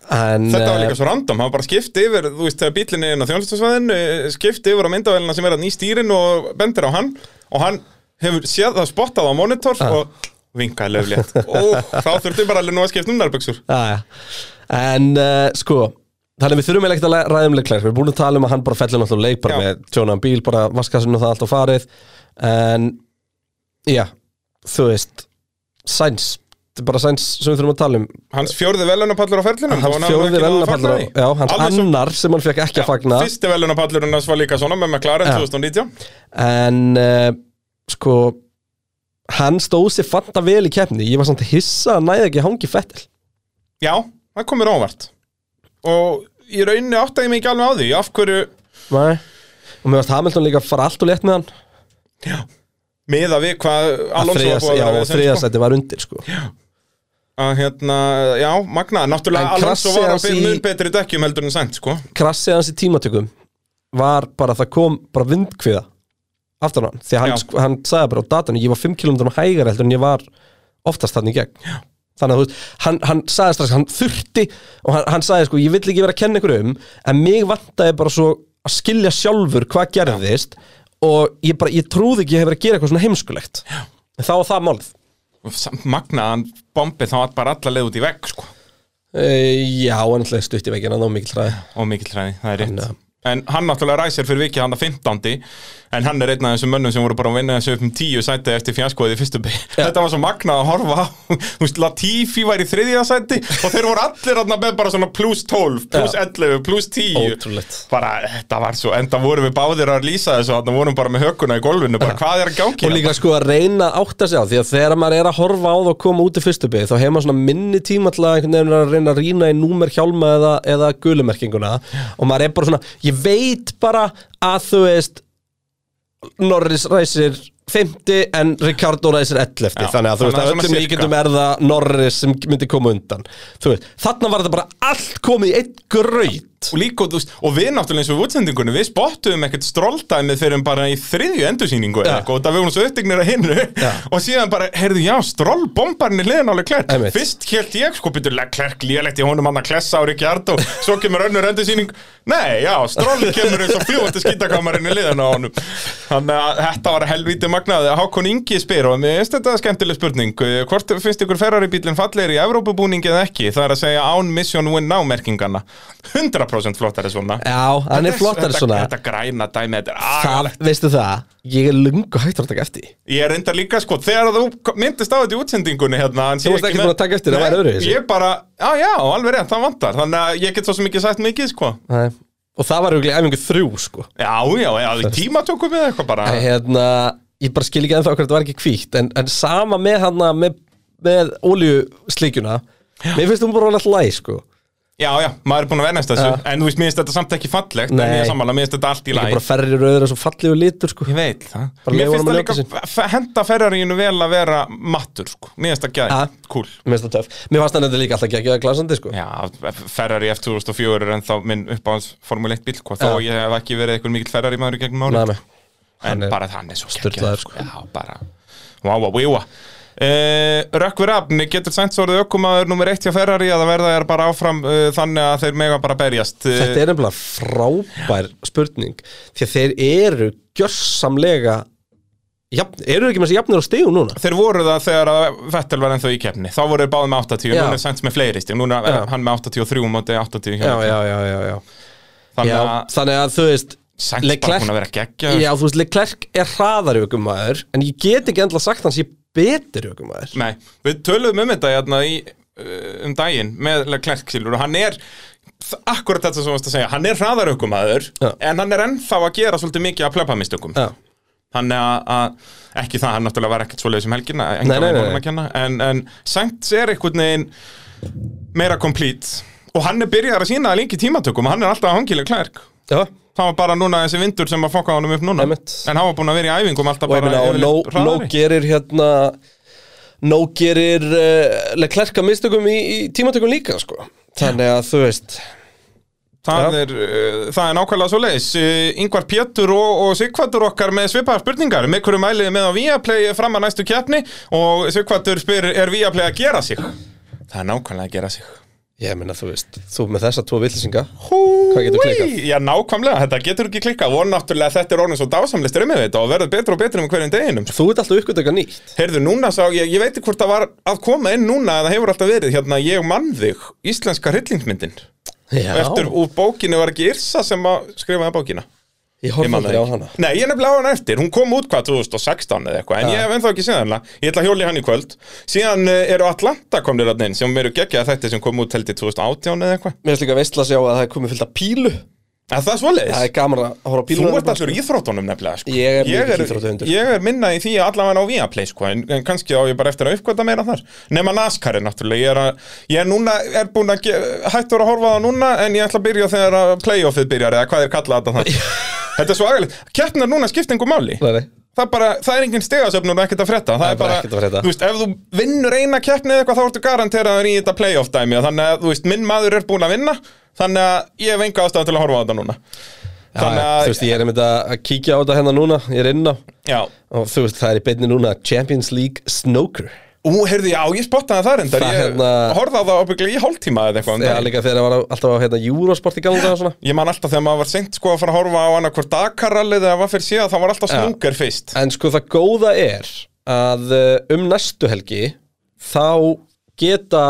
En þetta var eh, líka svo random, hann var bara skipti yfir, þú veist, þegar bílinni er inn á þjónustasvæðin, skipti yfir á myndavælina sem er að ný stýrin og bendir á hann. Og hann hefur séð það spottað á monitor og vinkaði löflétt og þá þurfti bara alveg nú að skipta um nærböksur Já, já. En uh, sko Þannig við þurfum eiginlega ekkert að ræða um Leclerc. Við erum búin að tala um að hann bara fellir náttúrulega leik bara Já. með tjónaðan bíl, bara vaskasinu og það allt á farið. En Já, þú veist Sainz, þetta er bara Sainz sem við þurfum að tala um. Hans fjórði velunapallur á ferlinum Hans fjóði velunapallur Já, hans annar sem hann fekk ekki að fagna. Fyrsti velunapallurinn hans var líka svona með McLaren Já. 2019 En uh, sko Hann stóð sér fanta vel í keppni. Ég var samt hissa að næði ekki hangi fettil Já, það komur óvart. Og í rauninni áttaði ég mig ekki alveg á því af hverju, Nei. Og mér varst Hamilton líka að fara allt og létt með hann. Já. Miða við hvað Að Alonso var búið að Já, vera við sem, sko. var undir sko. Að hérna, já, magnað náttúrulega Alonso var á í- mun betri dekkjum heldur en sænt, sko. Krassið hans í tímatökum var bara það kom bara vindkviða aftan á hann, því að hann, Já. hann sagði bara á datanum, ég var 5 km hægar heldur en ég var oftast þannig í gegn Já. þannig að þú veist, hann, hann sagði strax hann þurfti og hann, hann sagði sko ég vill ekki vera að kenna ykkur um en mig vantaði bara svo að skilja sjálfur hvað gerðist og ég bara, ég trúði ekki að ég hef verið að gera eitthvað svona heimskulegt Já. en þá var það málið Og samt magnað, hann bombið þá bara alla leið út í vegg, sko e, Já, en alltaf stutt í veggina, ná mikil træði og mikill hræði, það er rétt en hann náttúrulega ræsir fyrir vikið hann að 15. en hann er einn af þessum mönnum sem voru bara að vinna þessu upp um 10 sæti eftir fjaskoðið í fyrstu bygg þetta var svo magnað að horfa á. Latifi var í þriðja sæti og þeir voru allir hann með bara svona plus 12 plus 11, plus 10 Ótrúlegt. Bara, þetta var svo, enda vorum við báðir að lýsa þessu, þannig vorum bara með hökuna í golfinu bara, hvað er að gangi Og líka sko að reyna að átta sig á Því að þegar maður er að horfa á það og koma út í fyrstu byggð Þá hefur maður svona minni tíma að veginn að reyna að Norris ræsir 50 en Ricardo ræsir 11 Já, Þannig að þú veist að öllum sirka. líkindum er það Norris sem myndi koma undan. Veist, þarna var þetta bara allt komið í einn gröyt og líka, þú veist, og við náttúrulega eins og við útsendingunni, við spottuðum ekkert stroldæmið fyrir bara í þriðju endursýningu eitthvað, og það við vorum svo upptignir að hinnu Já. og síðan bara, heyrðu, já, strollbombarinn er hliðin á Leclerc, Einmitt. fyrst hélt ég sko, byrju Leclerc lélegt í honum hann að klessa á Ricciardo, svo kemur önnur endursýning. Nei, já, stroll kemur eins og fljúandi skítakamarinn í hliðin á honum. Þannig að þetta var helvíti magnaði Hákon Ingi spyr og mér finnst þetta skemmtileg spurning Eh, hvort finnst ykkur Ferrari bílinn fallegir í Evrópubúningi eða ekki, það er að segja án mission win now merkingana 100% flottari svona Já, hann er flottari svona Þetta græna dæmi, þetta er Það, agalegt veistu það, ég er lungu hægt að taka eftir. Ég er enda líka sko, þegar þú myndist á þetta í útsendingunni hérna Þú varst ekki búin að taka eftir, það væri öðruvísi. Ég bara, já já, alveg rétt, það vantar Þannig að ég get svo sem ekki sagt mikið sko Nei. Og það var auðvitað efingu þrjú, sko. Já, já, já, tíma tökum við eitthvað bara Æ, Hérna, ég bara skil ekki ennþá okkur að þetta var ekki hvítt, en, en sama með hann með, með oljuslíkjuna, mér finnst hún bara alltaf læg, sko. Já, já, maður er búin að vennast þessu. En þú veist, mér finnst þetta samt ekki fallegt En Nei. ég er sammála, mér finnst þetta allt í læg bara ferri rauður og svo fallegu litur, sko. Ég veit það Bara Mér finnst að líka henda Ferrarínu vel að vera mattur sko. Mér finnst það gæð, Ja. cool Mér finnst það töff. Mér fannst þetta líka alltaf ekki að glasandi, sko. Já, Ferrari F2004 er ennþá minn uppáhalds Formule 1 bíl hvað, þó Já. ég hef ekki verið eitthvað mikill Ferrari maður í gegnum ári Nei, en wow, wow, wow Uh, Rökkvi Rafn, getur sænt svo orðið ökumaður nummer eitt hjá Ferrari að það verða er bara áfram uh, þannig að þeir mega bara berjast? Uh, Þetta er nefnilega frábær spurning því að þeir eru gjörsamlega jafn, eru ekki með þessi jafnir á stíu núna? Þeir voru það þegar Vettel var ennþá í keppni. Þá voru þeir báðið með 80, Já. núna er Sainz með fleiri stíg Núna er hann með 83 móti 80 hjá Já, já, já, já, já. Þannig að Þannig að þú veist Sainz bara búin að vera geggja Já, þú veist, Leclerc er hraðari ökumæður en ég get ekki endla sagt hans ég betur ökumæður Nei, við töluðum um þetta hérna í, uh, um daginn með Leclerc Silur og hann er akkurat þetta sem þú varst að segja, hann er hraðaraukumæður Já. en hann er ennþá að gera svolítið mikið af plöpamistökum. Já, þannig að, að ekki það, hann náttúrulega var ekkert svoleiðis um helgina, Nei, nei, nei, kenna. En, en Sainz er einhvern veginn meira complete. Og hann er byrjar að sína að lengi tímatökum og hann er alltaf að hangilega klærk já, það var bara núna þessi vindur sem að fokka honum upp núna. Einmitt. en hann var búin að vera í æfingum alltaf og bara meina og yfirleitt no, no gerir hérna no gerir uh, Leclerc að mistökum í, í tímatökum líka sko. Þannig að þú veist. Það er, uh, það er nákvæmlega svo leiðis. Yngvar Pétur og, og Sigvartur okkar með svipaðar spurningar. Með hverju mælið með á Viaplay fram að næstu keppni? Og Sigvartur spyr er Viaplay að gera sig? Það er nákvæmlega að gera sig Ég meina, þú veist, þú með þessa tvo villisinga Hvað getur klikkað? Já, nákvæmlega, þetta getur ekki klikkað og náttúrulega þetta er orðin svo dásamlega strömmið þetta og verður betur og betur með hverjum deginum Þú ert alltaf uppgönd eitthvað nýtt Heyrðu, núna sá, ég, ég veit ekki hvort það var að koma inn núna eða hefur alltaf verið hérna Ég mann þig, íslenska hryllingsmyndin Já, Eftir úr bókinu var ekki Yrsa sem að skrifaði bókina ég man aldrei á hana. Nei, ég er nefnilega á hana eftir, hún kom út hvað 2016 eða eitthvað, en Ja. ég hef ennþá ekki séð hana. Ég ætla að hjóli hann í kvöld. Síðan uh, eru Atlanta komnir að neinn sem eru geggjað þetta sem kom út held í 2018 eða eitthvað. Mér finnst líka veistla að sjá að það er komið fyllt af pílu. En það er svoleiðis? Það er gaman að horfa á Þú pílu ert allur í íþróttunum nefnilega sko. Ég er mikill er, íþróttahundur. ég er minna í því að allavega á Viaplay sko, en, en kannski á ég bara eftir að uppgöta meira þar. Nema NASCAR er náttúrulega Ég er, að, ég er núna, er búin að hættur að horfa það núna En ég ætla að byrja þegar að playoffið byrjar Eða hvað er kallað þetta það Þetta er svo agalegt. Keppnar núna skiptingu máli. Nei, nei. Það bara, það er engin stegasöfnur og ekkert að frétta. Það er bara ekkert að frétta. Þú veist, ef þú vinnur eina keppni eða eitthvað þá ertu garanteraður í þetta playoff dæmi. Og Þannig að, þú veist, minn maður er búin að vinna Þannig að ég hef enga ástæðan til að horfa á þetta núna. Já, Þannig Þú að, veist, ég er einmitt að að kíkja á þetta hérna núna. Ég er inn á. Já. Og þú veist, það er í beinni núna Champions League Snooker Ú, heyrðu, já, ég spottaði það reyndar. Það Ég hérna- horfði á það ábygglega í hálftíma eða eitthvað Já, líka þegar það var alltaf á hérna Eurosport í gangi og svona. Ég man alltaf þegar maður var seint sko að fara að horfa á annað Dakarallið eða hvað fyrir síðan Það var alltaf snúker fyrst. En sko það góða er að uh, um næstu helgi þá geta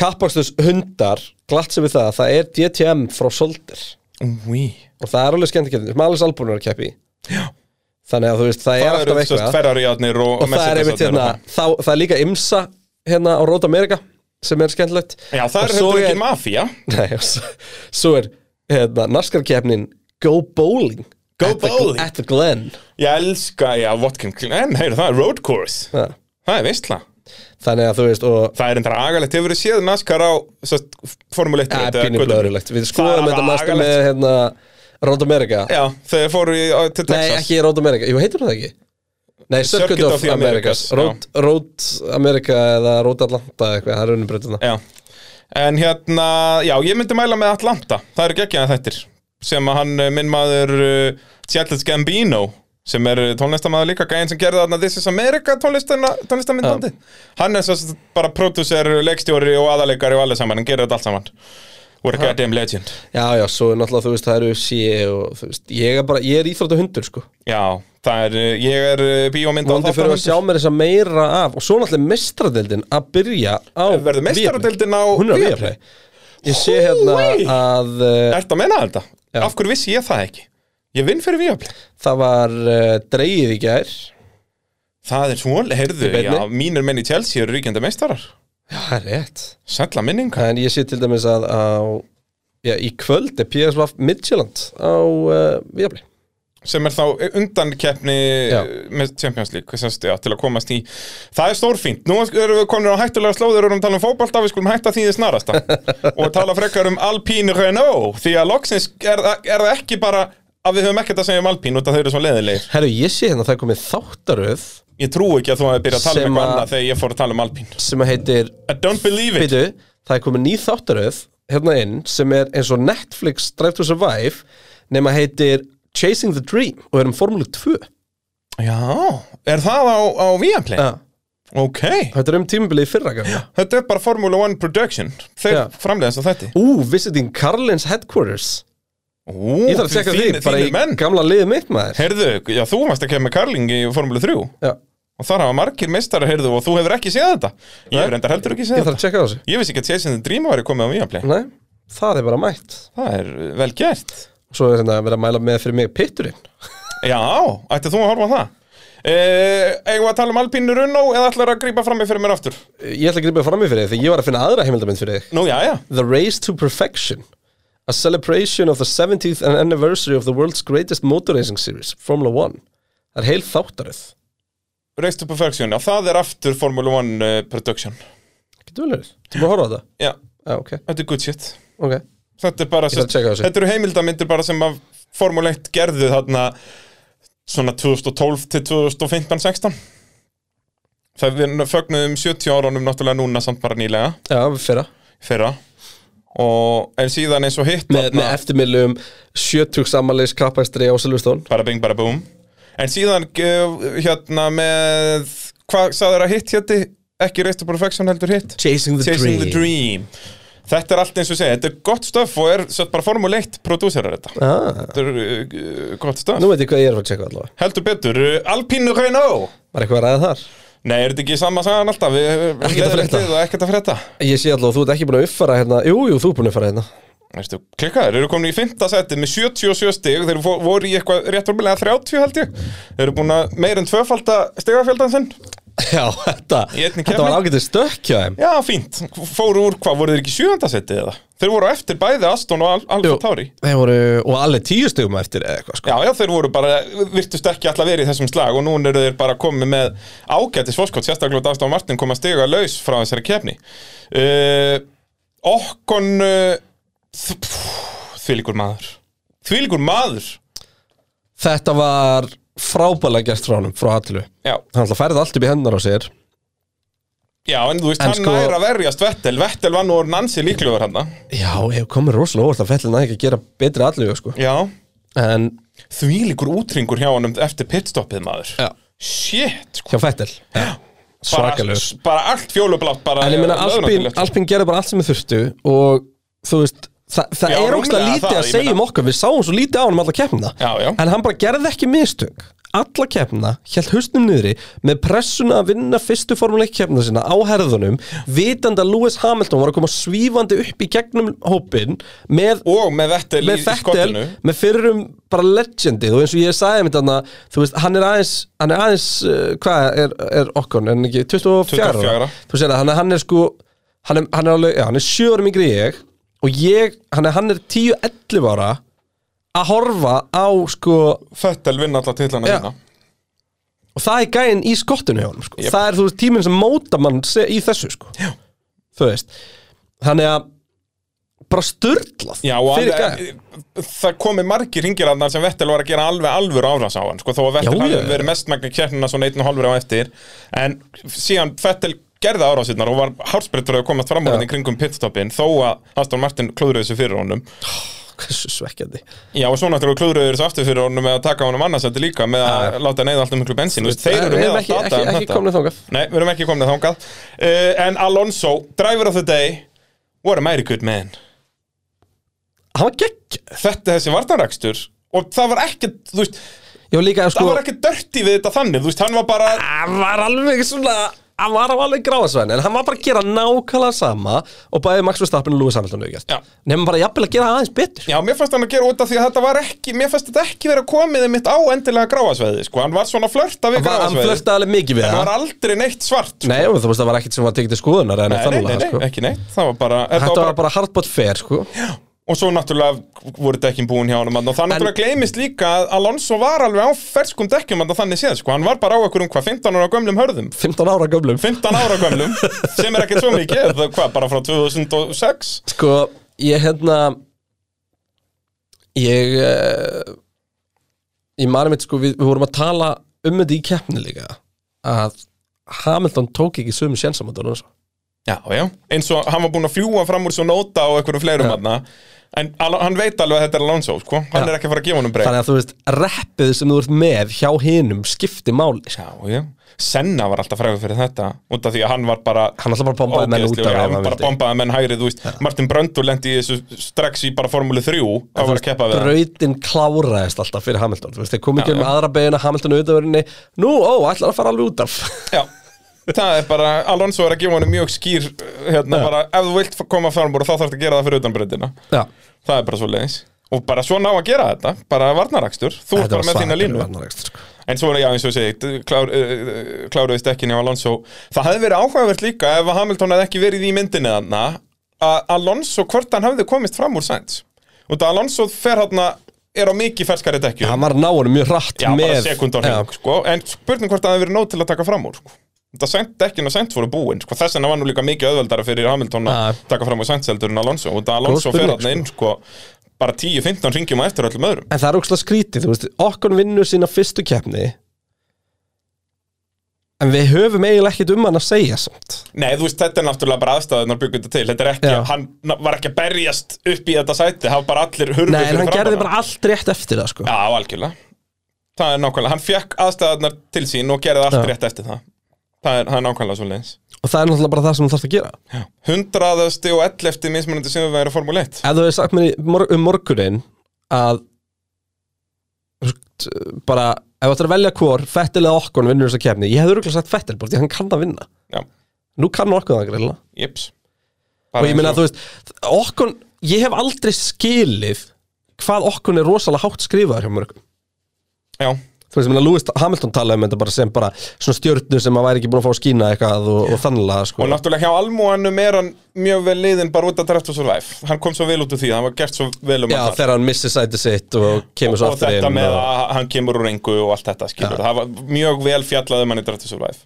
kappakstus hundar glatt sem við það, það er DTM frá Soldir Úi. Og það er alveg skemmt ekki, Malis Albúin er að keppi. Já. Þannig að þú veist, það, er Það alltaf eru sérst eitthvað og, og það er einmitt hérna, þá, það er líka IMSA hérna á Rót Amerika sem er skemmtilegt. Já, það er heldur ekki mafía. Nei, svo, er hérna, NASCAR-keppnin Go Bowling. Go at the, Bowling. At the Glen. Ég elska, já, Watkins En, heyrðu, það er road course. Ja. Það er veistla. Þannig að þú veist og Það er enda agalegt, hefur þið séð NASCAR á sest, Formule 1 Það er er agalegt. Road America Já, þegar fóru í, á- til Nei, Texas. ekki Road America, jú, heitir það ekki? Nei, Circuit, Circuit of, the Americas, Road, Road America eða Road Atlanta eitthvað, það er unnum breytuna Já. En hérna, já, ég myndi mæla með Atlanta. Það eru geggjaðan þettir sem að hann, eh, minn maður uh, Childish Gambino sem er tónlistamæður líka gæðin sem gerði þarna This is America tónlistamindandi Hann er svo bara pródúser, leikstjóri og aðaleikari og allir saman, hann gerir þetta allt saman What a goddamn legend. Já, já, svo er náttúrulega, þú veist, það eru sé og þú veist, ég er bara, ég er íþrótta hundur, sko. Já, það er, eh, ég er eh, bíómynda Vondi fyrir að sjá mér þess að meira af og svo náttúrulega mestradeldin að byrja á Verður meistaradeildin á Hún er á Viaplay? Ég sé hérna að Ertu að menna þetta? Já. Af hverju vissi ég það ekki? Ég vinn fyrir Viaplay. Það var uh, dreigið í gær. Það er svona, heyrðu, já, mínir menn í Chelsea eru ríkjandi meistarar Já, það er rétt. Sætla minninga En ég sé til dæmis að á, já, í kvöld er PSV Midtjylland á uh, Viaplay. Sem er þá undan keppni með Champions League sérst, já, til að komast í það er stórfínt, nú erum við komin á hættulega slóður og erum að tala um fótbolta, við skulum hætta því þið snarasta. Og tala frekar um Alpine Renault því að loksins er, er það ekki bara að við höfum ekkert að segja um Alpine út af þau eru svo leðilegir Herru, ég sé hérna að það er komið þáttaröð ég trú ekki að þú hefði byrjað að tala um Sem eitthvað að- annað þegar ég fór að tala um Alpine sem að heitir I don't believe it. Býtu, það er komið ný þáttaröð hérna inn sem er eins og Netflix Drive to Survive nema heitir Chasing the Dream og er um Formule 2 já, er það á, á Viaplay? ja. ok, Þetta er um tímabilið í fyrra gamla þetta er bara Formula One Production. Þeir Já. framleiðast á þetta Ú, Visiting Carlins Headquarters Ú, Ég þarf að tjekka því, þínir- bara í menn. gamla liðið mitt maður. Heyrðu, já þú varst að kemja með Karling í Formule 3 Já, og þar hafa margir meistarar, heyrðu, og þú hefur ekki séð þetta. Ég Nei. hefur reyndar heldur ekki ég séð þarf að þetta tjekka á þessu. Ég vissi ekki að Chasing the Dream væri komið á Viaplay. Nei, það er bara mætt. Það er uh, vel gert. Svo er þetta að vera að mæla með fyrir mig pitturinn. Já, ætti þú að horfa á það? Eh, Eigum við að tala um Alpínu Runó eða ætlar að grípa fram með fyrir mér aftur? Ég ætla að gripa fram í fyrir þig, því ég var að finna aðra heimildamind fyrir þig. Nú, já, já. The Race to Perfection A celebration of the 70th anniversary of the world's greatest motor racing series, Formula 1 Það er heil þáttaröð. Race to Perfection, já, það er aftur Formule 1 uh, Production. Getur vel verið, þú maður horfa á þetta? Já, Já, ok, þetta er good shit. Ok. Þetta er bara, að þessu. þetta eru heimildamindir bara sem að Formule 1 gerðu þarna svona 2012 til 2015-16 Það við fögnuðum 70 árunum náttúrulega núna samt bara nýlega. Já, fyrra. Fyrra og, en síðan eins og hitt með, með eftirmiljum 70 samanleis kappæstri á Silveston bara bing bara boom. En síðan uh, hérna með hvað sagður að hitt hétti ekki Race to Perfection heldur hitt? Chasing the Chasing Dream, the Dream. Þetta er allt eins og segja, þetta er gott stöf og er svo bara Formule 1 prodúserar þetta. Ah, þetta er uh, gott stöf nú veit ég hvað ég er að checka allavega. Heldur betur, uh, Alpine Renault. Var eitthvað að ræða þar? Nei, er þetta ekki sama sagan alltaf? Við, að og ekkert að frétta. Ég sé allavega, þú ert ekki búin að uppfara hérna. Jú, jú, þú ert búin að uppfara hérna. Veistu, klikkaður, eru komin í fymta seti með 77 stig, þeir voru í eitthvað rétt orðmjölega 30 held ég. Þeir eru búin að meir en tvöfalda stigafjöldan sinn Já, þetta, þetta var ágætið stökk hjá þeim. Já, fínt, fóru úr hvað, voru þeir ekki sjöfanda seti eða? Þeir voru eftir bæði Aston og Al Alfa. Tauri. Þeir voru, og allir tíu stegum eftir eða eitthvað sko. Já, já, þeir voru bara, virtust ekki alltaf verið í þessum slag og nú eru þeir bara komið með ágætis fórskot, sérstaklega Aston Martin kom að stiga laus frá þessari kefni uh, Okkon uh, þvílíkur maður. Þvílíkur maður. Þetta var frábælega gert frá honum, frá Já, Hann færði allt upp í hennar á sér. Já, en þú veist, En hann sko- næra verjast Vettel. Vettel var nú orðinn ansi líklegur hann Já, ég komið rosalega óvart að fellin að ekki að gera betri allu sko. Já, En, þvílíkur útringur hjá honum eftir pitstoppið maður. Já, Shit, sko. Hjá Fettel bara, Svakalegur. bara allt fjólublátt bara En ég meina. Alpín gerði bara allt sem þið þurftu Og þú veist, þa það Já, er rúmlega lítið að segja um okkar Við sáum svo lítið á hann um alla keppnina. Já, já. En hann bara gerði ekki mistök. Alla keppnina, hélt hausnum niðri Með pressuna að vinna fyrstu formuleik keppnina sinna Á herðunum. Vitandi að Lewis Hamilton var að koma svífandi upp í gegnum hópin Með Og með Vettel með í Fettel, skottinu. með fyrrum bara legendið. Og eins og ég sagði mitt þarna, þú veist, hann er aðeins hann er aðeins, uh, hvað er, er er hann ekki 24? 24 ára. þú segir það, hann er, sko hann er, hann er alveg, já, hann er 7 árum yngri en ég og ég, hann er, hann er 10-11 ára að horfa á sko, Vettel vinna alltaf titlana Já. sína og það er gæinn í skottinu hjá honum, sko, Jep. það er þú veist tíminn sem móta mann se- í þessu, sko já. þú veist, þannig að bara störtlað Já, og fyrir gæinn það komi margir ringirarnar sem Vettel var að gera alveg alvöru árás á hann sko, þó að Vettel Já, hafði já. verið mestmægni kjærnina svona einn og hálfur á eftir en síðan Vettel gerði árásirnar og var hársprettur að komast fram hann í kringum pitstoppin þó að Aston Martin klúðruði þessu fyrir honum. Hversu svekkjandi. Já, og svo náttúrulega klúðruði þessu aftur fyrir honum með að taka honum annarsætti líka með að láta neyða alltaf miklu bensin Þeir eru með að ekki, data ekki, um ekki þetta. Nei, við erum ekki komnið þangað. Uh, En Alonso, driver of the day. What a mighty good man. Hann var gegg Þetta þessi vartanrækstur Og það var ekkert, þú veist líka Það sko var ekkert dörti við þetta þannig Þú veist, hann var bara Hann var alveg svona Hann var alveg gráðsvæðin En hann var bara að gera nákvæmlega sama Og bæði Max Verstappen og Lewis Hamilton Já. Nefnum bara jafnvel að gera aðeins betur Já, mér fannst hann að gera út af því að þetta var ekki Mér fannst þetta ekki vera komið mitt á endilega gráasveði Sko, hann var svona flörta við Hann var- Hann flörtaði alveg mikið við Það það var aldrei neitt svart sko. Nei, og þú veist það var ekkert sem var tekið til skoðunar nei, nei, nei, nei, sko. ekki neitt var bara, þetta var var bara hardbot fair sko. Og svo náttúrulega voru dekkin búin hjá þarna. Og það náttúrulega gleymist líka að Alonso var alveg á ferskum dekkjum þarna þannig séð sko. Hann var bara á einhverjum hvað 15 ára gömlum hörðum 15 ára gömlum 15 ára gömlum sem er ekkert svo mikið það, hvað, bara frá 2006 Sko, ég hérna Ég uh, Ég mani mitt sko við, við vorum að tala um þetta í keppni líka Að Hamilton tók ekki sömu sjensamótur Já, já, eins og hann var búinn að fljúa fram úr svo nóta og einhverjum fleirum Já. En hann veit alveg að þetta er Alonso, sko. Hann Já. er ekki að fara að gefa honum breyk Þannig að þú veist, reppið sem þú ert með hjá hinum skipti máli. Já, já. Senna var alltaf frægur fyrir þetta Út af því að hann var bara Hann alltaf bara bombaði menn út af ef hann hann bara bombaði menn hægrið, þú veist. Martin Bröndur lendi í þessu strax í bara formúli 3 að var að keppa við hann. Brautin kláraðist alltaf fyrir Hamilton. Þú veist, þeir komið ekki um aðra beina Hamilton auðvörinni Nú, ó, ætlar að fara alveg út af. Já, það er bara Alonso er að gefa honum mjög skýr hérna, Já. bara, ef þú vilt koma fram úr þá þarfst að gera það fyrir utan breytina Já, Það er bara svo leiðis Og bara svona á að gera þetta, bara varnarakstur. Þú ert bara með þína línu. sko. En svo er, já, eins og segi, klár, uh, kláruðist ekki njá Alonso. Það hefði verið áhugavert líka ef Hamilton hefði ekki verið í myndinni þarna að Alonso, hvort hann hefði komist fram úr Sainz. Og það Alonso fer hann er á mikið ferskari dekkju Hann var náður mjög Já, með bara sekund á Já. hring, sko. En spurning hvort það hefði verið nóg til að taka fram úr, sko Það sent dekkin og sent voru búin, sko Þess vegna var nú líka mikið öðveldara fyrir Hamilton að taka fram úr Sainz heldur en Alonso Og það Alonso spurning, hann inn, sko. Bara 10-15 ringjum á eftir öllum öðrum. En það er ógslag skrítið, þú veist, okkon vinnur sína fyrstu keppni En við höfum eiginlega ekkert um hann að segja samt. Nei, þú veist, þetta er náttúrulega bara aðstæðunar byggjum þetta til Þetta er ekki, Já. hann var ekki að berjast upp í þetta sæti var bara allir hurfu Nei, en fyrir hann gerði bara allt rétt eftir það sko. Já, algjörlega. Það er nákvæmlega, hann fekk aðstæðunar til sín og gerði allt Já. rétt eftir það Það er, það er nákvæmlega svo leiðins Og það er náttúrulega bara það sem þú þarfst að gera. Hundraðasti og ellefti mismunandi sem við væri Formule 1 Ef þú hefði sagt mér mor um morgunin að bara, ef þú ættir að velja hvor Fettil eða Okkon vinnur þessa kefni ég hefði örgulega sagt Fettil, bara því hann kann að vinna. Já, Nú kann Okkon það jips. Og ég meina að þú veist, Okkon ég hef aldrei skilið hvað Okkon er rosalega hátt skrifaður hjá mörgum. Já, Þú veist, Lewis Hamilton talaði um þetta bara sem bara svona stjörnu sem að væri ekki búin að fá að skína eitthvað og, og þannlega, sko. Og náttúrulega hjá Almúanum er hann mjög vel liðin bara út að Draft to Survive. Hann kom svo vel út úr því, hann var gert svo vel um Já, allt. þar. þegar hann missir sæti sitt og kemur svo og aftur þetta inn með og... að hann kemur úr engu og allt þetta skilur, það var mjög vel fjallað um hann í Draft to Survive.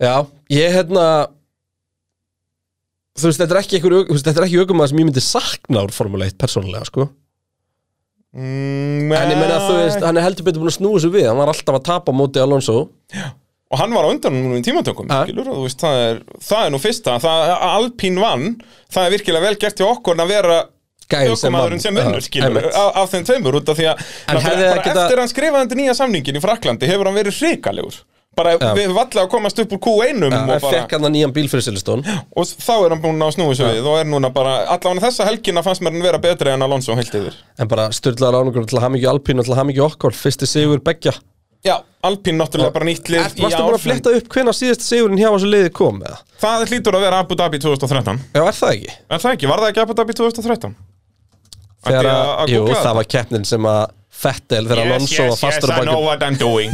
Já, ég hérna Þú veist, þetta er ekki þetta ekki ökum að sem ég myndi sakna úr Formule 1 persónulega, sko mm, En ég meina að þú veist, hann er heldur betur búin að snúa sig við. Hann var alltaf að tapa á móti Alonso. Og hann var á undan núna í tímatökum skilur, og þú veist, það er, það er nú fyrsta. Það, Alpín vann, það er virkilega vel gert hjá okkur að vera Gæði sem vinnur, Já, skilur, einmitt. af, þeim tveimur út af því að bara geta- eftir að hann skrifaði undir nýja samningin í Fraklandi hefur hann verið hrikalegur bara Já. við vallega að komast upp úr Q1 Já, og, bara, fekk hann að nýjan bíl fyrir Silveston og þá er hann búinn að snúi sig við og er núna bara, allavega þessa helgina fannst mér hann vera betri en Alonso heilt yfir En bara styrlaðar ánugur til að hafa mikið Alpín og til að hafa mikið okkar Fyrsti sigur beggja Já, Alpín náttúrulega bara nýtt lið Varstu búin að ár flétta upp hvenær síðast sigurinn hjá þessu liði kom eða? Það hlýtur að vera Abu Dhabi 2013 Já, er það ekki? Er það ekki, var það ekki Abu Dhabi 2013? Þegar jú, það var keppnin sem að Fettel þegar Alonso var fastur yes, á doing.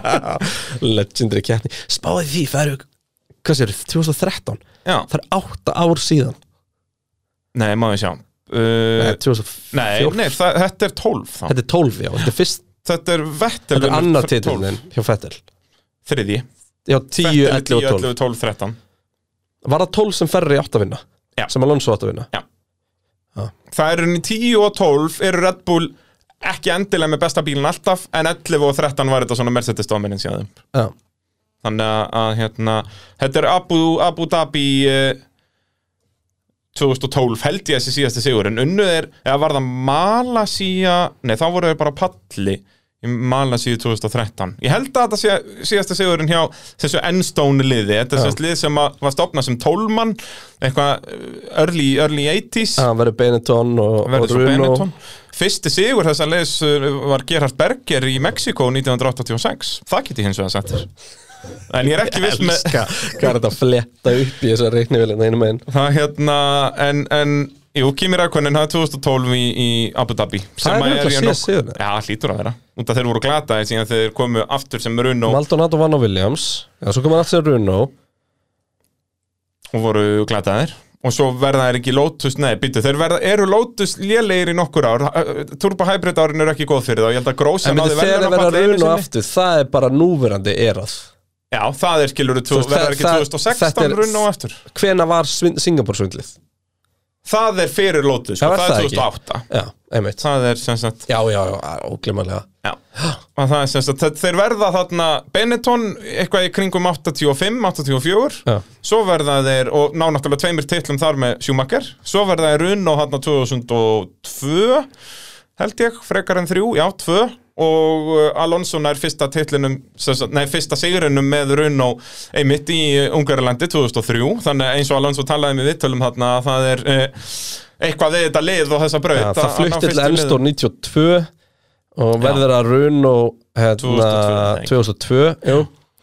Legendary keppni. Spáði því, eru, hvað sér, 2013 Já, Það er átta ár síðan. Nei, ég sjá. Nei, uh, 2014 Nei, nei það, þetta er 12 þá. Þetta er 12, já, þetta er fyrst Þetta er Vettel Þetta er 12. titlinn hjá Fettel. Þriði Já, 10, 11 og 12 11, 12, 13 Var það 12 sem ferri átt að vinna? Já. Sem Alonso átt að vinna? Það eru í 10 og 12 eru Red Bull ekki endilega með besta bílinn alltaf en 11 og 13 var þetta svona Mercedes dominance þeim. Já, Þannig að, hérna, þetta er Abu, Abu Dhabi eh, 2012 held ég þessi síðasti sigur en unnuð er, eða var það Malasía, nei þá voru þeir bara palli Malasíu 2013 ég held að þetta sé síðasta sigurinn hjá þessu Enstone liði. Þetta er Já. þessi lið sem var stopnað sem tólmann eitthvað eh, early, early 80s það verður Benetton og, og Bruno. Benetton. Fyrsti sigur þess að leis var Gerhard Berger í Mexiko 1986 það get ég hins vegar þér. En ég er ekki viss með hvað er þetta að fletta upp í þessar reiknivilina einum einn Það hérna, en, en Jú, Kimi Rækonin, er 2012 í, í Abu Dhabi sem Það er að síðast nokk- sigurinn. Já, hlýtur að vera. Út að þeir voru glataði síðan þeir komu aftur sem Bruno Maldonado vann á Williams. Já, svo kom hann aftur Bruno og voru glataðir. Og svo verða þeir ekki Lotus, nei, býtu, þeir verða, eru Lotus lélegir í nokkur ár. Turbo Hybrid árin eru ekki góð fyrir og ég held að Grósa náði myndi þegar það verðlaunapalli verða einu sinni. aftur Það er bara núverandi erað. Já, það er skilur, verða ekki það- 2016 þetta er- Bruno aftur? Hvena var Singapore svindlið? Það er fyrir Lotus, sko, er það er það ekki? 2008 Já, einmitt. Það er sem sagt Já, já, já, óglimalega það er sem sagt, þeir- verða þarna Benetton eitthvað í kringum 85, 84 Já. svo verða þeir, og ná náttúrulega tveimur titlum þar með Schumacher, svo verða þeir runn og þarna 2002 held ég, frekar en þrjú, já, tvö og uh, Alonso nær fyrsta fyrsta sigurinnum með runn og einmitt í Ungarlandi 2003, þannig eins og Alonso talaði með viðtölum þarna að það er uh, eitthvað við þetta lið og þessa braut Já, að- það flutti til. Enstor 92 og verður að hérna, 2002, 2002 jú.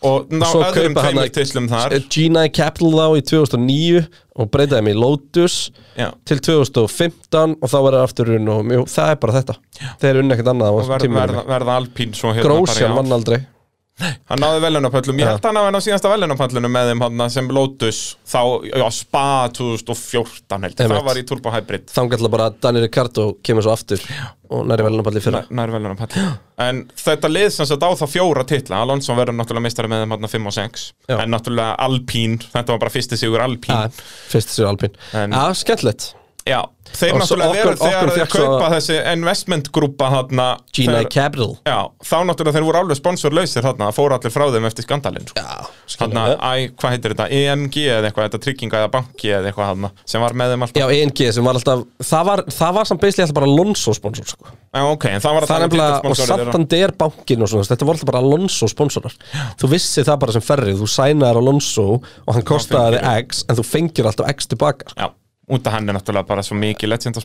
Og ná Svo öðrum tveimur titlum þar. G9 Capital þá í 2009 og breytaði þeim í Lotus Já. til 2015 og þá verður aftur Bruno Jú, það er bara þetta. Þeir unni ekkert annað og þessum verð, verða, verða alpín hérna Grósjan vann aldrei. já. Hann náði velunapöllum ég held að hann hafi náði síðasta velunapöllunum með þeim hann, sem Lotus þá, já, Spa 2014 held það var í Turbo Hybrid. Þannig að bara Daniel Ricardo kemur svo aftur og næri velunapalli fyrra. Nær- nær velunapöllum en þetta lið sem sagt á það fjóra titla Alonso verður náttúrulega mistari með þeim hann 5 og 6 Já. en náttúrulega Alpín, þetta var bara fyrsti sigur Alpín Ja, fyrst sér Alpín Já, skemmtilegt Já, þeir náttúrulega veru þegar þeir kaupa þessi investment grúpa þarna Gina Capital. Já, þá náttúrulega þeir voru alveg sponsorlausir þarna, það fóru allir frá þeim eftir skandalinn sko. Æ, hvað heitir þetta, EMG eða eitthvað, þetta trygginga eða banki eða eitthvað þarna, sem var með þeim alltaf. Já, ENG sem var alltaf Það var, það var samt basically alltaf bara Alonso sponsor sko. Já, ok, en það var Það alltaf nefnilega, og. Santander bankin og svona, þetta voru alltaf bara Alonso sponsorar. Þú vissi það bara sem ferri, þú sænaðar Alonso og hann kostaði X en þú fengir alltaf X tilbaka sko. Já, út af hann er náttúrulega bara svo mikið legend á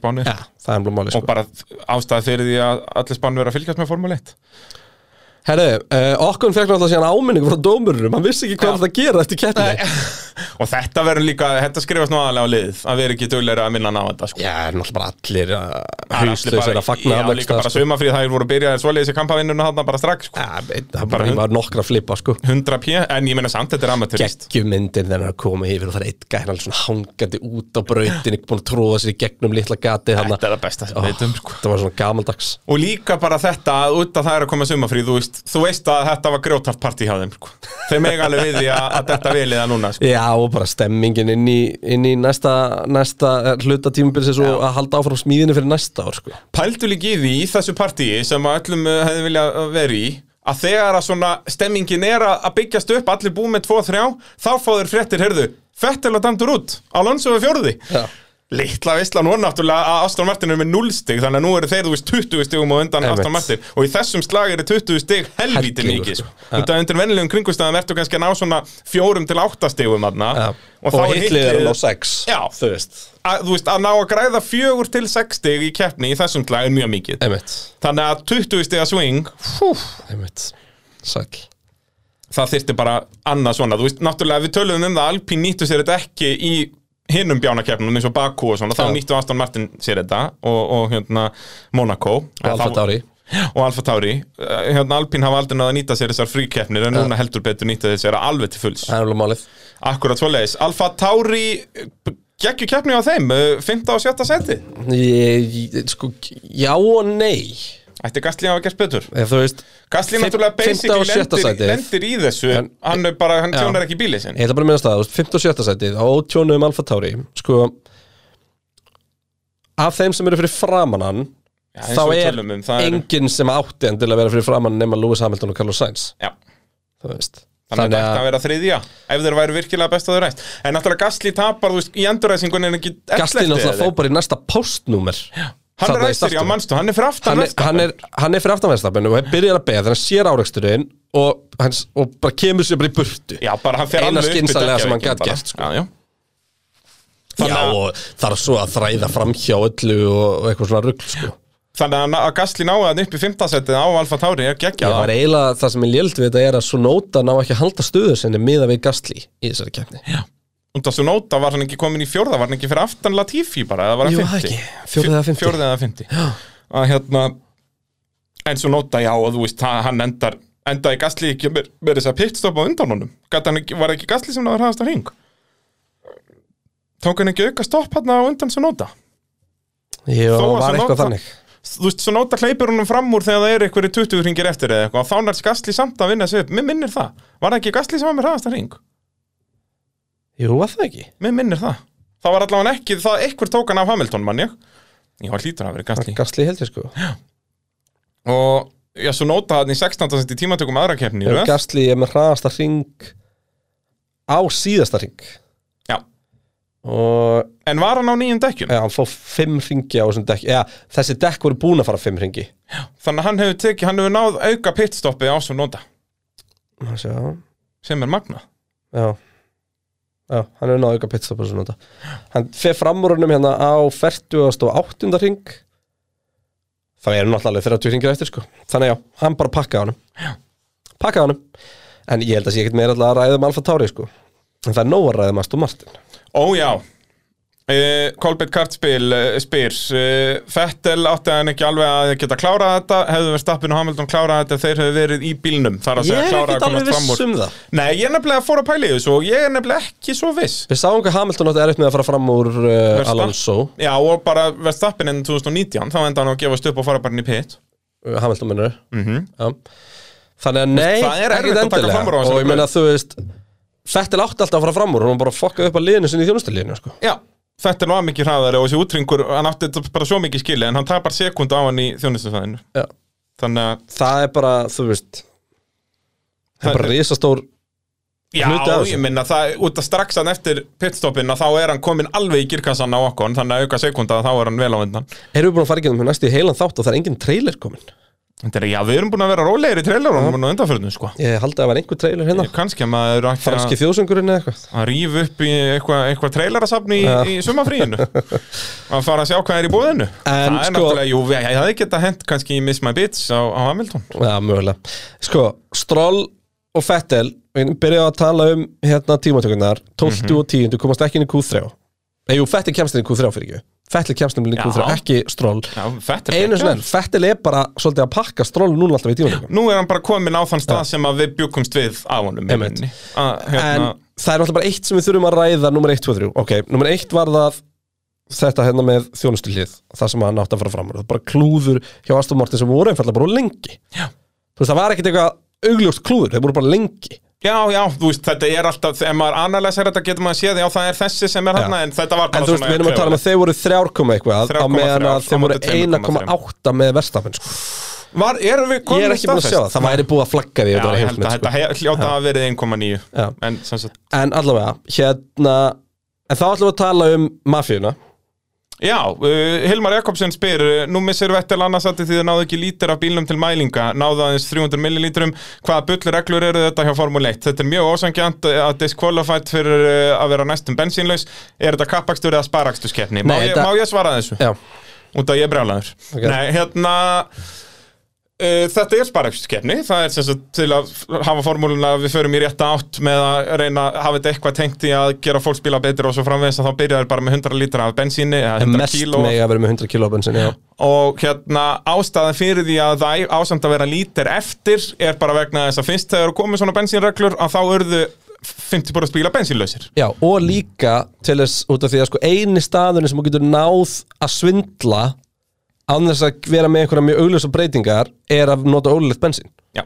nefnilega máli og sko. bara ástæði fyrir því að allir Spáni verið að fylgjast með Formule 1 Herðu, uh, okkur fekk náttúrulega síðan áminningu frá dómurum Hann vissi ekki hvað Já. það að gera eftir keppni og þetta verður líka, þetta skrifast nú aðalega á lið að vera ekki dugleira að minna ná þetta sko. Já, er náttúrulega bara allir Það allir hauslausir bara- að fagna Já, hann líka bara sko. sumafrið það er voru að byrja svoleiðis í kampavinnuna þarna bara strax sko. Já, það bara, bara nokkra flippa sko 100 p, en ég meina samt þetta er amatörist geggjumyndin þegar hann að koma yfir og það er eitt gæn alveg svona hangandi út á brautin ekki búin að tróða sér í gegnum litla gati hann Þetta er það besta sem við veitum sko. það var svona gamaldags Og líka bara þetta að út að það er að koma sumafrið þú veist, þú veist að þetta var grjótart partí hjá þeim sko. Þeir mega alveg við því að, að þetta vilja það núna sko. Já, og bara stemmingin inn í, inn í næsta, næsta eh, hluta tímabils og að halda áfram smíðinu fyrir næsta ár sko. Pældu líka í því í þessu partíi sem að öllum uh, hefði viljað vera í að þegar að svona stemmingin er að að byggjast upp allir búið með 2-3 þá fá þeir fréttir, heyrðu, Fettel og Dandur út Alonso við fjórði Já. Litla veistla nú er náttúrulega að Aston Martin er með 0 stig þannig að nú eru þeir þú veist 20 stigum og undan. Aston Martin og í þessum slag eru 20 stig helvíti Hellingur, mikið sko. sko. af undir vennilegum kringustæðum ertu kannski að ná svona 4 til 8 stigum Já. og, og er er hitlið- hann á 6 Já. þú veist að, þú veist, að ná að græða 4 til 6 stig í keppni í þessum slag er mjög mikið Einmitt, Þannig að 20 stiga swing fú, einmitt Sæl Það þyrfti bara annað svona Þú veist, náttúrulega við töluðum um það Alpín nýttu sér þetta ekki í hinnum bjánakefnum eins og Baku og svona, þá nýttu Aston Martin sér þetta og, og hérna Monaco. Og Alfa Tauri. Og Alfa Tauri. Eh, hérna Alpín hafa aldrei náða að nýta sér þessar fríkeppnir en núna heldur betur nýta þeir sér alveg til fulls. Akkurat svoleiðis, Alfa Tauri geggju keppni á þeim, eh, 5. og 7. seti sko, Já og nei Ætti Gastli að hafa gert betur Ef þú veist Gastli Fimm- náttúrulega basically lendir, sætið. lendir í þessu En- hann bara, hann Já. tjónar ekki bílið sinn Ég ætla bara að minnast það, þú veist, 5. og 7. sætið á tjónu um Alfa Tauri Sko Af þeim sem eru fyrir framann hann Já, Þá er um, er- enginn sem átti en til að vera fyrir framann nema Lewis Hamilton og Carlos Sainz Já, þannig að þetta vera þriðja ef þeir væru virkilega best að þeir ræst En náttúrulega Gastli tapar, veist, í endurræsingunni ekki Gastli náttúrulega fór bara í næsta postnúmer Hann í ræsir, já, manstu, hann er fyrir aftan hann er, hann, er, hann er fyrir aftanverðstafinu og hann byrjar að beða þegar hann sér áreiksturinn og, hans, og bara kemur sér bara í burtu. Já, bara hann fer Eina alveg upp í skynsamlega sem hann dekkjaveikinn gat bara. gert, sko. Já, já. Já, Þannig að- og þarf svo að þræða fram hjá öllu og, og eitthvað svona rugl sko. Þannig að- að Gastli náði hann upp í fimmtasettið á Alfa Tauri er Já, geggjað það er eiginlega það sem er lélt við þetta er að Sunóta ná ekki að halda stöðu sinni miða við Gastli í þessari keppni. Já, Und að Sunóta var hann ekki komin í fjórða, var hann ekki fyrir aftan Latifi bara, eða var hann Jú, fymti? ekki. Fjórði eða fimmti. Fjórði eða fymti Að hérna En Sunóta, já, og þú veist, hann endar endaði Gastli ekki með, þess að pitstop á undan honum. Ekki, var ekki Gastli sem náður hraðast að hring? Tók hann ekki auka stopp hann á undan Sunóta Jú, Þó að var eitthvað þannig. Þú veist, Sunóta hleypur honum fram úr þegar það eru einhverju 20 hringir eftir eða eitthvað. Og þá nærst Gastli samt að vinna sig upp. Mér minnir það, var ekki Gastli sem var með hraðast að hring? Jú, var það ekki? Mér minnir það. Það var allavega ekki, það einhver tók hann af Hamilton, mann ég. Ég var hlýtur að vera Gastli Gastli held ég sko. Og já, svo nota hann í 16. sent í tímatökum aðra röð. Gastli er með hraðasta ring á síðasta ring Já, og en var hann á nýjum dekkjum? Ja, hann fór fimm ringi á þessum dekk ja, þessi dekk voru búin að fara fimm ringi Þannig að hann hefur tekið, hann hefur náð auka pitstoppi á svo nota. Já, sem er magna já Já, hann er náðu auka pitstop og svona þetta. Hann fer fram úr hennum hérna á 48. ring Það er náttúrulega alveg 30 ringir eftir sko. Þannig já, hann bara pakkaði honum. Pakkaði honum. En ég held að sé ekkert meira alltaf að ræða um Alfa Tauri sko. En það er nóg að ræða um Aston Martin. Ó já Uh, Kolbett Kartspil uh, spyr uh, Fettel átti hann ekki alveg að geta klárað þetta hefðu verið stappin og Hamilton klárað þetta þeir hefðu verið í bílnum þar að Ég segja er klárað ekkert að alveg komast fram viss úr um það. Nei, ég er nefnilega að pæla í þessu og ég er nefnilega ekki svo viss. Við sáum hvað Hamilton átti erfitt með að fara fram úr. Alonso. Já, og bara Verstappen enn 2019 þá enda hann að gefast upp og fara bara inn í pit. Uh, Hamilton minnur mm Þannig að nei, það er ekkert að endilega. Og ég Fettil átti alltaf að fara fram úr Hún var bara að fokka upp að liðinu sinni í þjónustiliðinu sko. Já, þetta er að mikið hraðari og þessi útringur, hann átti bara svo mikið skili en hann tapar sekund á hann í þjónustafæðinu Já. þannig að Það er bara, þú veist Það er bara risastór Já, af ég minna, það, út að strax hann eftir pitstoppin að þá er hann komin alveg í girkassan á okkur þannig að auka sekunda þá er hann vel á undan. Erum við búin að fara ekki um næstu í heilan þátt og það er engin trailer komin er, já, við erum búin að vera rólegir í trailerunum og undanförnum, sko. Ég haldi að það var einhver trailer hérna. Kanski að maður ætti Franski að, þjóðsöngurinn eða eitthvað. að rífa upp í eitthvað eitthva trailerasafni í, Já. í sumafríinu að fara að sjá hvað er í búðinu En Það er sko- náttúrulega, jú, ég ég hefði geta hent kannski í Miss My Bits á, á Hamilton. Já, mögulega. Sko, Stroll og Fettel við byrjaðu að tala um hérna tímatökurnar. 12 Mhm. og 10 komast ekki inn í Q3 Eða, jú, Fettel kemst inn í Q3 fyrir ekki Fettel kemst inn í Q3, Já. ekki Já, er Einu sem enn, Fettel er bara svolítið að pakka Stroll núna alltaf í tímatökurnar Nú er hann bara komin á þann stað sem að við bjúkumst við á honum rauninni. að, En hérna, það er alltaf bara eitt sem við þurfum að ræða Númer 1, 2, 3 Ok, númer 1 var það þetta hérna með þjónustuhlið það sem hann átti að fara fram það er bara klúður hjá Aston Martin sem voru einfallega bara lengi. Já. þú veist það var ekkert eitthvað augljóst klúður, þeir voru bara lengi Já, já, þú veist, þetta er alltaf, ef maður analysar þetta getur maður að sé því, já, það er þessi sem er hann, en þetta var bara en þú veist, við erum að tala um að þeir voru 3, eitthvað á 3,3 meðan að þeir voru móti 1,8 með verstafinn sko. Var, erum við ég komin er ekki búin að sjá það, það væri búið að flagga því Já, þetta var ég heimsmynd, þetta sko. he- hljóta að verið 1,9 Já. En sem sagt en allavega, hérna en þá ætlum við að tala um mafíuna Já, uh, Hilmar Jakobsen spyr uh, Nú missir Vettel annarsætti því þið náðu ekki lítir af bílnum til mælinga Náðu aðeins 300 millilítrum Hvaða bulli reglur eru þetta hjá Formule 1? Þetta er mjög ósangjant uh, að disqualified fyrir uh, að vera næstum bensínlaus Er þetta kappakstur eða sparakstuskeppni? Má, þetta- má ég svara þessu? já, Út að ég er brjálæður Ok. Nei, hérna þetta er sparakstuskeppni, það er sem sagt til að hafa formúluna að við förum í rétta átt með að reyna að hafa þetta eitthvað tengt í að gera fólksbíla betur og svo framvegis að þá byrjaður bara með 100 lítra af bensíni eða en 100 mest kíló. með að vera með 100 kilo bensin, já. Og hérna ástæðan fyrir því að það ásamt að vera lítir eftir er bara vegna þess að fyrst þegar komið svona bensínreglur að þá urðu 50% bíla bensínlausir. Já, og líka til þess út af því að sko eini staðurinn sem þú getur náð að svindla þess að vera með einhverja mjög augljósa breytingar er að nota ólulegt bensín. Já,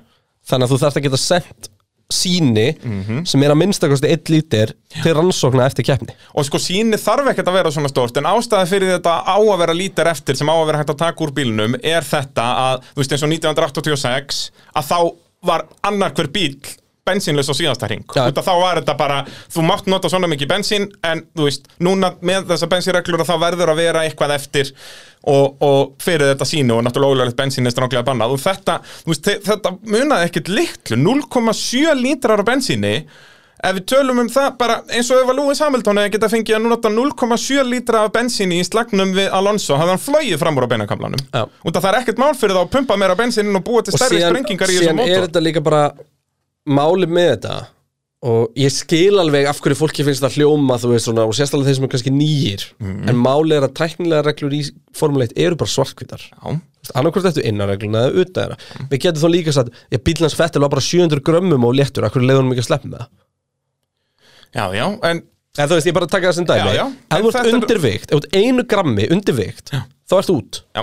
þannig að þú þarft að geta sendt síni Mhm. sem er að minnstakosti 1 lítir til rannsókna eftir keppni. Og sko síni þarf ekkert að vera svona stórt en ástæðan fyrir þetta á að vera lítir eftir sem á að vera hægt að taka úr bílnum er þetta að, þú veist eins og 1986 að þá var annar hver bíl bensínlaus á síðasta út að þá var þetta bara, þú mátt nota svona mikið bensín en þú veist, núna með þessa bensínreglur þá verður að vera eitthvað eftir og, og fyrir þetta sínu og náttúrulega ólöglegt bensín er stránglega bannað. Og þetta, veist, þe- þetta munaði ekkert litlu. 0,7 lítrar af bensíni ef við tölum um það bara eins og ef að Lewis Hamilton hefði geta fengið að nota 0,7 lítra af bensíni í slagnum við Alonso hafði hann flogið fram úr á beinakamlanum að það er ekkert mál fyrir þá að pumpa meira bensínin og búa til og stærri síðan, sprengingar í síðan þessum er mótor þetta líka bara máli með þetta og ég skil alveg af hverju fólki finnst það hljóma þú veist svona og sérstaklega þeir sem er kannski nýjir Mhm. en máli er að tæknilega reglur í Formule 1 eru bara svartkvítar Já. annarkvært eftir innanregluna eða utan þeirra. Við getum þá líka satt, ég bílnans fettil var bara 700 grömmum og léttur, akkur leiður hann ekki að sleppa með það? Já, já, en en þú veist, ég bara taka það sem dæmi. Já, já, ef en þú ert er- undirvikt, ef þú ert einu grammi undirvikt, þá ert út. Já,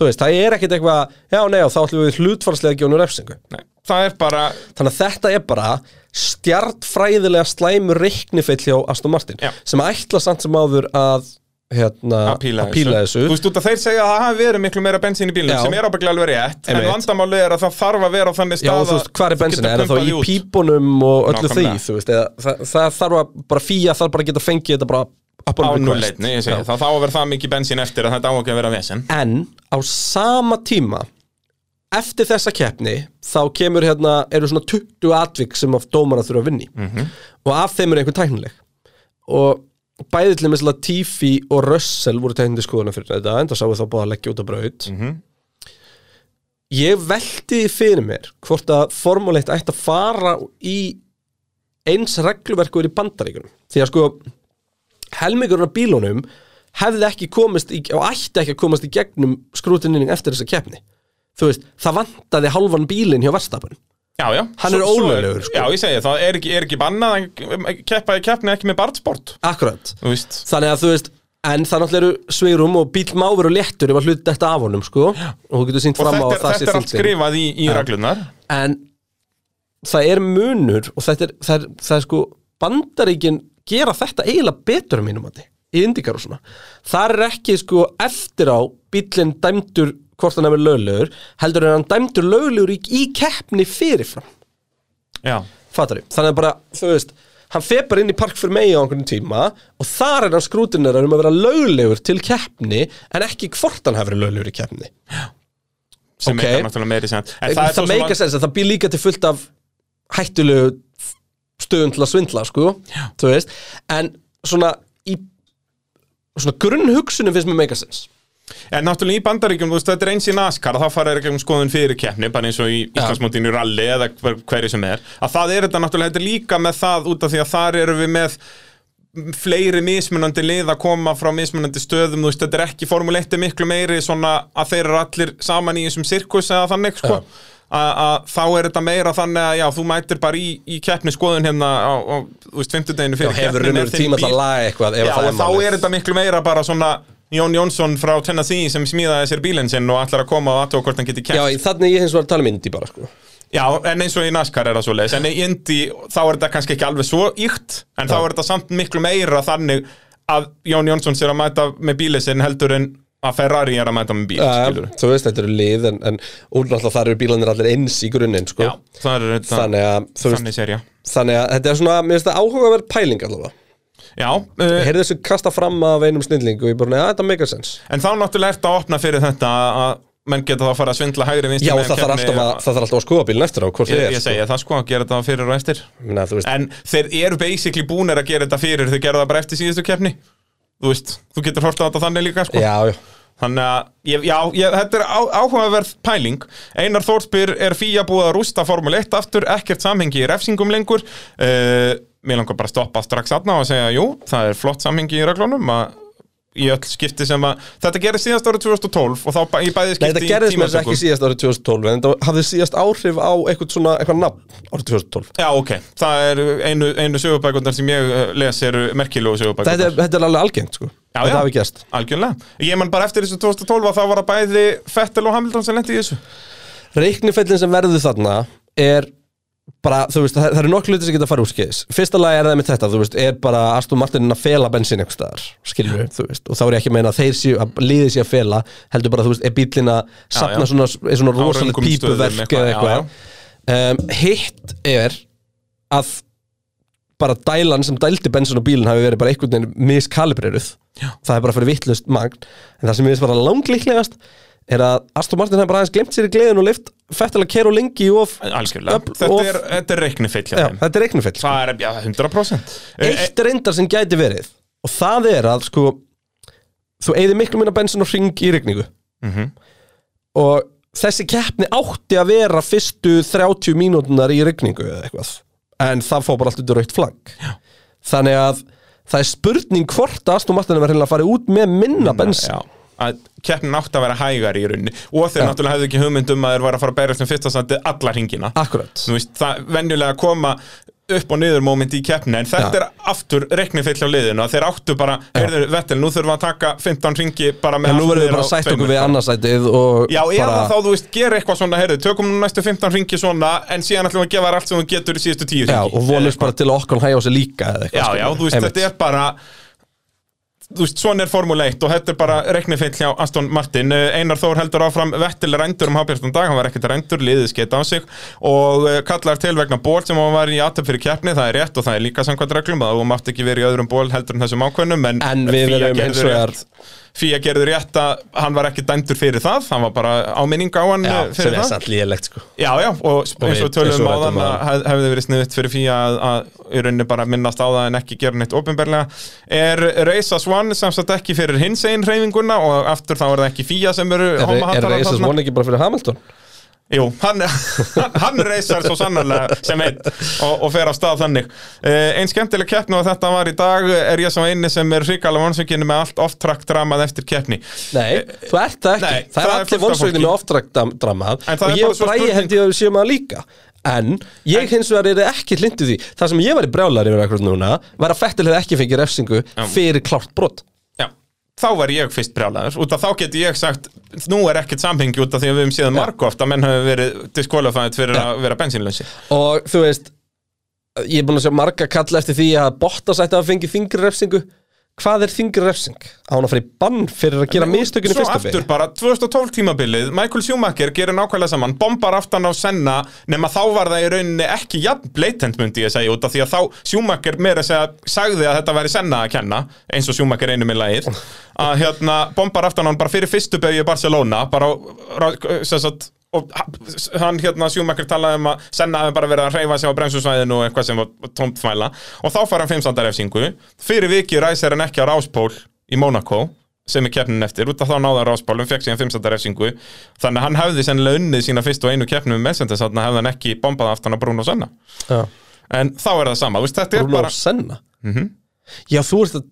þú veist, það er ekkit eitthvað, já, nei, þá ætlum við hlutfarslega að nú refsingu nei, það er bara Þannig að þetta er bara stjartfræðilega slæmur reiknifeill hjá Aston Martin Já. sem ætla samt sem áður að hérna, að píla, þessu Þú veist út að þeir segja að það hafi verið miklu meira bensín í bílnum Já. sem er ábygglega alveg rétt en vandamáli er að það þarf að vera á þannig Já, stað og þú veist, hvað er bensin? Er það þá í pípunum og öllu því, þú veist, eða, það, það að að á núleitni, ég segi. Þá á að vera það mikið bensín eftir að þetta á ekki að vera vesen. En á sama tíma eftir þessa keppni þá kemur hérna, eru svona 20 atvik sem af dómara þurfa að vinni Mhm. og af þeim er einhvern tæknileg. Og bæði til með Latifi og Russell voru tæknindi skoðuna fyrir þetta en það sáu þá búið að leggja út á braut. Mhm. ég velti því fyrir mér hvort að Formule 1 ætti að fara í eins regluverkur í bandaríkunum því að sko helmingurinn af bílunum hefði ekki komist í, og ætti ekki að komast í gegnum skrútinning eftir þessa keppni. Þú veist, það vantaði hálfan bílinn hjá Verstapun Já, já. Hann er ólöglegur, sko. Já, ég segi það, er ekki, er ekki bannað að keppa í keppni ekki með barnsport? Akkurat, þannig að þú veist en það náttúrulega eru sveirum og bíl má vera léttur ef að hluti þetta af honum sko. Og þú getur sínt Og fram á það þetta er allt skrifað í, í reglunar en það er munur og þetta er, það er, það er sko bandaríkin gera þetta eiginlega betur um mínum að í Indikar og svona. Þar er ekki sko eftir á bílinn dæmdur hvort hann hefur löglegur heldur en hann dæmdur löglegur í, í keppni fyrirfram. Fattar Þannig að bara, þú veist Hann fer bara inn í park fyrir megi á einhvern tíma og þar er hann skrútinar um að vera löglegur til keppni en ekki hvort hann hefur löglegur í keppni. Sem Ok. okay. náttúrulega meiri sem En Það, það það svo meika sem sens að það býr líka til fullt af hættulegu stöðun til að svindla, sko. Þú veist, en svona í svona grunnhugsunum finnst mér meika sens. En náttúrulega í bandaríkjum, þú veist, þetta er eins í NASCAR að þá fara þeir ekki um skoðun fyrir keppni bara eins og í Íslandsmótinu rally eða hver, hverju sem er. Að það er þetta náttúrulega, þetta er líka með það út af því að þar erum við með fleiri mismunandi lið að koma frá mismunandi stöðum, þú veist, þetta er ekki Formule 1 er miklu meiri svona að þeir eru allir saman í þessum sirkus eða þannig, sko. Já. Að þá er þetta meira þannig að já, þú mætir bara í, í keppni skoðun hérna á, á Já, fyrir hefur keppni með raunur þinn tíma til bíl. að laga eitthvað ef Já, það og er þá er þetta miklu meira bara svona Jón Jónsson frá Tennessee sem smíðaði sér bílinn sinn og ætlar að koma og aðtók hvort hann geti kæft Já, Já, þannig ég hins vegar að tala um Indi bara, sko. En eins og í NASCAR er það svo leiðis en í Indy þá er þetta kannski ekki alveg svo ykt en þá er þetta samt miklu meira þannig að Jón Jónsson sér að mæta með bílinn sinn heldur en að Ferrari er að mæta með bíl, skilur þú veist, þetta eru lið en, en úrnáttúrulega þar eru bílanir allir eins í grunninn, sko. Þetta Þannig að, veist, þannig að þetta er svona, mér finnst það áhugaverð pæling allavega. Já, uh, Heyrðu þessu kasta fram af einum snilling og ég bara, neða, þetta make sense. En þá náttúrulega ertu að opna fyrir þetta að menn geta þá að fara að svindla hægri vinstri Já, það þarf alltaf að, alltaf að skoða bílinn eftir á, hvort þið er ég segja það sko að gera þetta fyrir og eftir. Minna, En þeir eru basically búnir að gera þetta fyrir Þau gera það bara eftir síðustu keppni Þú veist, þú getur hort á þetta þannig líka sko. Já, já. Þannig að, ég, já, ég, þetta er á, áhugaverð pæling. Einar Þórspyr er fíja búið að rústa Formule 1 aftur? Ekkert samhengi í refsingum lengur. Uh, Mér langar bara að stoppa strax aðna og segja Jú, það er flott samhengi í reglunum að í öll skipti sem að þetta gerist síðast árið 2012 og þá í bæði Nei, skipti þetta í gerðist mér ekki tímatökum. síðast árið 2012 en þetta hafði síðast áhrif á eitthvað svona, eitthvað nafn árið 2012 Já, ok, það er einu, einu sögubækundar sem ég eh, les eru merkilegu sögubækundar þetta er, þetta er alveg algengt, sko. Já, Þetta hafi gæst Algjörlega, ég man bara eftir þessu 2012 að þá var það bæði Fettel og Hamilton sem lendi í þessu. Reiknifellin sem verður þarna er bara, þú veist, það, það eru nokkuð hluti sem geta að fara úr skeiðis Fyrsta lagi er það með þetta, þú veist, er bara Aston Martinin að fela bensin einhvers staðar skilur þú veist, og þá er ég ekki að meina að þeir séu að liðið séu að fela, heldur bara, þú veist, er bílinn að safna já. svona, er svona rosalega pípuverk eða eitthvað. Um, Hitt er að bara dælan sem dældi bensin á bílinn hafi verið bara einhvern veginn miskalibreruð það er bara fyrir vittlust magn. En það sem ég veist bara langlíklegast er að Aston Martin hefur bara aðeins glemt sér í gleðin og lift fettilega kera og lengi of Öfl- þetta of- er, þetta er reiknifill hjá Já, þetta er reiknufell sko. Það er, já, 100% Eh, Eitt reyndar sem gæti verið og það er að sko þú eigði miklu minna bensin og ring í rigningu. Mhm. og þessi keppni átti að vera fyrstu 30 mínútunar í rigningu eða eitthvað. En það fór bara allt út í raukt flagg þannig að það er spurning hvort að Aston Martin var að fara út með minna bensin Já, að keppnin átti að vera hægari í rauninni. Og þeir Já. náttúrulega hefðu ekki hugmynd um að þeir var að fara að berjast um fyrsta standi alla hringina. Akkurat. Þú veist, það venjulega koma upp og niður moment í keppni en þetta Já. er aftur reiknifill á liðinu að þeir áttu bara, heyrðu, Vettel, nú þurfum við að taka 15 ringi bara með En nú verðum við bara að sætt okkur við sko. annarsætið og Já, eða bara, þá, þú veist, gera eitthvað svona, heyrðu, tökum nú næstu 15 ringi svona en síðan ætlum við að gefa þér allt sem þú getur í síðustu 10 ringi Já, og vonust bara til okkur hægja á sig líka eða eitthvað Já, já, þú veist, þetta er bara þú veist, svona er Formule 1 og þetta er bara reiknifill hjá Aston Martin. Eh, Einar Þór heldur áfram Vettel rændur um hábjörnstum dag, hann var ekkert rændur, liðið skeitt á sig og eh, kallar til vegna ból sem hann var í aðtöp fyrir keppni, það er rétt og það er líka samkvæmt reglum, það mátt ekki verið í öðrum ból heldur en þessum ákveðnum, en En við verðum gerði hins vegar FIA gerði rétt að hann var ekki dæmdur fyrir það, hann var bara áminning á hann Já, eh, sem fyrir er það samt líðilegt sko Já, já, og eins og tölum á þann að hef- hefði verið sniðut fyrir fíja að, að í rauninni bara minnast á það en ekki gera neitt ofinberlega er Reisa Swan sem sagt ekki fyrir hins einn reyfinguna og aftur þá er það ekki fíja sem eru Er, er Reisas þarna. von ekki bara fyrir Hamilton? Jú, hann, hann, hann reisar svo sannarlega sem einn og, og fer á stað þannig. Uh, Einn skemmtileg keppni og þetta var í dag er ég svo eini sem er hrikalega vonsökinni með allt off-track dramað eftir keppni. Nei, þú ert það ekki. Nei, Það það er allir af fólki. með oftrækt drama En það og ég og held ég að við séum að líka. En ég hins vegar er ekki hlindið því. Það sem ég var í brjálar yfir akkur núna var að Fettil hefði ekki fengið refsingu fyrir klárt brot. Já, þá var ég fyrst brjálæður út af þá geti ég sagt nú er ekkert samhengi út af því að við höfum séð margóft að menn hafi verið diskvalifæðið fyrir Já. að vera bensínlösi Og þú veist Ég er búin að sjá marga kalla eftir því að Bottas ætti að fengi þingri refsingu hvað er þingri refsing? Á hann að fara í bann fyrir að gera mistökinu Svo fyrsta aftur byggi? bara, 2012 tímabilið Michael Schumacher gerir nákvæmlega saman bombar aftan á Senna nema þá var það í rauninni ekki jafn blatant myndi ég segja út af því að þá Schumacher meira segja sagði að þetta væri Senna að kenna eins og Schumacher einu með lagið að hérna bombar aftan á hann bara fyrir fyrstu beigju Barcelona bara á, sem sagt og hann hérna Schumacher talaði um að Senna hefði bara verið að hreyfa sig á bremsusvæðinu og eitthvað sem var tómt þvæla og þá fær hann fimmstandarefsingu fyrir viki ræsir hann ekki á ráspól í Monaco sem er keppnin eftir, út af þá náða ráspálum fekk síðan fimmstandarefsingu þannig að hann hefði sennilega unnið sína fyrst og einu keppnum með Mercedes þannig að hann ekki bombað aftan á Bruno Senna. Já. en þá er það sama, veist, Bruno bara Senna? Mhm. Já, þú ert að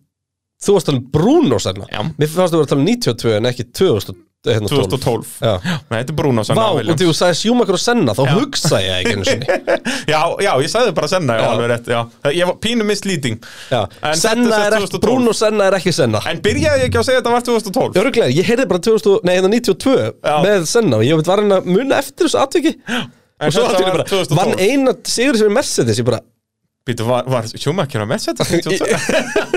Þú varst að tala um Bruno Senna. Já. Mér fannst þú að tala um 92 en ekki 2000, hérna, 2012 Já. Nei, þetta er Bruno Senna Vá, og þú sagði Schumacher og Senna þá hugsa ég ekki einu sinni já, já, ég sagði bara Senna, já, Já. alveg rétt já. Ég var pínu mislíting Já. En Senna er ekki, 2012. Bruno Senna er ekki Senna En byrjaði ég ekki að segja þetta var 2012 Öruglega, ég heyrði bara 2000, nei, hérna 92 Já. með Senna og ég var hann að muna eftir þessu atviki En og svo var bara, 2012. vann eina sigur sem er Mercedes ég bara, Býtu, var, var Schumacher að Mercedes 92?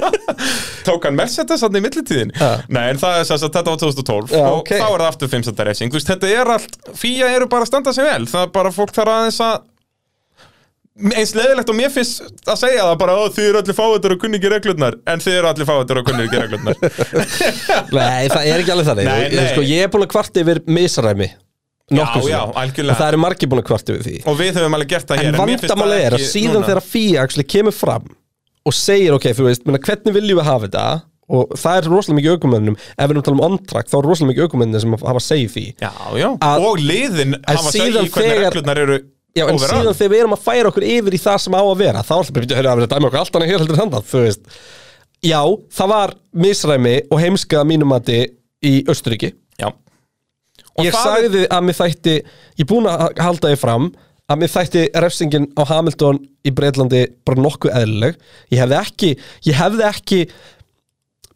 Tók hann Mercedes hann í millitíðin? Ja. Nei, en það er þess að þetta var 2012 Já, og ok. þá er það aftur 5. refsing Þú veist, þetta er allt, fíja eru bara að standa sig vel Það er bara fólk þarf aðeins að eins leðilegt og mér finnst að segja það bara, þið eru allir fáið og kunni ekki reglurnar en þið eru allir fáið og kunni ekki reglurnar nei, það er ekki alveg þannig Nei, Ég- nei. Sko, ég er búin að kvarta yfir misræmi nokkuð já, og það eru margir búin að kvarta yfir því. Og við höfum alveg gert það En hér það vandamáli er að síðan núna. þegar FIA actually kemur fram og segir, ok, þú veist, menna, hvernig viljum við hafa þetta? Og það er rosalega mikið aukumennum ef við erum að tala um on-track, þá er rosalega mikið aukumennum sem hafa segið því. Já, já, Að- og liðin hafa segið í hvernig reglurnar eru Já, en overall. síðan þegar við erum að færa okkur yfir í það sem á að vera þá er býttu, hörru, að vera að dæma okkur allt annað hér heldur en handað, þú veist. Já, það var misræmi og heimska mínumati í Östuríki Já Og Ég það er- sagði að mér þætti, ég er búin að halda ég fram að mér þætti refsingin á Hamilton í Breitlandi bara nokkuð eðlileg. Ég hefði ekki, ég hefði ekki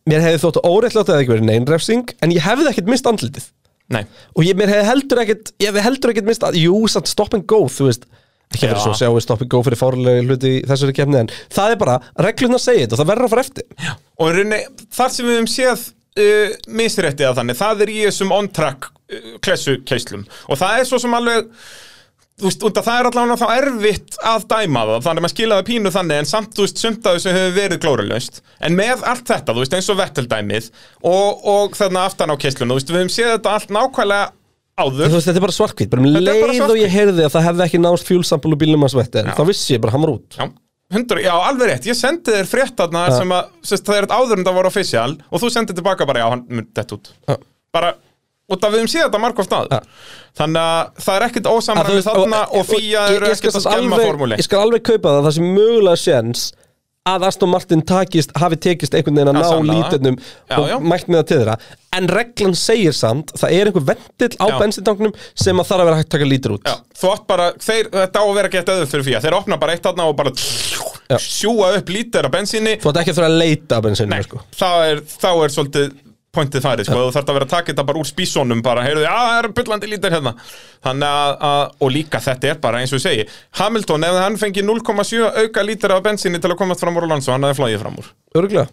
mér hefði þótt óreittlátt að það ekki verið neinn refsing en ég hefði ekkert mist andlitið. Nei, og ég, mér hefði heldur ekkert ég hefði heldur ekkert mist að, jú, satt stop and go þú veist, ekki verið Já. svo að sjá stop and go fyrir fárlega hluti í þessari kemni en það er bara, reglurnar segja þetta og það verður að fara eftir. Og í rauninni, þar sem við höfum séð uh, misréttið að þannig, það er í þessum on-track uh, klessu keislum og það er svo sem alveg þú veist, af það er allavega þá erfitt að dæma það, þannig að maður skila það pínu þannig en samt, þú veist, af þessu hefur verið glórulaust. En með allt þetta, þú veist, eins og vetteldæmið og, og þarna aftan á keislunum, þú veist, við höfum séð þetta allt nákvæmlega áður. Þú veist, þetta er bara svartkvít, bara um leið og ég heyrði að það hefði ekki nást fjúlsampul og bílum að Já. þá vissi ég bara hann var út. Já, 100, já, alveg rétt, ég sendi þér frétt þarna Ja. sem að, sérst, það er þetta áður en það voru official og þú sendið tilbaka bara, já, hann mun dett út Ja. bara, út af við höfum séð þetta margóft að Ja. þannig að það er ekkert veist, þarna og- og fíja ég- eru ekkert að skemma formúli Ég skal alveg kaupa það, það sem mögulega séns að Aston Martin takist, hafi tekist einhvern veginn að Já, ná Já, og mætt með það til þeirra en reglan segir samt, það er einhver vendill á Já. bensintanknum sem að þarf að vera hægt að taka lítur út Já, þú átt bara, þeir, þetta á að vera gett öður fyrir fíja þeir opna bara eitt þarna og bara Já. sjúa upp lítir af bensíni Þú ætti ekki að þurfa að leita Nei, sko. þá er, er svolítið pointið farið, sko, þú þarf að vera að taka þetta bara úr spísónum bara, heyrðu, já, það er byllandi lítir hérna. Þannig að, að, og líka þetta er bara eins og ég segi, Hamilton, ef hann fengi 0,7 auka lítir af bensíni til að komast fram úr Alonso, hann hefði flóið fram úr. Örgulega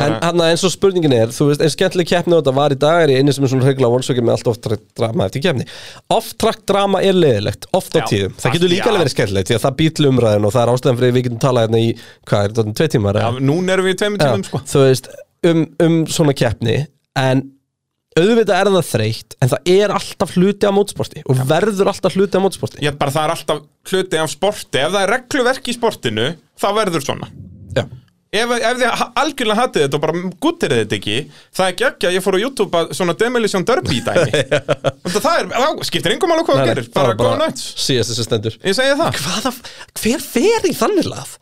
En hann eins og spurningin er, þú veist, eins skemmtileg keppni og þetta var í dag er ég einu sem er svona regla vonsöki með allt oft-track drama eftir keppni. Off-track drama er leðilegt, oft á tíðum. Það getur líka alveg verið skemmtilegt því að það býtlu umræðin og það er ástæðan fyrir að við getum talað hérna í, hvað er þetta, tvei tímar? Já, núna erum við í Já, tímum, sko. Þú veist, um, um svona keppni en auðvitað er það þreytt en það er alltaf hluti á mótsporti og verður alltaf hluti á mótsporti. Ég bara, það er alltaf hluti af sporti, ef það er regluverk í sportinu, þá verður svona. Já, Ef, ef þið algjörlega hatið þetta og bara guttir þetta ekki Það er ekki að ég fór á YouTube að svona Demolition Derby dæmi Og það er, þá skiptir engum alveg hvað það gerir Bara góða nuts Síðast þessi stendur. Ég segi það. Hvaða, hver fer í þannig lað?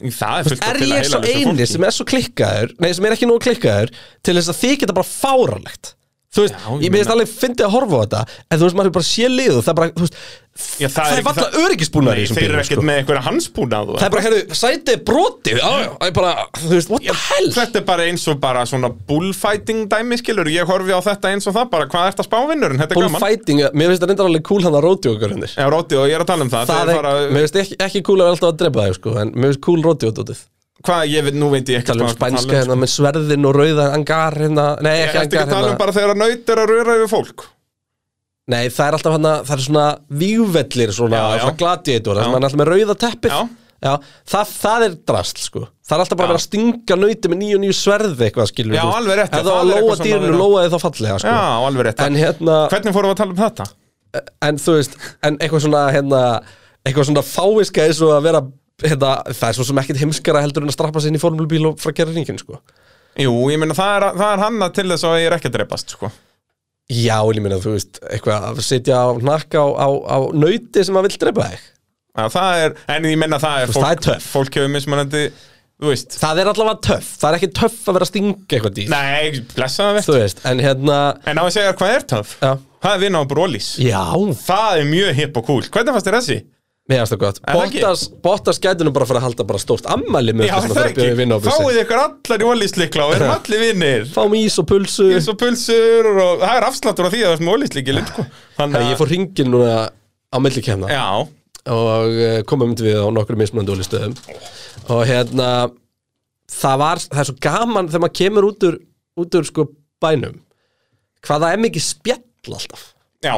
Það er fullt Er til að ég svo eini fólki. sem er svo klikkaður Nei, sem er ekki nógu klikkaður Til þess að þið geta bara fáralegt Þú veist, Já, ég ég meðist alveg fyndið að horfa á þetta En þú veist, maður er bara sé liðu Það er bara, þú veist Já, það Það er er valla það- öryggisbúnaður í Nei, þeir eru ekkert sko. með einhverja hansbúnað Það er bara, er það er bara, what the hell? Þetta er bara eins og bara svona bullfighting dæmi skilur. Ég horfi á þetta eins og það bara Hvað vinnurinn? Þetta er gaman. Bullfighting, mér finnst það reyndar alveg cool hann að rótjókur hennir Já, Róti og ég er að tala um það. Það er, fara- mér finnst ekki, ekki cool að alltaf að drepa þig, sko En mér finnst cool rótjódótið Hvað, ég veit, nú veit ég ekki tala um spænska hérna með sverðin og rauða angar hérna, nei Ég ekki ætti ekki angar að tala um hérna bara þegar að naut er að röra yfir fólk nei það er alltaf hérna, það er svona vígvellir svona, Já, já. svona gladiator það sem er alltaf með rauða teppið. Já. það, það er drast sko. Það er alltaf bara að vera að stinga nauti með nýju nýju sverði eitthvað skilur Já, alveg rétt, já, ef það það var er að eitthvað lóa svona dýrinu, vera- lóaði þá fallega sko. Já, alveg rétt. En hérna, Hvernig fórum við að tala um þetta? en þú veist en eitthvað svona hérna, eitthvað svona fáiska eins og að vera hérna, það er svo sem ekkit heimskara heldur en að strappa sig inn í formulubíl og frá að gera ringin sko. Jú, ég meina það er, það er hanna til þess að ég er ekki að dreipast sko. Já, ég meina, þú veist, eitthvað að sitja á hnakka á, á, á nauti sem að vill drepa þig. Já, það er, en ég meina það er Þú veist, það er töff. Fólk hefur mismunandi, þú veist. Það er allavega töff, það er ekki töff að vera að stinga eitthvað dýr. Nei, blessa það Þú veit veist, en hérna En á að segja hvað er töff? Já, Það er vinna á brólís já. Það er mjög hipp og cool Hvernig fannst þér þessi? Mér finnst það gott. Er? Bottas, Bottas gæti nú bara að fara að halda bara stórt ammæli með Já, þessum að það fara að bjóða vinna á Fáið ykkur allar í ólíslikla og erum allir vinnir Fáum ís og pulsu Ís og pulsur og það er afsláttur á því að það er sem ólíslikilinn sko. Þannig Herri, Ég fór hringin núna á Já, og uh, komum við á nokkru mismunandi ólistöðum og hérna það var, það er svo gaman þegar maður kemur út úr, út úr sko bænum hvað það er mikið spjall alltaf. Já,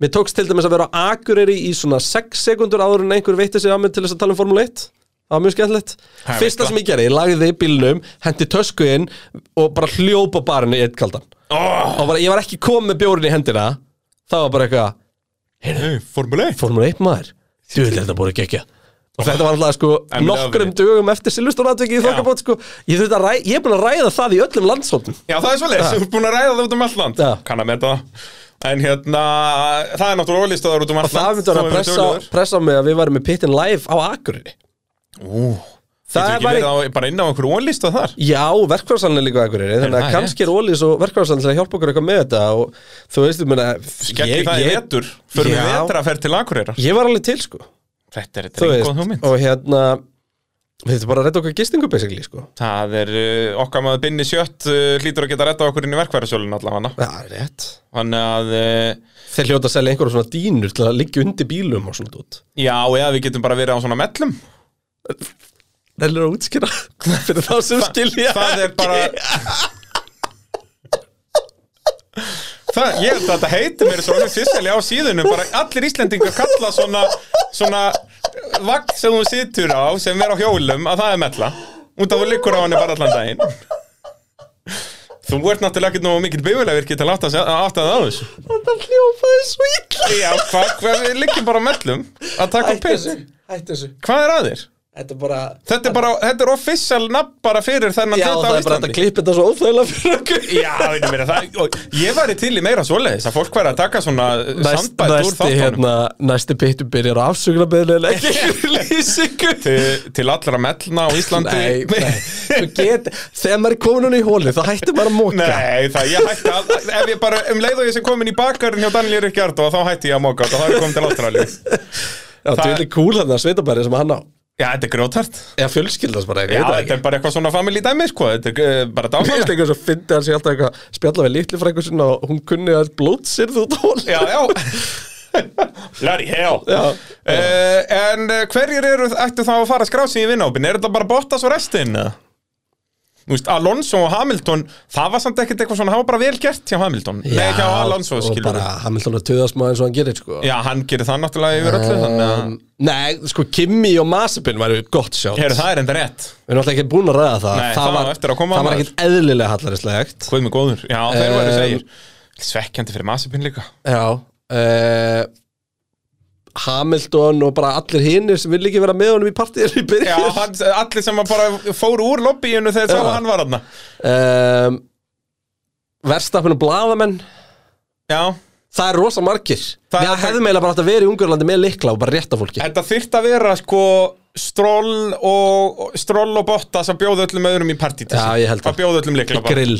Mér tókst til dæmis að vera á Akureyri í svona 6 sekundur áður en einhver veitti sig á mig til þess að tala um Formule 1 Það var mjög skemmtilegt. Er Fyrsta sem ég gerði, ég lagði bílnum hendi tösku inn og bara hljópa barinn í eitt kaldan. Oh, og bara, ég var ekki komið með bjórin í hendina. Það var bara eitthvað, hey, Formule 1 Formule 1 maður. Þú vil þetta búið ekki og þetta var alltaf sko I'm nokkrum dögum eftir Silveston-atviki í þokkabót sko. Ég, að ræ, ég er búin að ræða það í öllum landshóttum Já, það er svolítið, þú ert búin að ræða það út um allt land. Kann að meta það En hérna, það er náttúrulega ólístöðar út um og allt það myndi að þú pressa, pressa mig að við varum með pittin live á Akureyri. Ú, Það væri- verið á, bara inn á einhverju ólístöð þar? Já, verkvarsalinn er líka ekkur Þannig það að er kannski er Ólís og verkvarsalinn til að hjálpa okkur eitthvað með þetta og þú veist, ég meina Skeggi það í vetur Förum við Já. vetraferð til Akureyrar. Ég var alveg til, sko. Þetta er, Þú er veist, einhvað hugmynd. og hérna Við þurfum bara að redda okkar gistingu, basically, sko. Það er uh, okkar maður binni sjött uh, hlýtur að geta retta okkur inn í verkvæðarsölun allavega það er rétt. Þannig að, uh, Þeir hljóta að selja einhverjum svona dýnur til að liggja undir bílum og svona út já, eða við getum bara verið á svona mellum. Rellur að útskýra fyrir þá sem skilja Það er bara Það, ég held að þetta heitir mér svona fyrstæli á síðunum bara allir Íslendingar kalla svona svona vagn sem þú situr á sem er á hjólum að það er mella. Út af að liggur á henni bara allan daginn. Þú ert náttúrulega ekki nú mikill bifjulega virki til að átta það á þessu. Þetta hljópaði svo illa. Já, hvað, við liggjum bara mellum að taka upp pitt hættu þessu. Hvað er að þér? Þetta er bara Þetta er bara, þetta er official nafn bara fyrir þennan Já, hluta á það er bara Íslandi. þetta klippa þetta svo óþægilega fyrir okkur. Já, ég meina það, og ég væri til í meira svoleiðis að fólk væri að taka svona Næst, sandbætt úr næsti, þáttunum. hérna, næsti pittu byrjar á afsökunarbeðinu en ekki lýsingu til, til allra mellna á Íslandi. Nei, nei, þú get Þegar maður er komin hún í hóli þá hættir maður að móka Nei, það ég hætti að ef ég bara, um leið og ég sem komin í bakarinn hjá Daniel Ríkjard og þá hætti ég að móka og það er komin til Ástralíu. Já, það- þú veit kúl hann að sveitabæri sem hann á Já, þetta er grjótart Eða fjölskyldas bara, ég Já, þetta ekki. er bara eitthvað svona family dæmi, sko. Þetta er uh, bara Mér finnst eitthvað svo fyndi hann sig alltaf eitthvað spjalla við litli frækur sinna og hún kunni að blótsirð út á hóli Já, já. Bloody hell. Já. Uh, En uh, hverjir eru ættu þá að fara að skrá sig í vinnápin? Er þetta bara Bottas og restin? Eða? Veist, Alonso og Hamilton Það var samt ekkert eitthvað svona, það var bara vel gert hjá Hamilton. Nei, hjá Alonso, og skilur bara Hamilton að töðast maður eins og hann gerir sko. Já, hann gerir það náttúrulega yfir öllu Þannig að, Nei, sko Kimi og Mazepin væru gott sjátt heyrðu, það er enda rétt. Við erum alltaf ekki búin að ræða það. Nei, það á eftir að koma, Það var ekkit eðlilega hallaristlegt Hvað með góður? Já, þeir væri Um, segir. Svekkjandi fyrir Masipin líka. Já uh, Hamilton og bara allir hinnir sem vil ekki vera með honum í partíinu í Já, byrjun hann, allir sem bara fóru úr lobbyinu þegar sá Já. að hann var hann um, Verstappen og Blaðamenn. Já, Það er rosa margir. Það Við hefðum eiginlega bara átt að vera í Ungurlandi með likla og bara rétta fólki. Þetta þyrft að vera sko Stroll og Stroll og Bottas að bjóða öllum öðrum í partí til Já, ég held Að bjóða öllum likla Í grill.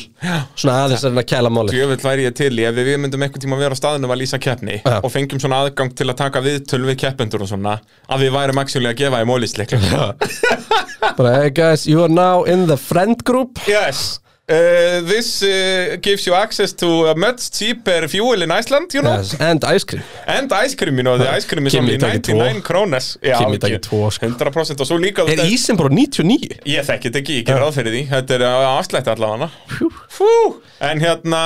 Svona aðeins er hann að kæla máli Jöfell væri ég til í. Ef við myndum einhvern tíma vera á staðinu að lýsa keppni Já. og fengjum svona aðgang til að taka viðtöl við keppendur og svona að við værum actually að gefa í mólisleikla Bara hey guys, you are now in the friend group. Yes uh, This uh, gives you access to a much cheaper fuel in Iceland, you know yes. and ice cream And ice cream, you know, the ice cream is Kimi only taki 99 krónas Kimi ekki, tvo, sko. 100% og svo líka Er ísinn bara 99? Ég þekki þetta ekki, ég ger ráð fyrir því Þetta er afslætti allavega Fú. En hérna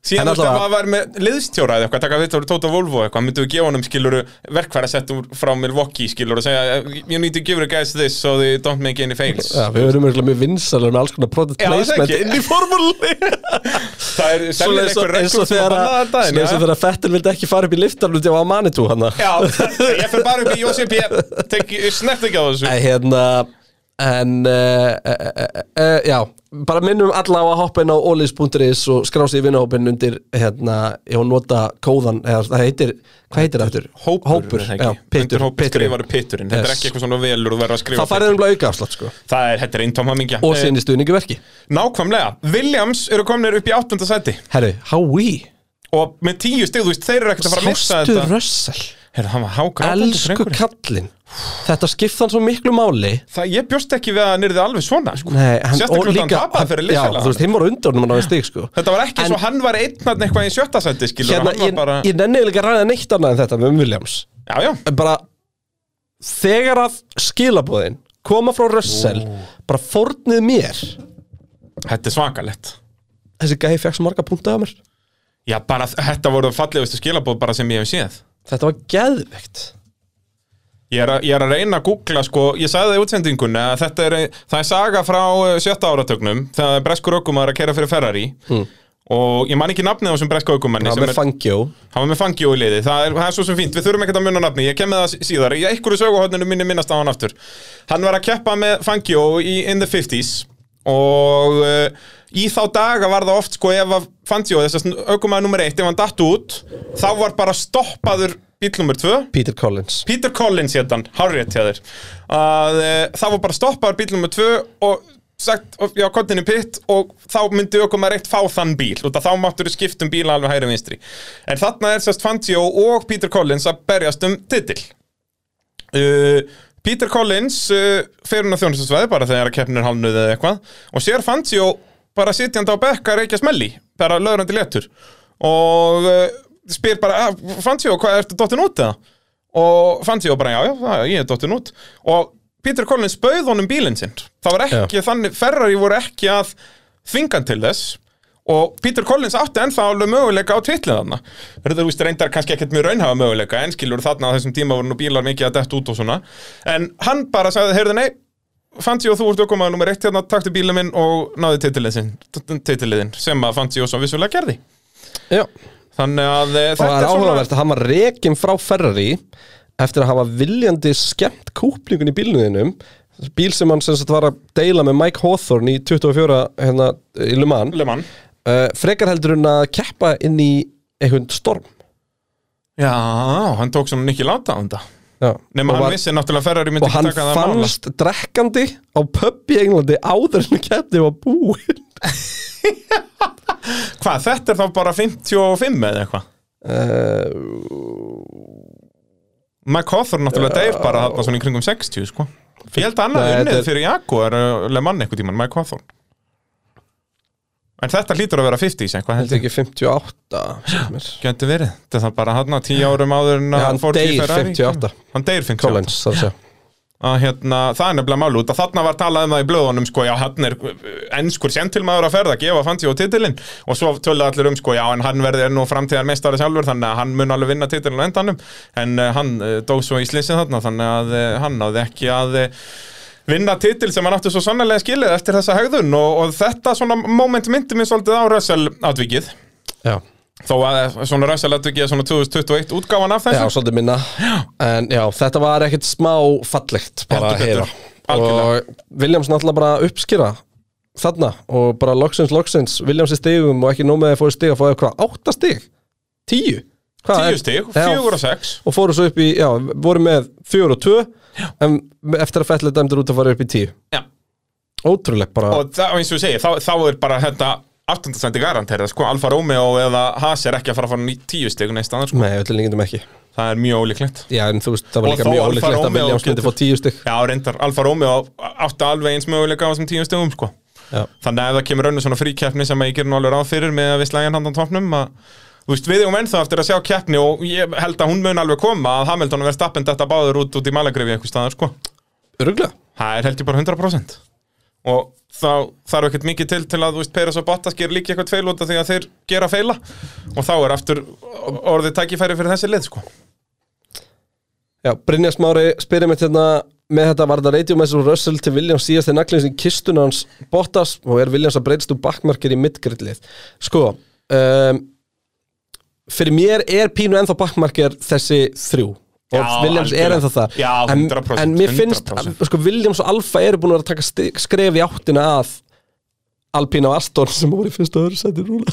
Síðan veist að maður var með liðstjóra eða eitthvað, taka við tóra Tóta Volvo eitthvað, myndum við gefa honum skiluru verkfæra settum frá Milwaukee skiluru og segja you need to give the guys this so they don't make any fails. Já, við erum mjög vinsalega með alls konar product það placement inn í formúli Það er Svona sellir eins og- að þegar þegar Fettel vildi ekki fara upp í liftarluti á Manitou hann Já, ég fyrir bara upp í Jósef P. Snert ekki á þessu. Hérna En uh, uh, uh, Já, bara minnum alla á að hoppa inn á olis.is og skrá sig í vinnahópin undir hérna, ég var að nota kóðan eða það heitir, hvað heitir það eftir? Hópur, Hópur, já, pittur, pitturinn. skrifaru pitturinn Þetta er Yes. ekki eitthvað svona velur og verður að skrifa Það farið um auka afslátt sko. Það er, þetta er eintóm hamingja Og Eh, síðan í stuðningu verki Nákvæmlega, Williams eru komnir upp í áttunda sæti. Herru, how we? Og með tíu veist, þeir eru ekkert að fara að missa Sástu þetta. Russell Elsku kallinn. Þetta skipta hann svo miklu máli. Það, ég bjóst ekki við að hann yrði alveg svona sko. Nei, hann, Sérstaklega hann tapaði fyrir Já, liðsfélaga þú veist, hinn var undan hann á stig sko. Þetta var ekki En- svo, hann var einn hann eitthvað í sjötta sæti skilur, Hérna, ég, bara, ég nenni eiginlega ekki að ræða neitt annað en þetta með Williams. Já, já, En bara þegar að skilabóðin koma frá Russell bara fórnið mér. Þetta er svakalett þessi gæði svo marga punta af mér. Já, bara, þetta voru fallegustu skilabóð bara sem ég hef séð þetta var geðveikt. Ég er, að, ég er að reyna að googla, sko, ég sagði það í útsendingunni að þetta er, það er saga frá eh, sjötta áratögnum, þegar breskur ökumar að kera fyrir Ferrari. Og ég man ekki nafnið á þessum breska ökumanni það sem með er, Fangio. Hann var með Fangio í liði, það er, það er svo sem fínt, við þurfum ekkert að munna nafni, ég kem með það sí- síðar, í einhverju söguhóðninu minni minnast á hann aftur. Hann var að keppa með Fangio í in the 50s og uh, í þá daga var það oft sko ef að Fangio, þess að aukumaður nummer eitt, ef hann datt út, þá var bara stoppaður bíl nummer tvö. Peter Collins. Peter Collins hárrétt hjá þér. Að e, það var bara stoppaður bíl nummer tvö og sagt, og- já, kontinni pitt og þá myndi okkur maður eitt fá þann bíl. Og þá máttur skipt um bíla alveg hægri vinstri. En þarna er sérst Fangio og Peter Collins að berjast um titil. Uh, Peter Collins uh, fer hún að þjónustasveði bara þegar að keppnin er halvnuð eða eitthvað og sér Fangio bara sitjandi á bekka reykja smelli bara löðrandi letur og uh, spyr bara, ah, Fangio, hvað ertu dottin út eða? og Fangio bara, já, já, já, ég er dottin út. Og Peter Collins bauð honum bílinn sinn. Það var ekki, þannig, Ferrari voru ekki að þvingan til þess. Og Peter Collins átti ennþá alveg möguleika á titlið þarna. Þetta veist reyndar kannski ekkert mjög raunhafa möguleika en skilur þarna á þessum tíma voru nú bílar mikið að dett út og svona. En hann bara sagði, heyrðu nei Fangio, þú ert okkur nummer eitt hérna, taktu bílinn minn og náði titiliðin, sem að Fangio svo vissulega gerði. Já. þannig að eh, og það er áhugavert að hann var rekin frá Ferrari eftir að hafa viljandi skemmt kúplingun í bílnuðinum bíl sem hann sem sagt var að deila með Mike Hawthorne í 24 hérna í Le Mans. Le Mans. Uh, frekar heldur en að keppa inn í einhvern storm. Já, hann tók svona Nicky Láta á þetta Og, hann var, vissi náttúrulega Ferrari myndi og hann ekki taka það mála. fannst drekkandi á pub í Englandi áður en keppni var búinn. Hvað, þetta er þá bara 55 eða eitthvað? uh, Mike Hawthorne náttúrulega deyr bara þarna svona í kringum 60 sko. Ég held að hann þetta unnið fyrir Jaguar uh, Le Mans eitthvað tíman, Mike Hawthorne En þetta hlýtur að vera 50s eitthvað held held ég ekki 58 sem er. Gæti verið, þetta er bara hann 10 árum áður en hann fór til deyr Ferrari. 58 Hann deyr 58 Collins, það að hérna, það er nefnilega mál út. Þarna var talað um það í blöðunum sko, já, hann er ennskur sentilmaður að ferða, gefa Fantí og titilinn. Og svo töluðu allir um, sko, já, en hann verður nú framtíðar meistari sjálfur, þannig að hann mun alveg vinna titilinn á endanum, en uh, hann uh, dó svo í slissið þarna, þannig að uh, hann náði ekki að vinna titil sem hann átti svo sannlega skilið eftir þessa hegðun og, og þetta svona moment myndi mér svolítið á Russell atvikið. Já, þó að svona Russell atvikið er svona 2021 útgáfan af já þessu svolítið minna. En já, þetta var ekkert smá fallegt bara að heyra. Og Williams náttúrulega bara uppskýra þarna og bara loksins, loksins Williams í stigum og ekki nóg með að fóðu stig að fóðu hvað, átta stig? Tíu? Hvað Tíu stig, Já, fjögur og sex. Og fóru svo upp í, já, voru með fjögur og tvö en eftir að fellið dæmdur út að fara upp í tíu? Já. Ótrúleg bara. Og það, eins og ég segi, þá, þá er bara þetta 8. sendi garantera, sko, Alfa Romeo eða Haas er ekki að fara að fara í 10 stig neist annars, sko, Nei, öllu lengindum ekki. Það er mjög ólíklegt. Já, en þú veist, það var Og líka þó mjög Alfa ólíklegt að Romeo Williams myndi getur- fá tíu stig. Já, reyndar, Alfa Romeo átti alveg eins möguleika á þessum 10 stigum, sko. Já. þannig að ef það kemur önnur svona fríkeppni sem ég gerir nú alveg ráð fyrir með að við slægjan handan topnum að Þú veist, við erum ennþá eftir að sjá keppni og ég held að hún mun alveg koma að Hamilton verð stappin þetta báður út út í Malagrefi eitthvað staðar, sko. Öruglega Það er held ég bara 100% og þá þarf ekkert mikið til til að þú veist, Peres og Bottas gerir líka eitthvað feil út af því að þeir gera feila og þá er aftur orðið tækifæri fyrir þessi lið, sko. Já, Brynjar Smári spyrir mig hérna með þetta var það reytjum eins og Russell til Williams síðast þegar naglinn sem kistun hans Bottas og er Williams að breytast úr backmarker í midgridlið sko um, fyrir mér er pínu ennþá backmarker þessi þrjú og Já, Williams er algjörlega. ennþá það Já, en, 100%, en mér finnst 100%. sko, Williams og Alfa eru búin að taka skref í áttina að Alpína og Aston sem voru í fyrsta öðru sæti núna.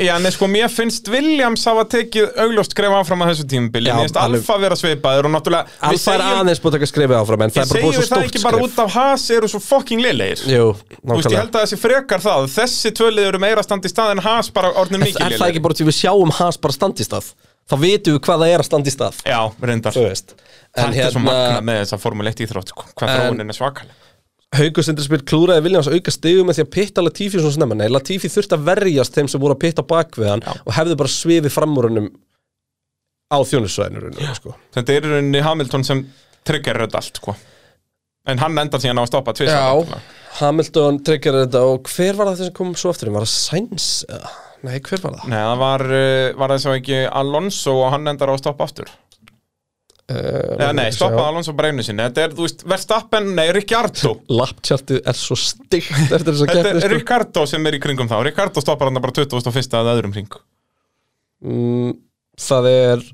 Já, en sko, mér finnst Williams hafa tekið augljóst skref áfram á þessu tímubili Mér finnst. Alfa vera svipaður og náttúrulega Alfa er aðeins búin að taka skrefið áfram en það Ég er bara búin svo við það stórt ekki bara skref. út af Haas eru svo fucking liðlegir Jú, Þú veist, ég nákvæmlega. held að þessi frekar það. Þessi tvölið eru meira standi stað en Haas bara orðin Er, mikið er það ekki bara til við sjáum hans bara standa í stað? Þá vitum við hvað það er að standa í stað. Já, reyndar. Þetta er svo magna hérna með þessa Formule 1 íþrótt sko. Hvað þróunin er svakaleg Haugur Sindri spil klúraði Viljans að auka stigum með því að pitta Latifi svona snemma nei, Latifi þurfti að verjast þeim sem voru að pitta bak við hann og hefði bara svifið framúrunum á þjónusvæðinu sko. Þetta er í rauninni Hamilton sem triggerir þetta allt sko. En hann endar síðan á að stoppa náttúrulega. Hamilton tryggjar þetta og hver var það sem kom svo aftur var það Sainz? eða? Nei, hver var það? Nei, það var, uh, var það svo ekki Alonso og hann endar á að stoppa aftur Uh, nei, stoppa Alonso bara einu sinni. Þetta er, þú veist, Verstappen, nei, Ricciardo. Lapptjartið er svo stygt eftir þess að Þetta keppni er sko. Ricciardo sem er í kringum þá. Ricciardo stoppar hann bara 21. að öðrum ring mm, Það er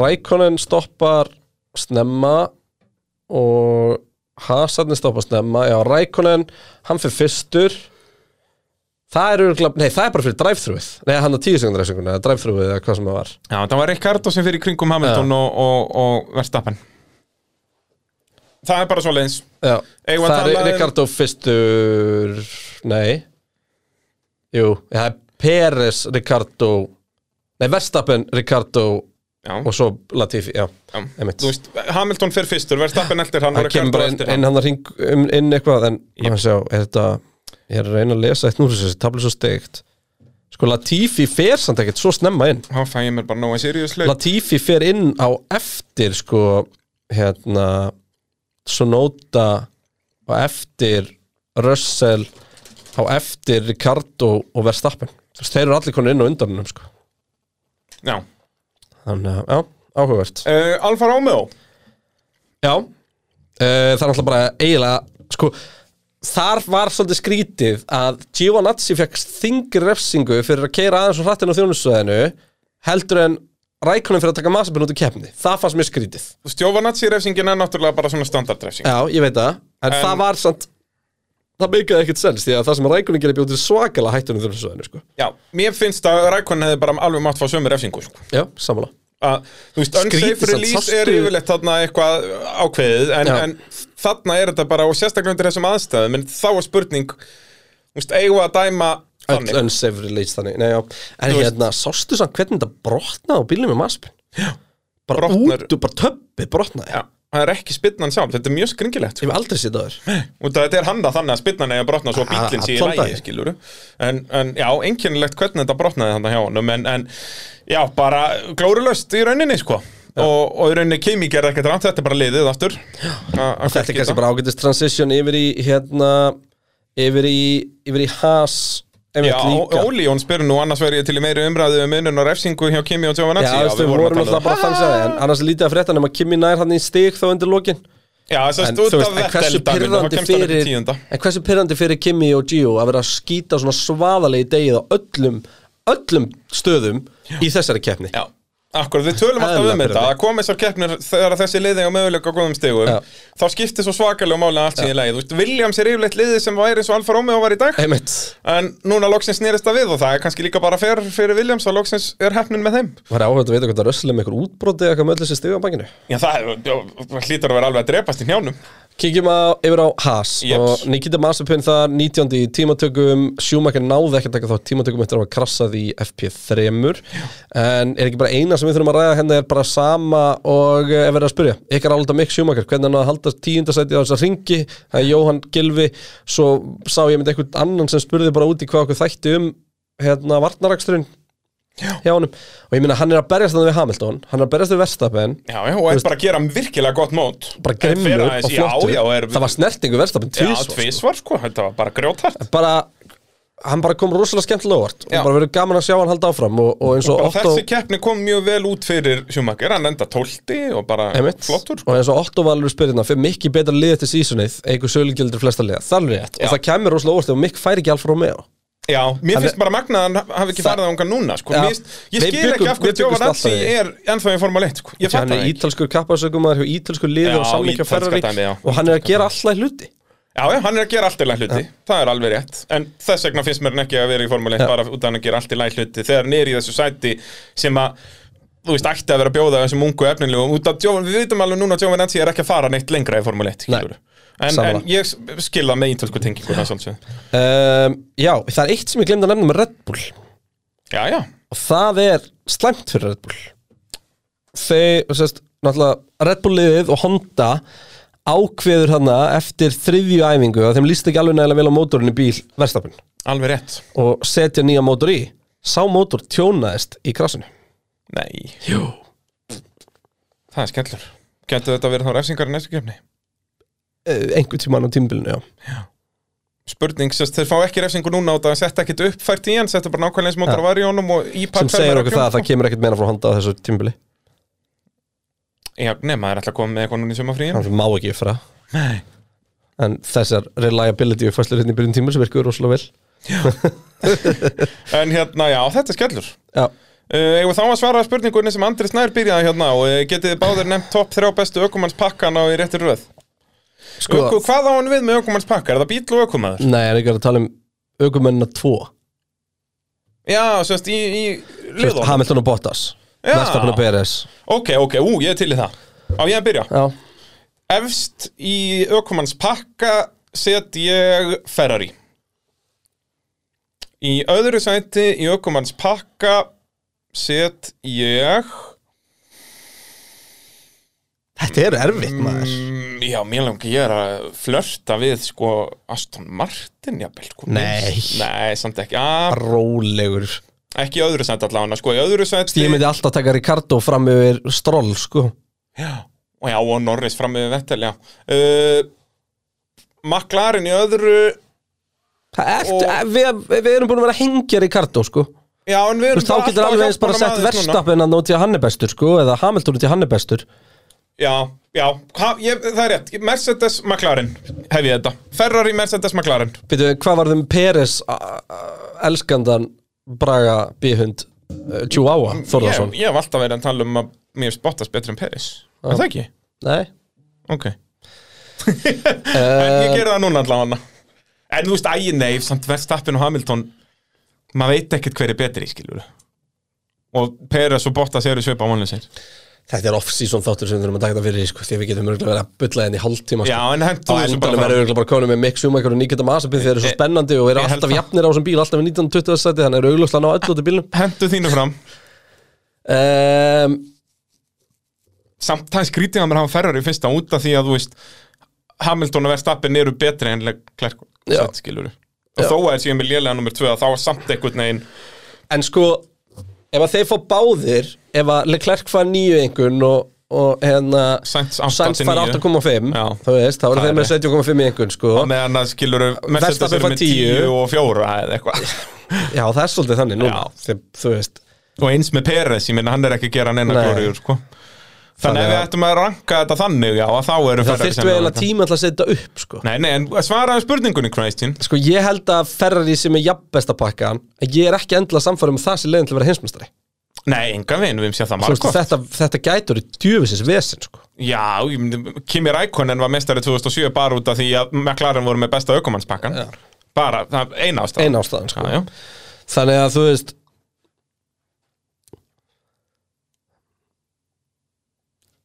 Rækonen stoppar snemma og Hazardin stoppar snemma. Já, Rækonen, hann fyrir fyrstur Það er örgulega, nei það er bara fyrir drive-thruið. Nei, hann er tíu drive-thruið eða drive-thruið eða hvað sem það var. Já, það var Ricciardo sem fyrir kringum Hamilton og, og, og Verstappen. Það er bara svo leiðins Já, Eigum það er um- Ricardo fyrstur Nei. Jú, það er Peres, Ricardo Nei, Verstappen, Ricardo Já, og svo Latifi, já, já. veist, Hamilton fyrir fyrstur, Verstappen eldir hann Það kemur bara inn, inn hann hann um, inn eitthvað en maður sjá, er þetta ég er að reyna að lesa eitt nú þessi tablu svo steikt. Sko Latifi fer samt ekkert svo snemma inn. Þá fæ ég mér bara nóga serious leik Latifi fer inn á eftir sko hérna Sonoda á eftir Russell á eftir Ricardo og Verstappen. Þú veist, þeir eru allir konur inn á undanum sko. Já, þannig að, já, áhugavert. Uh, Alfa Romeo. Já. Uh, Það er alltaf bara eiginlega sko, þar var svolítið skrítið að Giovanazzi fekk þingri refsingu fyrir að keira aðeins og hrattinn á þjónustöðinu heldur en Rækonin fyrir að taka masabinn út í keppni það fannst mér skrítið Stjóvanazzi refsingin er náttúrulega bara svona standardrefsing Já, ég veit það, en, En- það var samt það byggjaði ekkert sens því að það sem Rækonin gerir bjótið svakalega hættunum þjónustöðinu sko. Já, mér finnst að Rækon hefði bara alveg mátt fá sömu refsingu sko. Já, samanlega að, Þú veist, unsafe release er yfirleitt þarna eitthvað ákveðið en, en þarna er þetta bara og sérstaklega undir þessum aðstæðum en þá er spurning Þú veist, eigum að dæma þannig? unsafe release þannig Nei, já. En hérna, sástu samt hvernig þetta brotnaði á bílum með masabinn Já. Bara Brotnar- út, bara töppið brotnaði. Já, það er ekki spinnan sjálf, þetta er mjög skringilegt Ég sko. hef aldrei séð það þér og þetta er handa þannig að spinnan eða brotna svo bílinn sé í lægi, skilur en, en já, einkennilegt hvernig þetta brotnaði þannig hjá honum en, en já, bara glórulaust í rauninni, sko. Og, og í rauninni Kimi gerði ekkert rátt, þetta er bara liðið aftur. A- að Þetta er kannski bara ágætist transition yfir í hérna yfir í, yfir í has Já, Óli Jón spyrir nú annars verið til í meiri umræðu um minnun og refsingu hjá Kimi og Já, Giovanazzi veist, við vorum að alltaf bara að fann segja en annars lítið að frétta nema Kimi nær hann í stig þá undir lokin. Já, en, að veist, en hversu pyrrandi fyrir en hversu pyrrandi fyrir Kimi og Gio að vera að skýta svona svaðalegi degið á öllum öllum stöðum í þessari keppni? Já, akkur, við tölum alltaf um þetta. að koma þessar keppnir þegar þessi liði á möguleika góðum stigum Já. þá skiptir svo svakalega máli að allt síðan leið Þú veist, Williams er yfirleitt liðið sem væri eins og Alfa Romeo var í dag. Einmitt. En núna loksins nýrist það við og það er kannski líka bara fer fyrir Williams og loksins er hefnin með þeim. Var áhugað að vita hvað það rösslum ykkur útbroti eða eitthvað með öllu þessi stig á bakinu? Já, það er- það hlýtur að vera alveg að drepast í njánum Kíkjum á, yfir á Haas Jeps. og Nikita Mazepin þar 19. í tímatökum. Schumacher náði ekki að taka þá tímatökum eftir að hafa krassað í FP3 en er ekki bara eina sem við þurfum að ræða hérna er bara sama og eh, er verið að spyrja. Ykkar álita Mick Schumacher, hvernig hann að halda tíundasæti á þessa ringi, það er Jóhann Gilvi svo sá ég með einhvern annan sem spurði bara út í hvað okkur þætti um hérna varnaraksturinn hjá honum. Og ég minna hann er að berjast þannig við Hamilton hann er að berjast við Verstappen. Já, já, og er bara að gera virkilega gott mót. Bara grimmur og flottur. Já, já, er, það var snertingu Verstappen Já, tvisvar, sko. sko, þetta var bara grjótart bara hann bara kom rosalega skemmtilega óvart og bara verið gaman að sjá hann halda áfram og, og eins og, Bara Otto þessi keppni kom mjög vel út fyrir Schumacher, hann enda tólti og bara einmitt, flottur sko. og eins og Otto Valur spyrir hérna fyrir mikið betra liðið til sísunið eigur sölugildur flesta liða, er rétt og það kemur rosalega óvart ef Mikk færi ekki Alfa Romeo Já, mér finnst bara magnað að hann hafi ekki farið ánga núna sko. Já. Ég skil byggum- ekki af alltaf í- er ennþá í Formule 1 sko. Ég fatt hann það ekki ítalskur kappasökumar hjá ítalskur liði Já, og dæmi, já. og hann er að gera alltaf hluti Já, já, hann er að gera allt í læg hluti, það er alveg rétt. En þess vegna finnst mér ekki að vera í Formule 1 Já. bara út af hann að gera allt í læg hluti. Þegar hann er í þessu sæti sem að Þú veist, ætti að vera að bjóða þessum ungu efnilegu út af, Joe- Við vitum alveg núna að Giovanazzi er ekki að fara neitt lengra í Formule 1 Nei. skilurðu. en, en ég skil það með ítölsku tengingu það svolítið. Um, já, það er eitt sem ég glemd að nefna með Red Bull. Já, já, og það er slæmt fyrir Red Bull. Þeir, sérst, ákveður hana eftir þriðju æfingu að þeim líst ekki alveg nægilega vel á mótorinn í bíl verstafinn alveg rétt. Og setja nýja mótor í. Sá mótor tjónaðist í krassinu Nei, Jú. Það er skellur. Gætu þetta verið þá refsingar í næstu kefni? einhvern tímann á tímbilinu, já. Spurning, sérst, þeir fá ekki refsingu núna út að setja ekkit uppfært í hann, setja bara nákvæmlega eins mótor Ja. var í honum og í sem segir okkur það að það kemur ekkert meina frá Honda á þessu tímbili Já, nema, það er alltaf komið með eitthvað núna í sumafríin hann má ekki uppfæra Nei. En þessar reliability fæslir hérna í byrjun tímur sem virkuður rosalega vel. En hérna, já, þetta er skellur. Já, Uh, Eða þá að svara spurningunni sem Andri Snær byrjaði hérna og uh, getið þið báðir nefnt topp þrjá bestu ökumannspakkan á í réttir röð? Sko, Öku, Hvað á hann við með ökumannspakka? Er það bíl og ökumaður? nei, en ekki að tala um aukumennina tvo? Já, sérst, í, í Sérst, liðunum. Hamilton og Bottas. Verstappen og Peres. Ok, ok, ú, ég er til í það. Á ég að byrja. Já, Efst í ökumannspakka set ég Ferrari. Í öðru sæti í ökumannspakka set ég þetta er erfitt maður. Mm, Já, mér langar ég er að flörta við sko Aston Martin jafnvel sko. Nei. Nei, samt ekki. Ah, rólegur Ekki í öðru sæti allavega sko, í öðru sæti ég myndi alltaf taka Ricardo fram yfir Stroll sko. Já, og já, og Norris fram með Vettel, já. Uh, McLaren í öðru er, Og- við, við erum búin að vera að hengja Ricardo sko. Já, en við erum þá getur alltaf að alveg eins bara sett aðeins núna. Verstappen að nóti að hann er bestur sko eða Hamilton í hann er bestur. Já, já, ha, ég, það er rétt. Mercedes McLaren hef ég þetta. Ferrari Mercedes McLaren. Býtu, hvað var þeim Peres a- a- elskandan Braga bíhund uh, Chihuahua ég, Þorðarsson ég hef alltaf verið að tala um að mér spottas betur en Peris Er það ekki? Nei. Ok. En ég geri það núna allavega. En þú veist, ægi neif, samt Verstappen og Hamilton maður veit ekkert hver er betri, skilur og Peres og Bottas eru svipa á vonlega sér Þetta er off-season þáttur sem við þurfum að taka það fyrir sko, því að við getum örgulega verið að bulla henni í hálftíma Já, sko. Á endanum verður fram. örgulega bara konum með Mick Schumacher og Nikita Mazepin þeir eru svo Ég- spennandi og eru ég held alltaf það. jafnir á þessum bíl alltaf við 1920 sæti þannig eru augljóslega ná öllu út í bílnum Hentu þínu fram um, Samt það er skrítið að mér hafa Ferrari fyrsta út af því að þú veist Hamilton og Verstappen eru betri en skilur og þó að þessi með lélega nummer 2 þá er samt einhvern veginn En sko, ef að þeir fá báðir ef að Leclerc fær nýju einhvern og, og hérna Sainz Sainz 8 fær 8,5 Já. þú veist, þá Það þeir er með 70,5 í einhvern sko. og meðan að skilur Verstappen með 10. 10 og 4 eða eitthvað Já, það er svolítið þannig núna veist og eins með Peres, ég minna hann er ekki að gera neina Nei. glóriður sko þannig ef við að- ættum að ranka þetta þannig já, að þá eru Það Ferrari þyrftu sennilega eiginlega þetta. tíma til að setja upp sko. Nei, nei, en svaraði spurningunni, Christian sko, ég held að Ferrari sem er jafn besta pakkan en ég er ekki endilega samfærum um það sem leiðin til að vera heimsmestari Nei, enga veginn, við séð það margótt þetta, þetta gætur í djöfisins vesen sko. Já, Kimi Rækonen var mestari 2007 bara út af því að McLaren voru með besta aukumannspakkan. Bara, það er eina ástæð Ein ástæðan sko. Já, já. Þannig að þú veist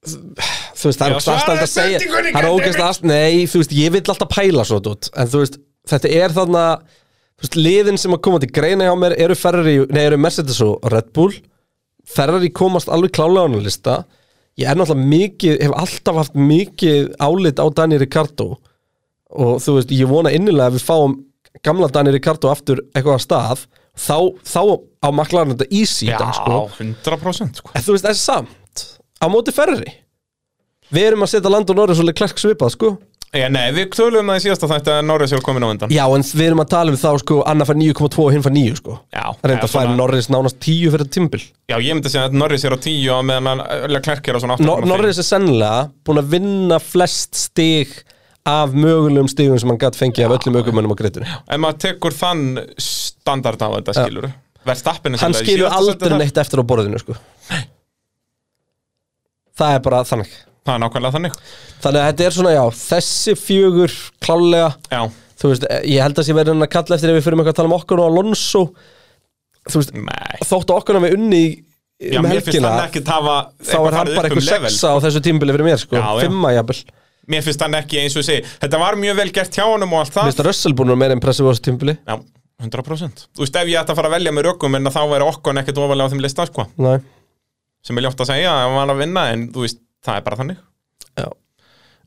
þú veist, það er svaraðu aðstæðan að segja það er ógeðslega aðstæðan, nei, þú veist, ég vil alltaf pæla svo út, en þú veist, þetta er þarna þú veist, liðin sem að koma til greina hjá mér eru Ferrari, nei, eru Mercedes og Red Bull. Ferrari komast alveg klálega á hann lista. Ég er náttúrulega mikið, hef alltaf haft mikið álit á Dani Ricardo og þú veist, ég vona innilega að við fáum gamla Dani Ricardo aftur eitthvað að stað. Þá, þá á maklarinn þetta í dag, sko. 100% sko. En þú veist, það er samt á móti Ferrari? Við erum að setja land og Norris og Leclerc svipað, sko. Já, nei, við tölum það í síðasta þætti að Norris hefur komin á undan. Já, en við erum að tala um þá, sko, Anna fær 9,2 og hinn fær 9, sko. Já, Það reynda ja, að færa Norris nánast 10 fyrir tímbil Já, ég myndi segja að Norris er á 10 og meðan að Leclerc er á svona 8,5 no Norris er sennilega búin að vinna flest stig af mögulegum stigum sem hann gætt fengið af öllum aukumönnum á grittinu Ef maður tekur þann standard á þetta skilur Verstappen er Hann skilur aldrei neitt eftir á borðinu, sko Það er bara þannig. Það er nákvæmlega þannig. Þannig að þetta er svona, já, þessi fjögur klálega Já, þú veist, ég held að sé verið að kalla eftir ef við fyrir eitthvað að tala um okkur og Alonso. Þú veist, nei. þóttu okkur að við unni í- Já, um mér finnst helgina hann ekki hafa þá er hann bara eitthvað sexa á þessu tímbili fyrir mér, sko, Já, já. fimma jafnvel. Mér finnst hann ekki eins og ég segi Þetta var mjög vel gert hjá honum og allt það. Að Russell búin að vera meira impressive á þessu tímbili Já, 100% Þú veist, ef ég ætti að fara að velja með rökum en þá væri okkon ekkert ofalega á þeim lista sko. Næ, sem er ljótt að segja að hann var að vinna en þú veist, það er bara þannig. Já.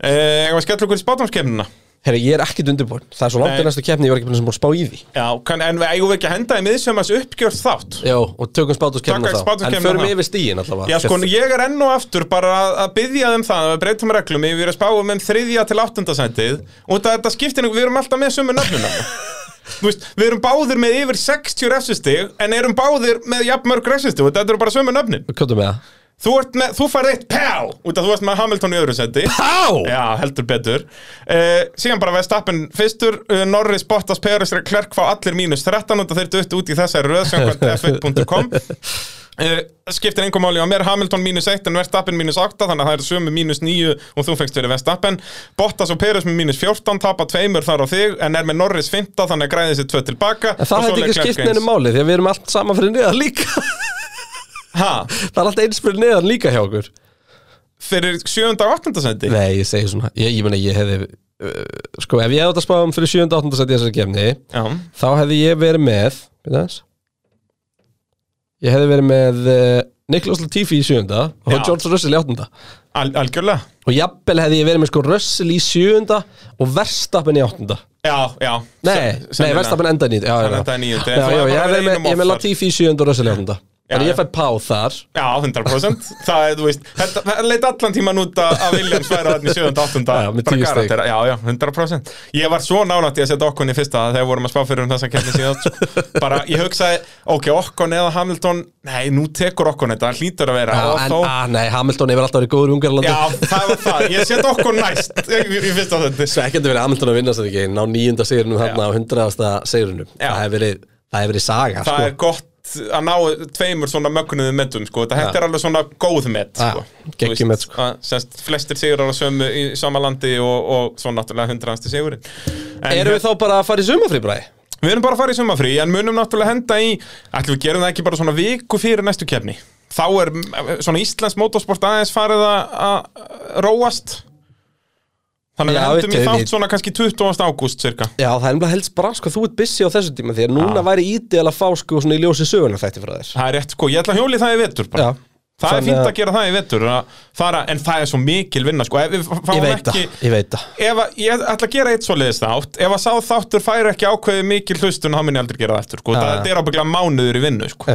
Eh, Ég var skell okkur í spátumskefnina Herra, ég er ekkit undirbúin, það er svo langt í næstu keppni ég var ekki búin sem búin að spá í því. Já, kann, en við eigum við ekki að henda í miðsjömas uppgjörð þátt? Já, og tökum spátuskeppnina Taka þá. En spátuskeppnina förum yfir stíin allavega. Já, sko, ég er enn og aftur bara að, að byggja þeim það, að breytum reglum, ég er að spáum um þriðja til áttundasætið og þetta skiptir, við erum alltaf með sömu nöfnuna. Veist, við erum báðir með yfir 60 refsistig en erum báðir með jafn mörg refsistig og þetta eru bara sömu nöfnin. Kjóttum með það Þú, þú farið eitt pjá út af þú ert með Hamilton í öðru seti. Pá! Já, heldur betur. Uh, síðan bara Verstappen fyrstur, uh, Norris, Bottas, Peres, Klerk fá allir mínus 13 og þeir duttu út í þessari röð samkvæmt f1.com. Uh, skiptir engum máli á mér, Hamilton mínus 1 en Verstappen mínus 8, þannig að það er sömu mínus 9 og þú fengst fyrir Verstappen Bottas og Peres með mínus 14, tapa tveimur þar á þig en er með Norris 15, þannig að græði sér 2 tilbaka En það hefði ekki skipt eins. máli því að við erum allt saman fyrir neðan líka Ha, Það er alltaf eins fyrir neðan líka hjá okkur fyrir 7. og 8. sendi Nei, ég segi svona Ég, ég meina, ég hefði uh, Sko, ef ég hefði átt að spá um fyrir 7. og 8. seti í þessari Já, Þá hefði ég verið með Ég hefði verið með uh, Niklas Latifi í 7. Og Já. George Russell í 8. al algjörlega Og jafnvel hefði ég verið með sko Russell í 7. Og Verstappen í 8. Já, já Nei, nei. Verstappen enda 9 Já, já, já, já, hefði ég hefði verið með. Latifi í 7. og Russell í 8. Já. ég fæ pá þar Já, 100% Það er, þú veist, það leit allan tíman út að að Williams væri þarna í 7. 8. Já, með bara 10 stig. garantera. Já, já, 100% Ég var svo nálægt í að setja Okkon í fyrsta þegar vorum að spá fyrir um þessa kemni síðan sko. Bara, ég hugsaði, ok, Okkon eða Hamilton Nei, nú tekur Okkon þetta, það hlýtur að vera Já, og en, að, nei, Hamilton hefur alltaf verið góður í Ungarlandi Já, það var það, ég set Okkon næst í, fyrsta þetta Svekkjandi verið Hamilton að sko. er gott að ná tveimur svona mögnuðu metum sko. Þetta Já. er alveg svona góð met sko. geggjum Þú met, veist, sko. Flestir sigrar á sömu í sama landi og, og svo náttúrulega hundraðasti sigurinn En Erum við þá bara að fara í sumafrí bræði? Við erum bara að fara í sumafrí en munum náttúrulega henda í ætlum við gerum það ekki bara svona viku fyrir næstu kefni þá er svona Íslands motorsport aðeins farið að róast þannig að við hendum í þátt svona kannski 20. ágúst cirka Já, það er umlega helst bara sko, þú ert busy á þessu tíma því að núna Já. væri ídeal að fá sko svona í ljósi söguna þætti frá þér það er rétt sko, ég ætla að hjóli það í vetur bara. Já. það er Þannig fínt að- gera það í fara, en það er svo mikil vinna sko, ef Ég veit það, ég veit það ég ætla að gera eitt svoleiðis þátt ef að sá þáttur færi ekki ákveði mikil hlustun þá mun ég aldrei gera það eftir sko. Það, þetta er ábygglega mánuður í vinnu sko.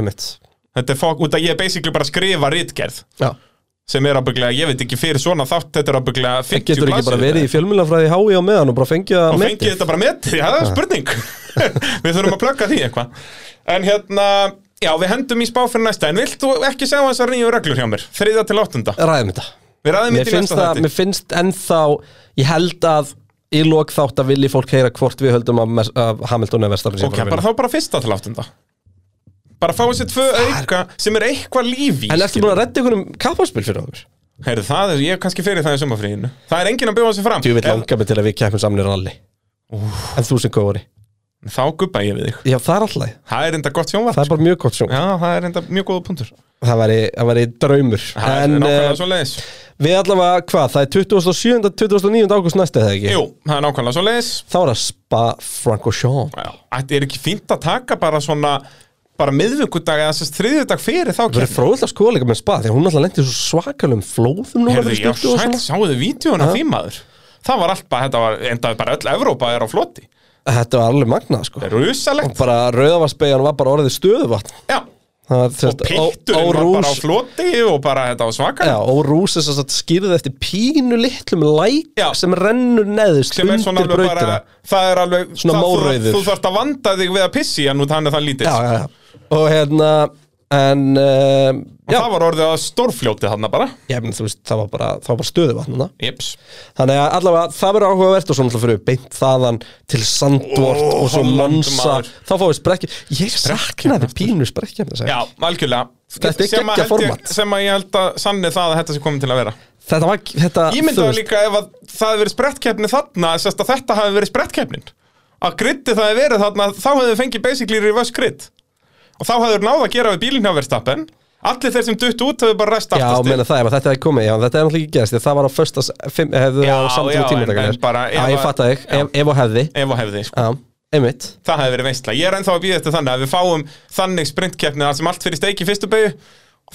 Þetta er fólk, út að ég er basically bara skrifa rítgerð Já, sem er ábygglega, ég veit ekki fyrir svona þátt þetta er ábygglega 50 getur ekki bara verið í fjölmjölafræði hái á meðan og bara fengið að og fengið þetta bara metið, já það er spurning. Við þurfum að plugga því eitthvað. En hérna, já við hendum í spá fyrir næsta. En vilt þú ekki segja þessar nýju reglur hjá mér? Þriða til áttunda, Ræðum þetta. Við ræðum þetta í næsta þætti. mér finnst ennþá Ég held að í lok þátt að vilji fólk heyra hvort við höldum að, Hamilton er verstafn ok, bara þá bara fyrsta til áttunda bara fá þessi tvö auka sem er eitthvað lífi En ertu búin að redda ykkur um kapparspil fyrir okkur? Heyrðu, það er, ég er kannski fyrir það í sumafríinu það er enginn að bjóða sig fram. Þú vil Ef- langa mig til að við keppum saman í ralli En þú sem góðari. Þá guppa ég við þig. Já, það er alltaf það er enda gott sjónvarp. Það er bara mjög gott sjón Já, það er enda mjög góða punktur. Það væri, það væri draumur. Það er En nákvæmlega uh, svo leiðis við allavega, hvað, það er 27. 29. ágúst næstu eða ekki? Jú, það er nákvæmlega svo leiðis Þá er það Spa Francorchamps. Þetta er ekki fínt að taka bara svona bara miðvikudag eða þess þriðjudag fyrir þá Það er fróðilegt að skoða líka með Spa Því að hún alltaf lendi svo svakalum flóðum núna Herðu, já, og sæl, sáuðu vídjóna því maður? Það var allt bara, þetta var, endaði bara öll Evrópa er á floti. Þetta var alveg magnað sko. Það er rusalegt Bara rauðavarsbeigjan var bara orðið stöðuvatn. Já, Það og pitturinn var bara á floti og bara þetta var svaka Já, og Rús er svo skýrði eftir pínu litlum læk sem rennur neðust sem er svona alveg bara, það er alveg Svona það, þú, þú þarft að vanda þig við að pissi en nú þannig það lítið já, já, já. Og hérna En uh, og Já, það var orðið að stórfljóti þarna bara. Ég menn þú veist, það var bara, það var bara stöðuvatn Jeps. Þannig að allavega það verður áhugavert og svo náttúrulega fyrir við beint þaðan til Sandvort Ó, og svo Holland, Monsa maður. Þá fáum við sprekkja Ég saknaði pínu sprekkja Já, algjörlega. Þetta er Sem að geggjað held ég- format. sem að ég held að sanni það að þetta sé komið til að vera. Þetta var, þetta, Ég myndi þú það veist, líka ef að það hefði verið sprettkeppni þarna sérst að þetta hafi verið sprettkeppnin að gritti það hefði verið þarna þá hefði þið fengið basically reverse grid og þá hefði náð að gera við bílinn hjá verðstappen allir þeir sem dutt út hefði bara rest Já, aftast meina það, að þetta hefði komið, já, þetta er náttúrulega ekki gerst að það var á fimm, hefðu Já, á já, samtíma bara Já, ég að- fatt að þig, Já. ef, og hefði. Ef og hefði sko. Já, einmitt. Það hefði verið veistla, ég er ennþá að býða eftir þannig að við fáum þannig sprintkeppni þar sem allt fyrir steik í fyrstu beigju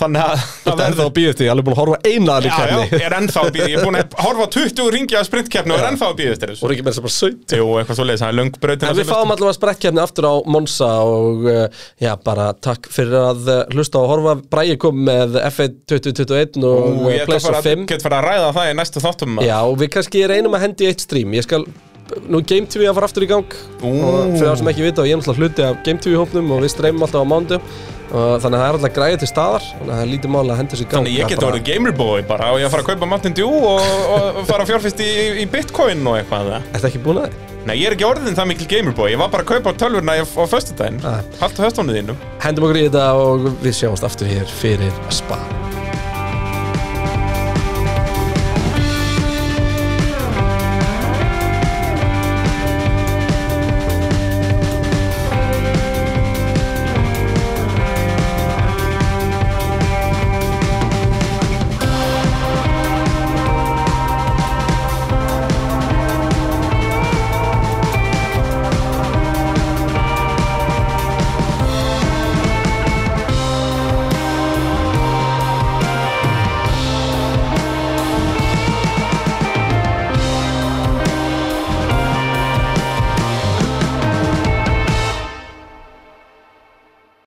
þannig að Það er það að býða eftir, ég er alveg búin að horfa eina að Já, já, keppni. ég er ennþá að býða, ég er búin að horfa á 20 ringi af sprintkeppni og er ennþá að býða eftir þessu. Voru ekki með þess að bara 17 Jú, eitthvað svo leiðis, það er löng brautin En við fáum allavega sprekkjafni aftur á Monza og uh, já, bara takk fyrir að uh, hlusta og horfa. Bræði kom með F1 2021 og og uh, ég 5 get fara að ræða það í næstu þáttum Já, og við kannski reynum að hendi í eitt stream. Ég skal, nú er Game TV að fara aftur í gang. Ú. og fyrir það sem ekki vita, og ég er náttúrulega hluti af Game TV hópnum og við streymum alltaf á mánu og þannig að það er alltaf græði til staðar þannig að það er lítið máli að henda sér gang Þannig ég Það get er bara- orðið gamerboy bara og ég að fara að kaupa Mountain Dew og, og fara að fjárfist í, í bitcoin og eitthvað það. Ertu ekki búin að því? Nei, ég er ekki orðin það mikil gamerboy, ég var bara að kaupa tölvurna á, á föstudaginn, Ah. haldt á höstónu þínum Hendum okkur í þetta og við sjáumst aftur hér fyrir Spa